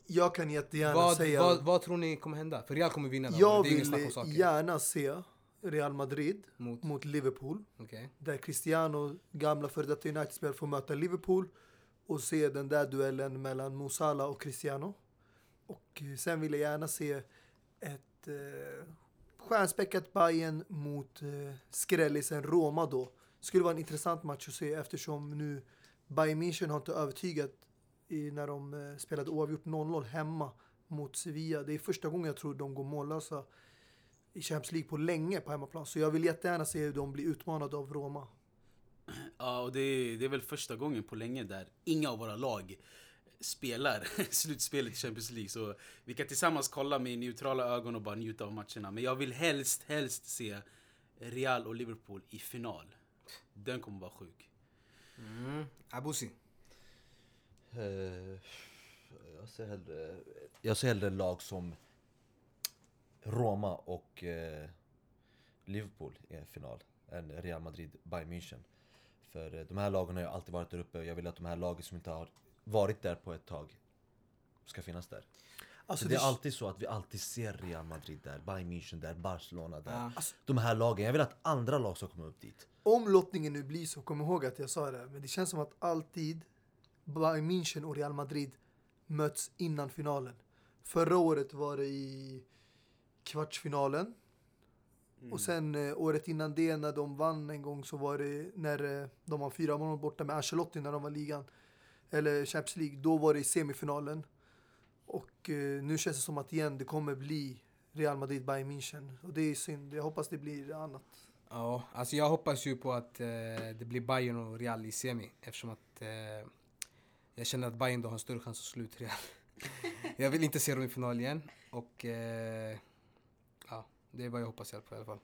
Jag kan jättegärna Vad, säga... vad, vad tror ni kommer hända? För Real kommer vinna då. jag det är vill gärna se Real Madrid Mot, mot Liverpool. okej. Där Cristiano, gamla före detta United-spelare, får möta Liverpool. Och se den där duellen mellan Mo Salah och Cristiano. Och eh, sen vill jag gärna se ett eh, stjärnspäckat Bayern mot eh, skrällisen Roma då. Skulle vara en intressant match att se eftersom nu Bayern München har inte övertygat i, när de eh, spelade oavgjort 0-0 hemma mot Sevilla. Det är första gången jag tror de går mållösa i Champions League på länge på hemmaplan. Så jag vill jättegärna se hur de blir utmanade av Roma. Ja, och det är, det är väl första gången på länge där inga av våra lag spelar slutspelet i Champions League. Så vi kan tillsammans kolla med neutrala ögon och bara njuta av matcherna. Men jag vill helst, helst se Real och Liverpool i final. Den kommer vara sjuk. Mm. Abusi. Eh, jag ser hellre, jag ser hellre lag som Roma och eh, Liverpool i en final än Real Madrid, Bayern München. För eh, de här lagen har ju alltid varit där uppe och jag vill att de här lagen som inte har varit där på ett tag ska finnas där. Alltså Så det är alltid så att vi alltid ser Real Madrid där, Bayern München där, Barcelona där. Ja. De här lagen, jag vill att andra lag ska komma upp dit. Om lottningen nu blir så, kom ihåg att jag sa det, men det känns som att alltid Bayern München och Real Madrid möts innan finalen. Förra året var det i kvartsfinalen. Och sen eh, året innan det när de vann en gång så var det när eh, de var fyra månader borta med Ancelotti när de var ligan. Eller Champions League. Då var det i semifinalen. Och eh, nu känns det som att igen det kommer bli Real Madrid, Bayern München. Och det är synd. Jag hoppas det blir annat. Ja, alltså jag hoppas ju på att eh, det blir Bayern och Real i semi eftersom att eh, jag känner att Bayern då har en större chans att slå ut Real. jag vill inte se dem i final igen och eh, ja, det är vad jag hoppas i alla fall.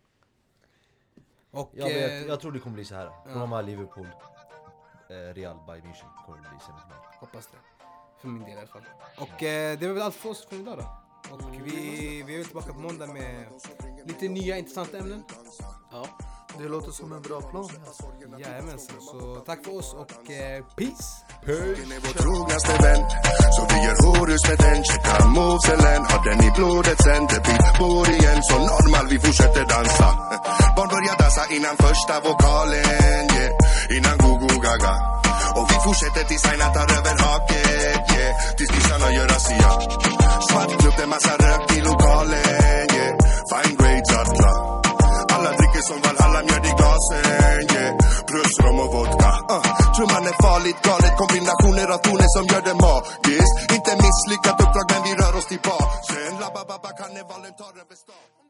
Och Jag, vet, eh, jag tror det kommer bli så här. Roma, Liverpool, eh, Real, Bayern München kommer bli semifinal. hoppas det. För min del i alla fall. Och eh, det var väl allt för oss för idag då. Och vi, vi är tillbaka på måndag med lite nya intressanta ämnen. Ja. Det låter som en bra plan. Jajamensan, så tack för oss och eh, peace! Hon är vår trognaste vän Så vi gör horus med den Checka moveselen Har den i blodet sen Det blir spår igen Så normal vi fortsätter dansa Barn börjar dansa innan första vokalen yeah. Innan go-go gaga Och vi fortsätter tills Aina tar över haket yeah. Tills kissarna gör razzia Svart klubb, det är massa rök i lokalen yeah. Fine grades alla alla dricker som Valhalla, mjöd i glasen yeah. Plus rom och vodka uh. Trumman är farligt galet Kombinationer av toner som gör det magiskt Inte misslyckat uppdrag men vi rör oss till basen Labba-babba karnevalen tar över stan